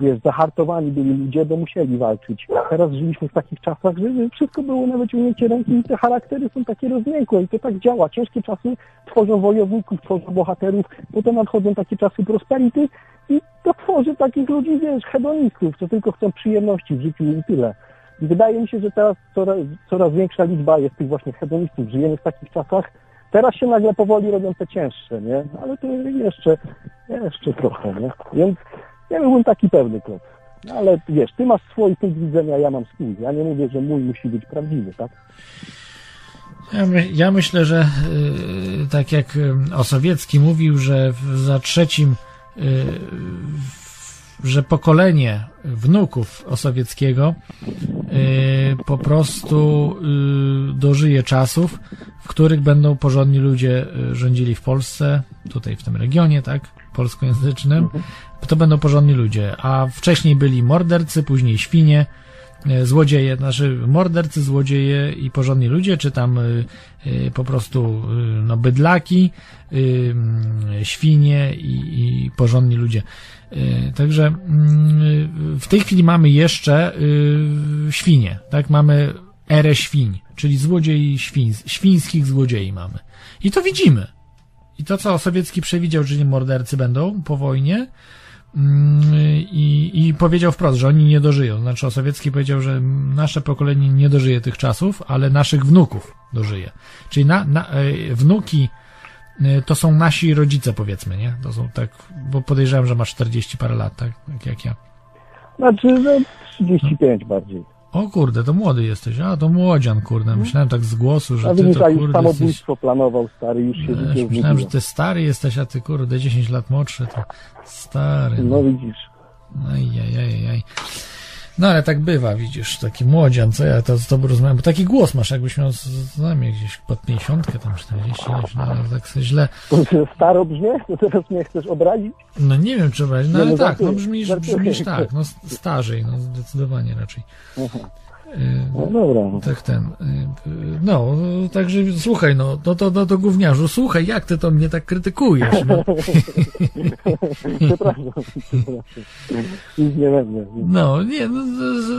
wiesz, zahartowani byli ludzie, bo musieli walczyć. Teraz żyliśmy w takich czasach, że wszystko było na wyciągnięcie ręki i te charaktery są takie rozmiękłe i to tak działa. Ciężkie czasy tworzą wojowników, tworzą bohaterów, potem nadchodzą takie czasy prosperity i to tworzy takich ludzi, wiesz, hedonistów, co tylko chcą przyjemności w życiu i tyle. I wydaje mi się, że teraz coraz, coraz większa liczba jest tych właśnie hedonistów. Żyjemy w takich czasach. Teraz się nagle powoli robią te cięższe, nie? Ale to jeszcze, jeszcze trochę, nie? Więc ja byłbym taki pewny krok. No, ale wiesz, ty masz swój punkt widzenia, ja mam swój. Ja nie mówię, że mój musi być prawdziwy, tak? Ja, my, ja myślę, że y, tak jak y, Osowiecki mówił, że w, za trzecim, y, że pokolenie wnuków Osowieckiego po prostu dożyje czasów, w których będą porządni ludzie rządzili w Polsce, tutaj w tym regionie, tak, polskojęzycznym, to będą porządni ludzie, a wcześniej byli mordercy, później świnie, e, złodzieje, znaczy mordercy, złodzieje i porządni ludzie, czy tam y, y, po prostu no, bydlaki, świnie i, i porządni ludzie. Także mm, w tej chwili mamy jeszcze świnie, tak? Mamy erę świń, czyli złodziei świń, świńskich złodziei mamy. I to widzimy. I to, co Sowiecki przewidział, czyli mordercy będą po wojnie, i, i powiedział wprost, że oni nie dożyją. Znaczy, Osowiecki powiedział, że nasze pokolenie nie dożyje tych czasów, ale naszych wnuków dożyje. Czyli na, na, e, wnuki e, to są nasi rodzice, powiedzmy, nie? To są tak, bo podejrzewam, że ma 40 parę lat, tak? tak jak ja. Znaczy, że 35 bardziej. O kurde, to młody jesteś. A, to młodzian, kurde. Myślałem tak z głosu, że A ty widzisz, to już kurde jesteś... samobójstwo planował, stary, już się Wiesz, myślałem, że ty stary jesteś, a ty kurde 10 lat młodszy, to stary. No widzisz. Ajajajaj. No ale tak bywa, widzisz, taki młodzian, co ja to z tobą rozmawiam, bo taki głos masz, jakbyś miał z, nami gdzieś pod 50, tam 40, no ale tak sobie źle. Staro brzmię? To teraz mnie chcesz obrazić? No nie wiem, czy brać, no ale no tak, no brzmisz, brzmisz tak, no starzej, no zdecydowanie raczej. Y, No dobra. no. Tak ten. y, No, także słuchaj, no, no to, to, to gówniarzu, słuchaj, jak ty to mnie tak krytykujesz? No, Przepraszam. Nic nie będę. no nie, no,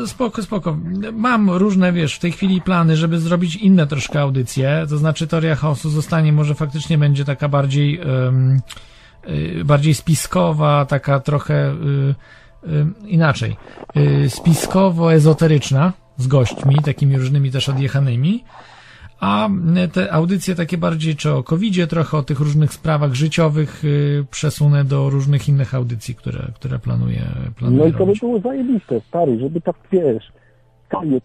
spoko, spoko. Mam różne, wiesz, w tej chwili plany, żeby zrobić inne troszkę audycje, to znaczy teoria chaosu zostanie, może faktycznie będzie taka bardziej, y, bardziej spiskowa, taka trochę y, y, inaczej, y, spiskowo-ezoteryczna, z gośćmi, takimi różnymi też odjechanymi, a te audycje takie bardziej czy o covid trochę o tych różnych sprawach życiowych y, przesunę do różnych innych audycji, które, które planuję, planuję No i to by robić. było zajebiste, stary, żeby tak, wiesz,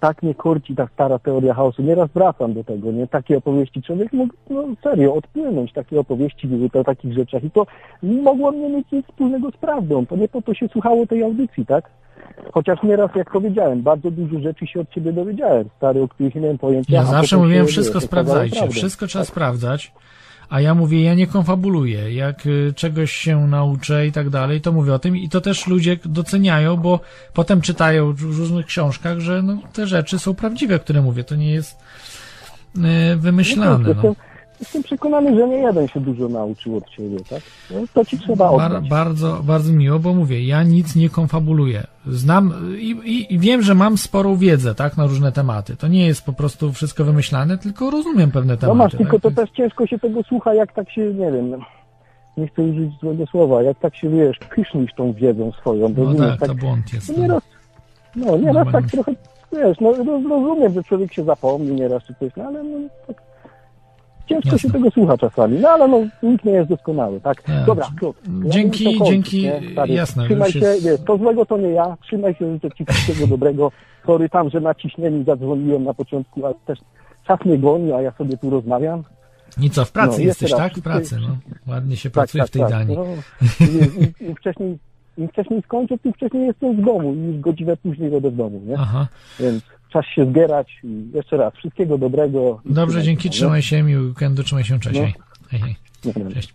Tak mnie korci ta stara teoria chaosu. Nieraz wracam do tego, nie? Takie opowieści. Człowiek mógł, no serio, odpłynąć takie opowieści były o takich rzeczach i to mogło nie mieć nic wspólnego z prawdą. To nie po to się słuchało tej audycji, tak? Chociaż nieraz, jak powiedziałem, bardzo dużo rzeczy się od ciebie dowiedziałem, stary, o których nie miałem pojęcia. Ja zawsze mówiłem, wszystko sprawdzajcie, wszystko trzeba sprawdzać, a ja mówię, ja nie konfabuluję, jak y, czegoś się nauczę i tak dalej, to mówię o tym i to też ludzie doceniają, bo potem czytają w różnych książkach, że no, te rzeczy są prawdziwe, które mówię, to nie jest y, wymyślane. No. Jestem, przekonany, że nie jeden się dużo nauczył od ciebie, tak? No, to ci trzeba Bar, oddać. bardzo, bardzo miło, bo mówię, ja nic nie konfabuluję. Znam i, i, wiem, że mam sporą wiedzę, tak, na różne tematy. To nie jest po prostu wszystko wymyślane, tylko rozumiem pewne tematy. No masz, tylko tak? to też ciężko się tego słucha, jak tak się, nie wiem, nie chcę użyć złego słowa, jak tak się, wiesz, pysznisz tą wiedzą swoją, No rozumiesz, tak, to błąd jest. no nieraz, no nieraz Normalnie. tak trochę, wiesz, no roz- rozumiem, że człowiek się zapomni nieraz czy coś, no ale no, tak, ciężko Jasne. się tego słucha czasami, no ale no nikt nie jest doskonały, tak? Tak. Dobra, Piotr, ja Dzięki, muszę kończyć, dzięki, nie, stary? jasne, Trzymaj się, jest- wiesz, to złego to nie ja, trzymaj się, życzę ci wszystkiego dobrego, sorry tam, że na ciśnieniu zadzwoniłem na początku, ale też czas mnie goni, a ja sobie tu rozmawiam. I co, w pracy No, jesteś, tak? W pracy, no. Ładnie się pracuje w tej Danii. No, wcześniej, Im wcześniej skończę, tym wcześniej jestem w domu i już godzinę później będę w domu, nie? Aha. Więc czas się zbierać i jeszcze raz, wszystkiego dobrego. Dobrze, dzięki, trzymaj się, miły weekendu, trzymaj się, cześć. No. Hej, hej. Nie, nie. Cześć.